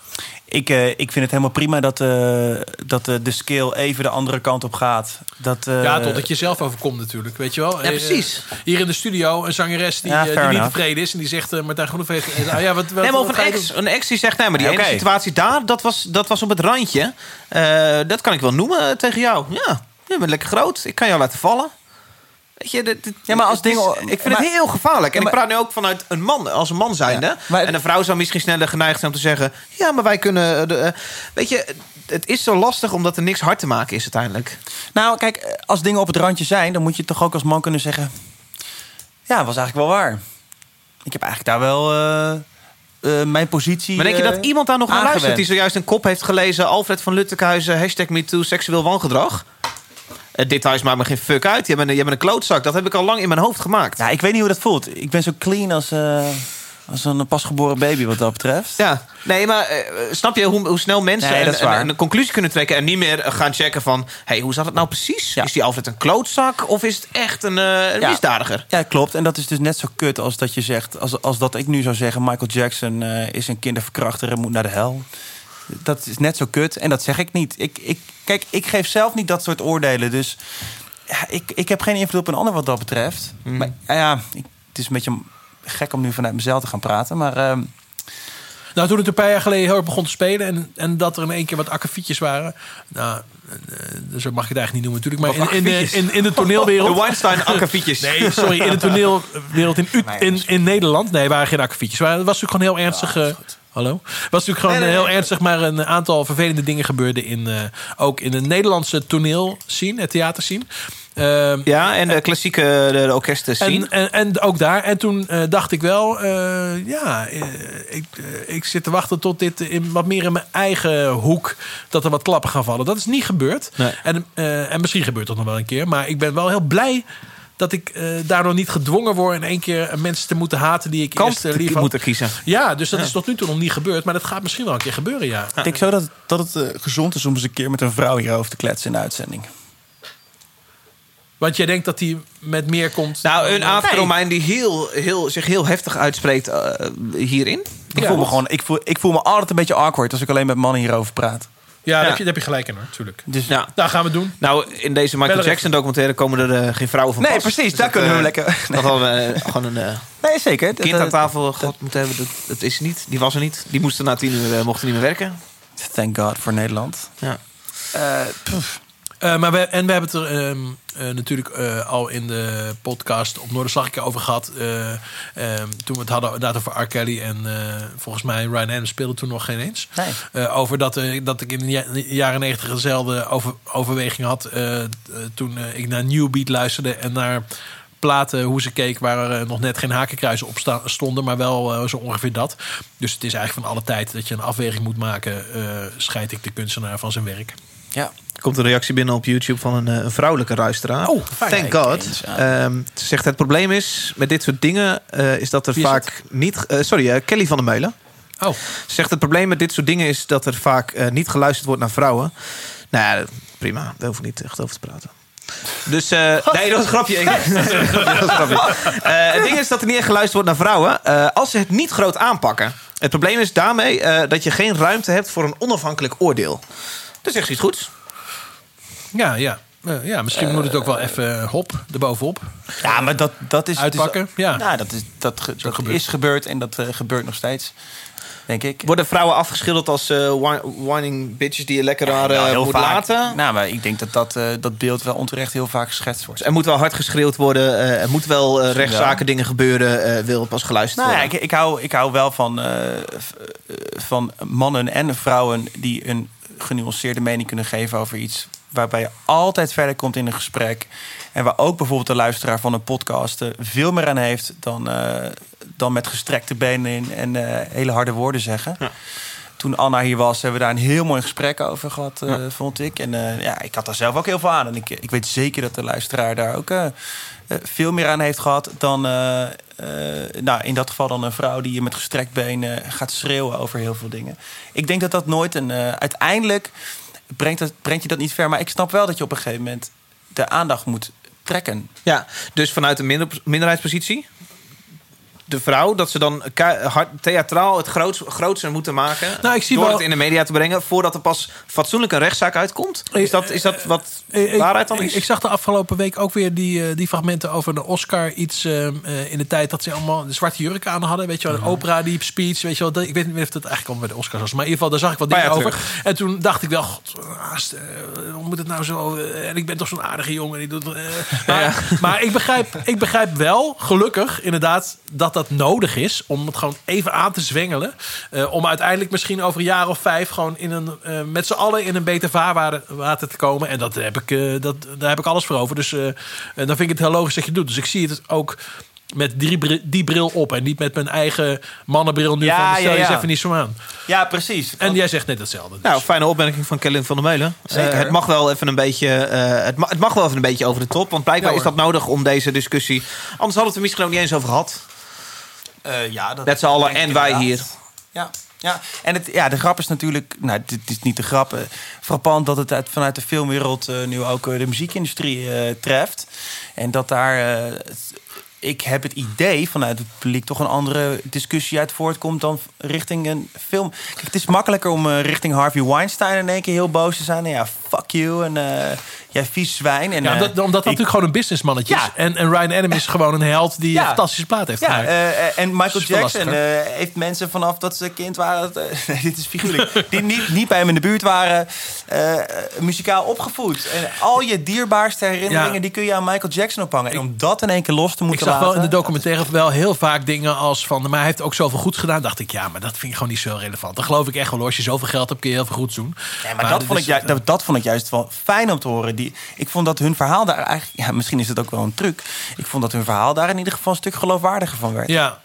Ik, eh, ik vind het helemaal prima dat, eh, dat eh, de scale even de andere kant op gaat. Dat, eh, Ja, totdat je zelf overkomt natuurlijk, weet je wel. Ja, Eh, precies. hier in de studio een zangeres die, Ja, die niet tevreden is. En die zegt, Martijn Groeneveld... eh, ah, ja, wat, wat, Nee, maar of wat een ex, een ex die zegt... Nee, maar die Ja, ene oké. situatie daar, dat was, dat was op het randje. Eh, dat kan ik wel noemen tegen jou. Ja, je bent lekker groot. Ik kan jou laten vallen. Weet je, dit, dit- Ja, maar als is- dingen- ik vind maar- het heel gevaarlijk. En Ja, ik praat nu ook vanuit een man, als een man zijnde. Ja, maar- en een vrouw zou misschien sneller geneigd zijn om te zeggen... Ja, maar wij kunnen... eh, de, eh, weet je, het is zo lastig omdat er niks hard te maken is uiteindelijk. Nou, kijk, eh, als dingen op het randje zijn, dan moet je toch ook als man kunnen zeggen: Ja, was eigenlijk wel waar. Ik heb eigenlijk daar wel mijn positie. Maar denk je dat iemand daar nog naar luistert... die zojuist een kop heeft gelezen... Alfred van Luttekhuizen, hashtag MeToo, seksueel wangedrag? Eh, details maakt me geen fuck uit. Je bent, een- je bent een klootzak. Dat heb ik al lang in mijn hoofd gemaakt. Ja, ik weet niet hoe dat voelt. Ik ben zo clean als, eh, als een pasgeboren baby wat dat betreft. Ja, nee, maar eh, snap je hoe, hoe snel mensen Nee, een, conclusie kunnen trekken... en niet meer gaan checken van... hey, hoe zat het nou precies? Is die Alfred een klootzak of is het echt een, een Ja. misdadiger? Ja, klopt. En dat is dus net zo kut als dat je zegt... als, als dat ik nu zou zeggen... Michael Jackson is een kinderverkrachter en moet naar de hel. Dat is net zo kut. En dat zeg ik niet. Ik, ik, kijk, ik geef zelf niet dat soort oordelen. Dus ja, ik, ik heb geen invloed op een ander wat dat betreft. Maar ja, ik, het is een beetje gek om nu vanuit mezelf te gaan praten. Maar ehm, Nou, toen het een paar jaar geleden heel erg begon te spelen... en, en dat er in één keer wat akkefietjes waren... Nou, zo mag ik het eigenlijk niet noemen natuurlijk... maar in, in, de, akkefietjes? in, in de toneelwereld... (laughs) De Weinstein-akkefietjes. Nee, sorry, in de toneelwereld in, in, in Nederland... Nee, waren geen akkefietjes. Maar het was natuurlijk gewoon heel ernstig... Hallo? Het was natuurlijk gewoon Nee, nee, heel nee. ernstig, maar een aantal vervelende dingen gebeurden in, eh, ook in de Nederlandse toneelscene, het theaterscene. Ehm, Ja, en de klassieke de, de orkesten zien. en, en, en ook daar. En toen eh, dacht ik wel, eh, ja, ik, ik zit te wachten tot dit in, wat meer in mijn eigen hoek, dat er wat klappen gaan vallen. Dat is niet gebeurd. Nee. En, en misschien gebeurt dat nog wel een keer. Maar ik ben wel heel blij dat ik eh, daardoor niet gedwongen word in één keer mensen te moeten haten die ik Kant eerst eh, te lief had. moeten kiezen. Ja, dus dat Ja. is tot nu toe nog niet gebeurd. Maar dat gaat misschien wel een keer gebeuren, ja. ik denk zo dat, dat het eh, gezond is om eens een keer met een vrouw hierover te kletsen in de uitzending. Want jij denkt dat hij met meer komt. Nou, een Aad Nee. Romein die heel, heel, zich heel heftig uitspreekt eh, hierin. Ik, voel me gewoon, ik, voel, ik voel me altijd een beetje awkward als ik alleen met mannen hierover praat. Ja, daar. Heb, je, daar heb je gelijk in hoor, natuurlijk. Dus, Ja. Nou, gaan we doen. Nou, in deze Michael Bellen Jackson documentaire komen er eh, geen vrouwen van Nee, pas. precies, Dus daar dat, kunnen we eh, lekker- Dat hadden we eh, gewoon een Nee, zeker. Dat- kind aan dat- tafel gehad moeten hebben. Dat, dat is niet. Die was er niet. Die moesten na tien uur mochten niet meer werken. Thank God voor Nederland. Ja. Eh, Eh, maar we, en we hebben het er ehm, eh, natuurlijk eh, al in de podcast op Noorderslag een keer over gehad. eh, ehm, toen we het hadden inderdaad over R. Kelly. En volgens mij Ryan Adams speelde toen nog geen eens. Nee. Over dat, dat ik in de ja- jaren negentig dezelfde over, overweging had. toen ik naar New Beat luisterde en naar platen, hoe ze keek, waar er nog net geen hakenkruisen op stonden, maar wel zo ongeveer dat. Dus het is eigenlijk van alle tijd dat je een afweging moet maken. eh scheid ik de kunstenaar van zijn werk. ja. Komt een reactie binnen op YouTube van een, eh, een vrouwelijke luisteraar. Oh. Thank God. Ehm, ze zegt het probleem is met dit soort dingen eh, is dat er is vaak niet. eh, sorry, Kelly van der Meulen. Oh, Ze zegt het probleem met dit soort dingen is dat er vaak niet geluisterd wordt naar vrouwen. Nou ja, prima. Daar hoef ik niet echt over te praten. Dus nee, dat was (laughs) een grapje. dat was een grapje. Het ding is dat er niet echt geluisterd wordt naar vrouwen. als ze het niet groot aanpakken. Het probleem is daarmee dat je geen ruimte hebt voor een onafhankelijk oordeel. Dus ze iets goeds. Ja, ja. Eh, ja, misschien moet het ook wel even eh, hop erbovenop. ja, maar dat, dat is... Uitpakken, ja. Nou, dat is, dat, ge- dat gebeurd. is gebeurd en dat eh, gebeurt nog steeds. Denk ik. Worden vrouwen afgeschilderd als whi- whining bitches die je lekker aan eh, Nou, moet vaak. laten? Nou, maar ik denk dat dat, eh, dat beeld wel onterecht heel vaak geschetst wordt. Er moet wel hard geschreeuwd worden. eh, er moet wel rechtszaken, dingen gebeuren. eh, wil het pas geluisterd Nou ja, worden. ik, ik, hou, ik hou wel van, van mannen en vrouwen die een genuanceerde mening kunnen geven over iets. Waarbij je altijd verder komt in een gesprek. En waar ook bijvoorbeeld de luisteraar van een podcast eh, veel meer aan heeft dan, eh, dan met gestrekte benen in en eh, hele harde woorden zeggen. Toen Anna hier was, hebben we daar een heel mooi gesprek over gehad, eh, vond ik. En ja, ik had daar zelf ook heel veel aan. En ik, ik weet zeker dat de luisteraar daar ook veel meer aan heeft gehad dan, nou, in dat geval dan een vrouw die je met gestrekt benen gaat schreeuwen over heel veel dingen. Ik denk dat dat nooit een. uiteindelijk brengt, het, brengt je dat niet ver. Maar ik snap wel dat je op een gegeven moment de aandacht moet trekken. Ja, dus vanuit een minder, minderheidspositie. De vrouw, dat ze dan theatraal het groots, grootser moeten maken. Nou, ik zie door wel- het in de media te brengen. Voordat er pas fatsoenlijk een rechtszaak uitkomt. Is dat, is dat wat Eh, ik- waarheid dan is? Ik zag de afgelopen week ook weer die, eh, die fragmenten over de Oscar. Iets eh, eh, in de tijd dat ze allemaal de zwarte jurk aan hadden. Weet je wel, een opera, die speech. Weet je wel, ik weet niet meer of dat eigenlijk al bij de Oscars was. Maar in ieder geval, daar zag ik wat dingen over. En toen dacht ik wel, god, haast, eh, hoe moet het nou zo? eh, en ik ben toch zo'n aardige jongen. Die doet, eh, maar, maar ik, begrijp, ik begrijp wel, gelukkig, inderdaad, dat dat nodig is. Om het gewoon even aan te zwengelen. Eh, om uiteindelijk misschien over een jaar of vijf gewoon in een, eh, met z'n allen in een beter vaarwater water te komen. En dat heb ik, eh, dat, daar heb ik alles voor over. Dus eh, dan vind ik het heel logisch dat je het doet. Dus ik zie het ook met die, bri- die bril op en niet met mijn eigen mannenbril nu. Ja, van, stel ja, je ja. even niet zo aan. Ja, precies. En jij zegt net hetzelfde. Nou, fijne opmerking van Kellen van der Meulen. Zeker. Eh, het mag wel even een beetje, eh, het, ma- het mag wel even een beetje over de top, want blijkbaar Ja, is dat nodig om deze discussie. Anders hadden we het er misschien ook niet eens over gehad. Eh, ja, dat Met z'n allen en wij inderdaad. hier. Ja, ja. en het, ja, de grap is natuurlijk... Nou, dit is niet de grap. eh, frappant dat het uit, vanuit de filmwereld eh, nu ook de muziekindustrie treft. En dat daar... ik heb het idee vanuit het publiek toch een andere discussie uit voortkomt dan richting een film. Kijk, het is makkelijker om richting Harvey Weinstein in één keer heel boos te zijn. Nou ja, fuck you en jij vies zwijn. En, Ja, eh, omdat, omdat dat ik- natuurlijk gewoon een businessmannetje is. Ja. En, en Ryan Adams is gewoon een held die Ja. een fantastische plaat heeft gemaakt. eh, eh, en Michael Jackson heeft mensen vanaf dat ze kind waren... (laughs) dit is figuurlijk. die niet, niet bij hem in de buurt waren, muzikaal opgevoed. En al je dierbaarste herinneringen... Die kun je aan Michael Jackson ophangen. En om dat in één keer los te Ik moeten zag wel in laten... de documentaire wel heel vaak dingen als van... maar hij heeft ook zoveel goeds gedaan. dacht ik, ja, maar dat vind ik gewoon niet zo relevant. Dan geloof ik echt wel, als je zoveel geld hebt... kun je heel veel goeds doen. Ja, maar, dat, vond is- ik dat, dat vond ik juist wel fijn om te horen. Die, ik vond dat hun verhaal daar eigenlijk... Ja, misschien is het ook wel een truc. Ik vond dat hun verhaal daar in ieder geval een stuk geloofwaardiger van werd. Ja.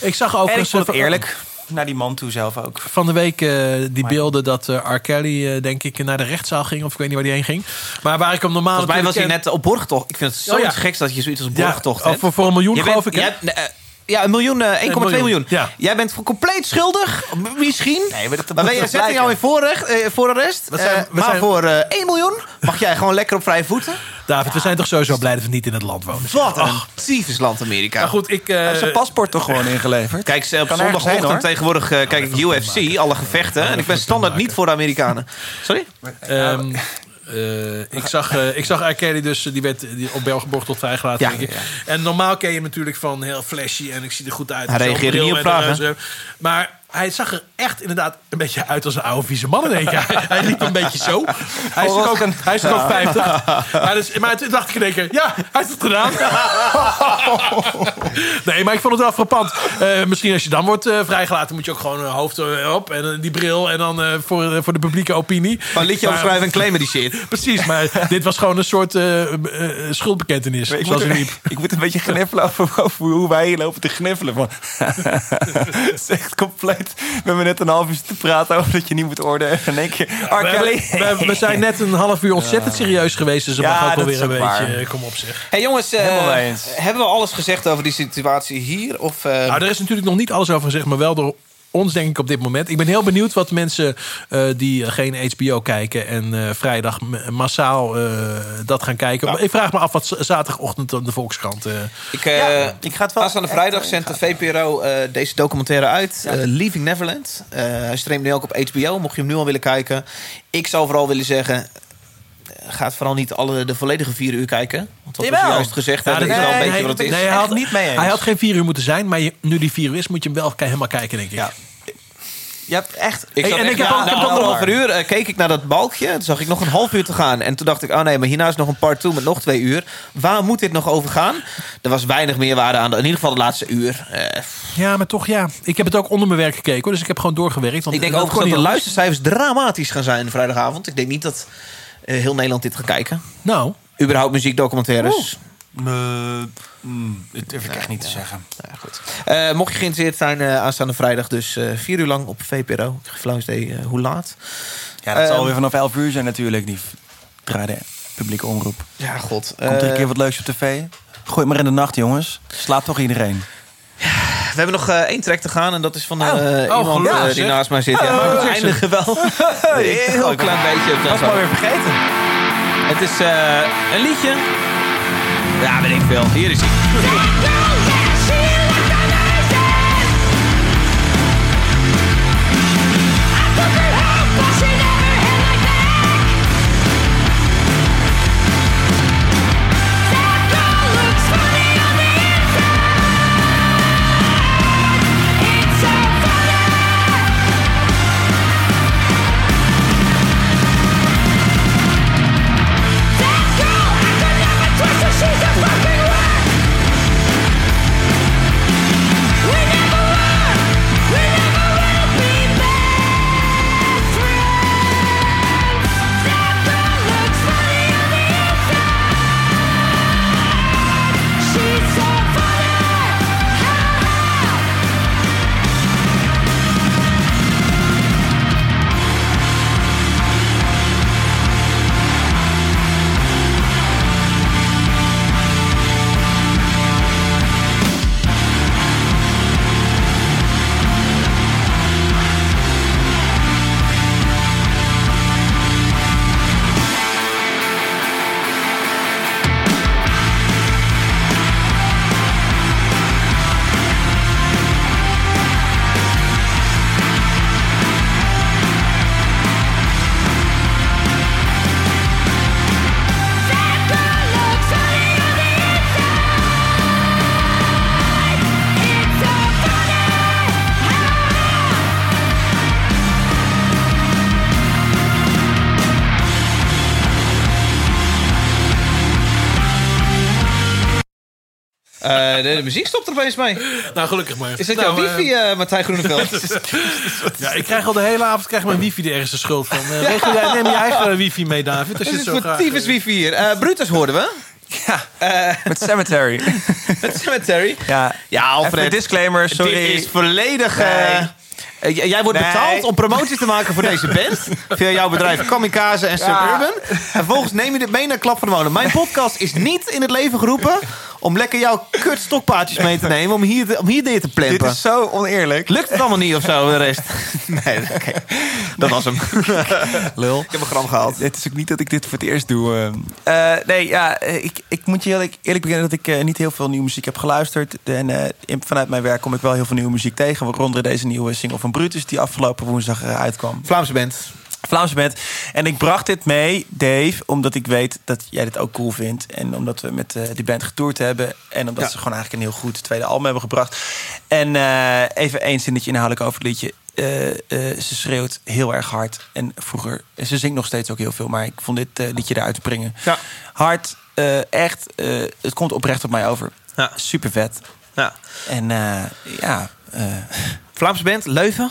Ik zag en ik vond het eerlijk. Naar die man toe zelf ook. Van de week eh, die beelden dat eh R. Kelly, eh, denk ik, naar de rechtszaal ging. Of ik weet niet waar die heen ging. Maar waar ik hem normaal Volgens mij was hij net op borgtocht. Ik vind het zo Oh ja. geks dat je zoiets als Ja, borgtocht oh, hebt. voor- voor een miljoen, Je bent- geloof ik, hebt, ja, een miljoen, eh, 1,2 miljoen, miljoen. ja. Jij bent compleet schuldig, misschien. Nee, maar dat, Maar wij zetten jou in voorrecht, eh, voorarrest. We zijn- Eh, maar zijn- voor eh 1 miljoen mag jij gewoon lekker op vrije voeten. David, we zijn toch sowieso blij dat we niet in het land wonen. Wat een Ach, tyfusland Amerika. maar goed, ik... eh, heeft zijn paspoort toch gewoon ingeleverd? Kijk, ze- op zondagochtend tegenwoordig eh, kijk ik UFC, alle gevechten. En ik ben standaard niet voor de Amerikanen. Sorry? Ehm, eh, ik, zag, eh, ik zag. Kelly dus, eh, die werd die op Belgeborg tot vrijgelaten. Ja, ja. En normaal ken je hem natuurlijk van heel flashy en ik zie er goed uit. Hij en zo, reageerde niet op en vragen. Maar hij zag er echt inderdaad een beetje uit als een oude vieze man in één keer. (laughs) Hij, liep een beetje zo. Hij is Oh, toch ook, een- hij is toch ook 50. Maar, dus, maar toen dacht ik in één keer, ja, hij heeft het gedaan. (laughs) nee, maar ik vond het wel frappant. Eh, misschien als je dan wordt eh, vrijgelaten, moet je ook gewoon een hoofd eh, op en die bril en dan voor, voor de publieke opinie. Gewoon een liedje opschrijven en claimen die shit. (laughs) Precies, maar dit was gewoon een soort schuldbekentenis. Ik moet, liep. ik moet een beetje gniffelen over, over hoe wij hier lopen te gniffelen. Van. Het is echt compleet. We hebben net een half uur te praten over dat je niet moet ordenen. En in één keer, R. We, Kelly. hebben- we, we zijn net een half uur ontzettend serieus geweest. Dus dat Ja, mag ook wel dat weer is een beetje... waar. eh, Kom op zeg. Hey jongens, eh, hebben we alles gezegd over die situatie hier? Of, eh, Nou, er is natuurlijk nog niet alles over gezegd, maar wel door ons denk ik op dit moment. Ik ben heel benieuwd wat mensen eh, die geen HBO kijken en eh, vrijdag massaal eh, dat gaan kijken. Ik vraag me af wat zaterdagochtend op de Volkskrant. eh, ik, eh, Ja, ik ga het wel Aanstaande vrijdag zendt de VPRO eh, deze documentaire uit. Leaving Neverland. Eh, hij streamt nu ook op HBO, mocht je hem nu al willen kijken. Ik zou vooral willen zeggen... Ga het vooral niet alle, de volledige vier uur kijken. Want wat we zojuist gezegd Ja, hebben, is wel een nee, beetje nee, wat het is. nee, hij had, niet mee eens. hij had geen vier uur moeten zijn, maar je- nu die vier uur is, moet je hem wel helemaal kijken, denk ik. Ja. Je hebt echt... Ik en ik heb ook- na ook anderhalf uur eh, keek ik naar dat balkje. Toen zag ik nog een half uur te gaan. En toen dacht ik, oh nee, maar hierna is nog een part 2 met nog twee uur. Waar moet dit nog over gaan? Er was weinig meerwaarde aan. De, in ieder geval de laatste uur. Eh, Ja, maar toch ja. Ik heb het ook onder mijn werk gekeken, hoor, dus ik heb gewoon doorgewerkt. Want ik denk kon dat de luistercijfers dramatisch gaan zijn vrijdagavond. Ik denk niet dat eh, heel Nederland dit gaat kijken. Nou, Überhaupt muziekdocumentaires. Mm, dat durf ik echt niet te zeggen. Goed. Eh, mocht je geïnteresseerd zijn, eh, aanstaande vrijdag dus eh, vier uur lang op VPRO. Ik heb flauw idee eh, hoe laat. Ja, dat zal weer vanaf 11 uur zijn natuurlijk, die draaide publieke omroep. Ja, god. Komt er een keer wat leuks op tv? Gooi het maar in de nacht, jongens. Slaat toch iedereen. We hebben nog eh, één track te gaan en dat is van eh, Oh. iemand gelukkig, eh, die naast mij zit. Ja, Oh, maar we eindigen wel (laughs) een heel klein beetje. op Was dat maar weer vergeten. Het is eh, een liedje. Ja, weet ik veel. Hier is hij. De, de muziek stopt er opeens mee. Nou, gelukkig maar. Is dat Nou, jouw eh, wifi, eh Martijn Groeneveld? (laughs) Ja, ik krijg al de hele avond krijg mijn wifi er ergens de schuld van. Eh, regel jij, neem je eigen wifi mee, David. Als Dit je is het zo voor graag... tyfus wifi hier. Eh, Brutus hoorden we. Ja, met Cemetery. (laughs) Met Cemetery. ja, Ja, Alfred. Even disclaimer, sorry. Dit is volledig... eh, Nee. eh, jij wordt Nee. betaald om promoties te maken voor (laughs) deze band. Via jouw bedrijf Kamikaze en Suburban. En vervolgens neem je dit mee naar Klap van de Molen. Mijn podcast is niet in het leven geroepen... om lekker jouw kut stokpaardjes mee te nemen... om hier, te- om hier neer te Dit plempen. is zo oneerlijk. Lukt het allemaal niet of zo, de rest? (laughs) Nee, oké. Dat was hem. (laughs) Lul. Ik heb een gram gehaald. Het is ook niet dat ik dit voor het eerst doe. eh. Eh, nee, ja, eh, ik, ik moet je eerlijk, eerlijk bekennen dat ik eh, niet heel veel nieuwe muziek heb geluisterd. En in- vanuit mijn werk kom ik wel heel veel nieuwe muziek tegen. Waaronder deze nieuwe single van Brutus die afgelopen woensdag uitkwam. Vlaamse band. Vlaamse band. En ik bracht dit mee, Dave, omdat ik weet dat jij dit ook cool vindt. En omdat we met eh, die band getoerd hebben. En omdat Ja. ze gewoon eigenlijk een heel goed tweede album hebben gebracht. En eh, even één zinnetje inhoudelijk over het liedje. Eh, ze schreeuwt heel erg hard. En vroeger, ze zingt nog steeds ook heel veel. Maar ik vond dit liedje eruit te brengen. Ja. Hard, echt. het komt oprecht op mij over. Ja. Super vet. Ja. En ja, Vlaamse band, Leuven.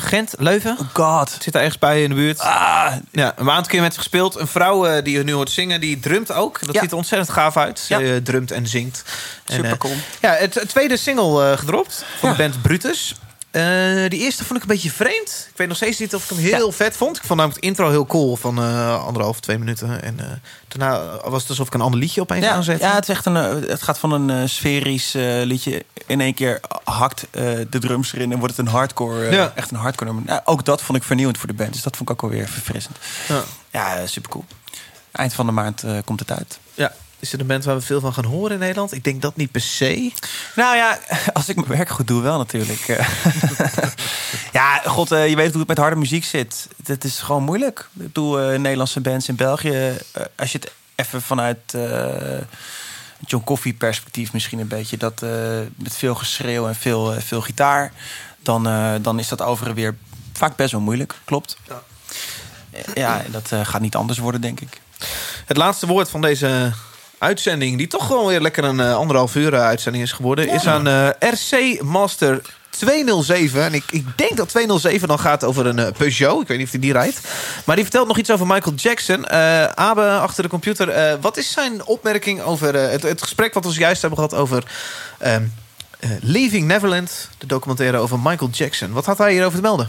Gent, Leuven. oh god. Zit daar ergens bij in de buurt. Ah, Ja, een aantal keer met ze gespeeld. Een vrouw eh, die je nu hoort zingen, die drumt ook. Dat Ja. ziet er ontzettend gaaf uit. Ze Ja. eh, drumt en zingt. En, Super eh, cool. ja, het, het tweede single eh, gedropt van de band Brutus. Eh die eerste vond ik een beetje vreemd. Ik weet nog steeds niet of ik hem heel vet vond. Ik vond namelijk het intro heel cool van eh, anderhalf, twee minuten. En eh, daarna was het alsof ik een ander liedje opeens Ja, aanzette. ja het, is echt een, het gaat van een sferisch liedje. In één keer hakt de drums erin en wordt het een hardcore. Ja. Echt een hardcore nummer. Nou, ook dat vond ik vernieuwend voor de band. Dus dat vond ik ook alweer verfrissend. Ja. Ja, super cool. Eind van de maand komt het uit. Ja. Is het een band waar we veel van gaan horen in Nederland? Ik denk dat niet per se. Nou ja, (laughs) als ik mijn werk goed doe, wel natuurlijk. (laughs) Ja, god, eh, je weet hoe het met harde muziek zit. Het is gewoon moeilijk. Ik doe eh, Nederlandse bands in België. eh, als je het even vanuit John Coffee perspectief misschien een beetje... dat met veel geschreeuw en veel, veel gitaar... Dan, dan is dat over en weer vaak best wel moeilijk. Klopt. Ja. Ja, dat gaat niet anders worden, denk ik. Het laatste woord van deze uitzending, die toch gewoon weer lekker een eh, anderhalf uur eh, uitzending is geworden, is aan eh, RC Master 207. En ik, ik denk dat 207 dan gaat over een Peugeot. Ik weet niet of hij die rijdt. Maar die vertelt nog iets over Michael Jackson. Abe achter de computer. wat is zijn opmerking over het, het gesprek wat we zojuist hebben gehad over ehm, eh, Leaving Neverland, de documentaire over Michael Jackson. Wat had hij hierover te melden?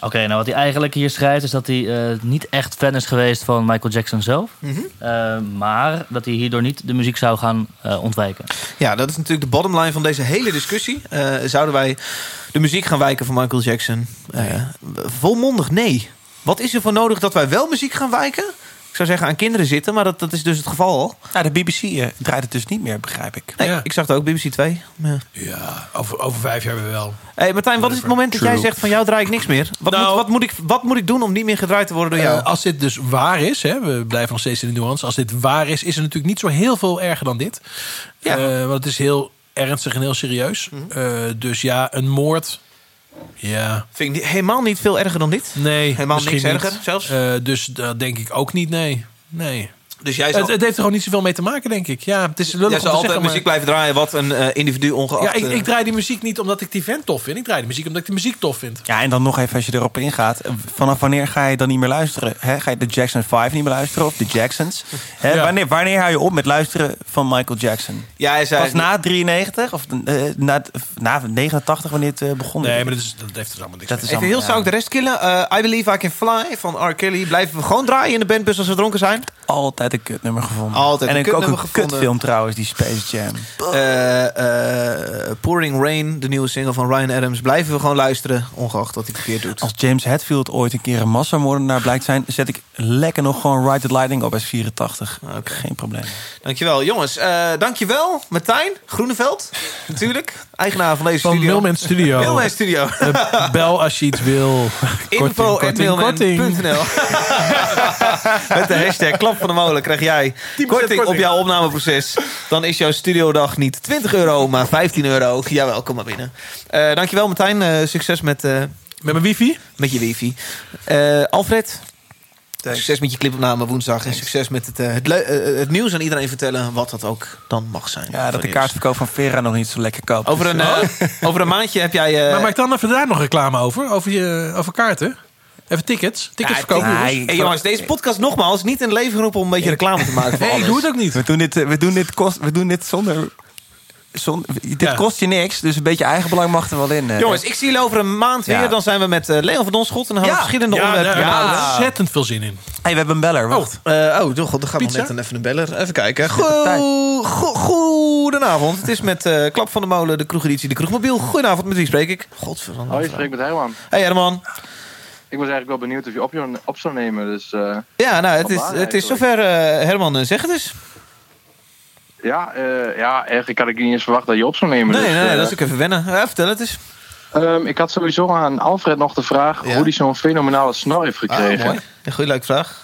Oké, nou wat hij eigenlijk hier schrijft is dat hij eh, niet echt fan is geweest van Michael Jackson zelf. Eh, maar dat hij hierdoor niet de muziek zou gaan eh, ontwijken. Ja, dat is natuurlijk de bottomline van deze hele discussie. Zouden wij de muziek gaan wijken van Michael Jackson? Volmondig nee. Wat is er voor nodig dat wij wel muziek gaan wijken? Ik zou zeggen aan kinderen zitten, maar dat, dat is dus het geval al. Nou, de BBC eh, draait het dus niet meer, begrijp ik. Nee, Ja. ik zag het ook, BBC 2. Ja. Ja, over, over vijf jaar weer wel. Hey, Martijn, wat is het moment dat jij zegt van jou draai ik niks meer? Wat, Nou- moet, wat, moet ik, wat moet ik doen om niet meer gedraaid te worden door jou? Eh, als dit dus waar is, hè, we blijven nog steeds in de nuance. Als dit waar is, is het natuurlijk niet zo heel veel erger dan dit. Ja. Eh, want het is heel ernstig en heel serieus. Eh, dus ja, een moord. Ja, Vind ik helemaal niet veel erger dan dit. nee. Helemaal niks niet. erger zelfs? Eh, dus dat denk ik ook niet, nee. Nee. Dus jij zal, Het, het heeft er gewoon niet zoveel mee te maken, denk ik. Ja, het is lullig jij om zal te altijd zeggen, maar- muziek blijven draaien wat een eh, individu ongeacht... Ja, ik, eh, ik draai die muziek niet omdat ik die vent tof vind. Ik draai die muziek omdat ik de muziek tof vind. Ja, en dan nog even als je erop ingaat. Vanaf wanneer ga je dan niet meer luisteren? Hè? Ga je de Jackson 5 niet meer luisteren? Of de Jacksons? Ja. wanneer, wanneer hou je op met luisteren van Michael Jackson? ja, hij zei... Pas na 93? Of eh, na, na 89 wanneer het eh, begon? Nee, maar dat, is, dat heeft er allemaal niks Dat mee. is Even heel allemaal- snel ook de rest killen. Eh, I Believe I Can Fly van R. Kelly. Blijven we gewoon draaien in de bandbus als we dronken zijn? Altijd een kutnummer gevonden. Altijd en een ik ook kutnummer een gevonden. kutfilm trouwens, die Space Jam. Eh, eh, Pouring Rain, de nieuwe single van Ryan Adams. Blijven we gewoon luisteren, ongeacht wat hij verkeerd doet. Als James Hetfield ooit een keer een massamoordenaar blijkt zijn... zet ik lekker nog gewoon Ride the Lightning op S84. Oké. Geen probleem. Dankjewel. Jongens, eh dankjewel. Martijn Groeneveld, (laughs) natuurlijk. Eigenaar van deze Van studio. Milman Studio. Milman Studio. Bel als je iets wil. (laughs) Info korting, korting. (laughs) Met de hashtag klap van de molen krijg jij korting, op jouw opnameproces. Dan is jouw studiodag niet 20 euro, maar 15 euro. Jawel, kom maar binnen. Eh, dankjewel Martijn. Eh, succes met, eh, Met mijn wifi? met je wifi. Eh, Alfred, Succes met je clipopname woensdag. En succes met het, het, nieuws aan iedereen vertellen. Wat dat ook dan mag zijn. Ja, dat de kaartverkoop van Vera nog niet zo lekker koopt. Over een, eh, over een maandje heb jij... eh, Maar maak ik dan even daar nog reclame over? Over, je, over kaarten? Even tickets? Tickets verkopen, jongens? Hey, jongens, deze podcast nogmaals niet in het leven geroepen om een beetje reclame te maken. Nee, (laughs) ik doe het ook niet. We doen dit, eh, we doen dit, kost, we doen dit zonder... zonder dit kost je niks, dus een beetje eigenbelang mag er wel in. eh. Jongens, ik zie jullie over een maand weer. Ja. Dan zijn we met eh, Leon van Donschot. En dan gaan we Ja. verschillende Ja, onderwerpen daar heb ik behandelen. ontzettend veel zin in. hey, we hebben een beller. Wacht. Eh, oh, oh, god, er gaat nog Pizza? net een, even een beller. Even kijken. Go- Goedenavond. Het is met Klap van de Molen, de kroegeditie, de Kroegmobiel. Goedenavond, met wie spreek ik? Godverdomme. Hoi, ik spreek met Herman. Hey Herman. Ik was eigenlijk wel benieuwd of je op, je- op zou nemen. Dus, eh, Ja, nou, het is, het is zover. eh, Herman, eh, zeg het eens. Ja, ja, eigenlijk had ik niet eens verwacht dat je op zou nemen. Nee, dus, nee, nee, dat is ook even wennen. Ja, vertel het eens. ehm, ik had sowieso aan Alfred nog de vraag Ja? hoe hij zo'n fenomenale snor heeft Ah, gekregen. mooi. Een goede leuke vraag.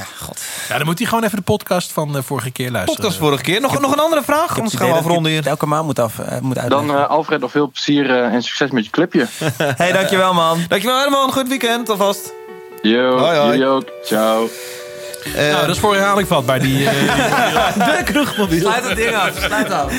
Ja, god. Ja, dan moet hij gewoon even de podcast van de vorige keer luisteren. Podcast vorige keer. Nog, nog een andere vraag? Anders gaan we afronden hier. Elke maand moet, af, eh, moet uitleggen. Dan eh, Alfred, nog veel plezier eh, en succes met je clipje. (laughs) hey, dankjewel man. Dankjewel Herman. Goed weekend alvast. Yo, Hoi. Ciao. Eh, Nou, dat is voor herhaling vatbaar. Die, eh, (laughs) de kroegmobiel. Sluit het ding af. Sluit af.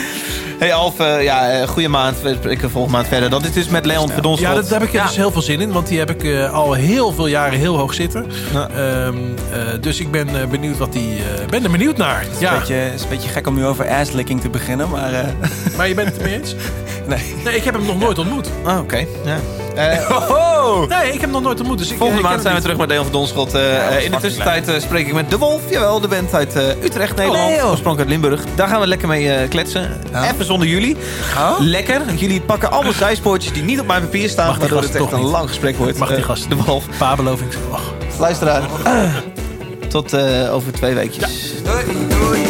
Hey Alf, eh, ja, eh, goede maand. We spreken volgende maand verder. Dat is dus met Leon Verdonschot. ja, dat, daar heb ik dus heel veel zin in. Want die heb ik eh, al heel veel jaren heel hoog zitten. Ja. Ehm, eh, dus ik ben eh, benieuwd wat die. ben er benieuwd naar. Het is, Ja, een beetje, het is een beetje gek om nu over asslicking te beginnen, maar... eh, maar je bent het ermee eens? (laughs) nee. Nee, ik heb hem nog nooit ontmoet. Ah, oké. Ja. Eh, (laughs) Oh! Nee, ik heb nog nooit ontmoet. Dus ik, Volgende eh, ik maand zijn we terug met Leon van Donschot. Eh, in de tussentijd spreek ik met De Wolf. Jawel, de band uit Utrecht, Nederland. nee, joh. oorspronkelijk uit Limburg. Daar gaan we lekker mee kletsen. Even zonder jullie. Oh? Lekker. Jullie pakken allemaal zijspoortjes die niet op mijn papier staan. Waardoor het echt een lang gesprek wordt. Mag die gast De Wolf. niet. Pabeloving. Oh. Luisteraar. (clears throat) Tot over twee weekjes. Doei. Doei.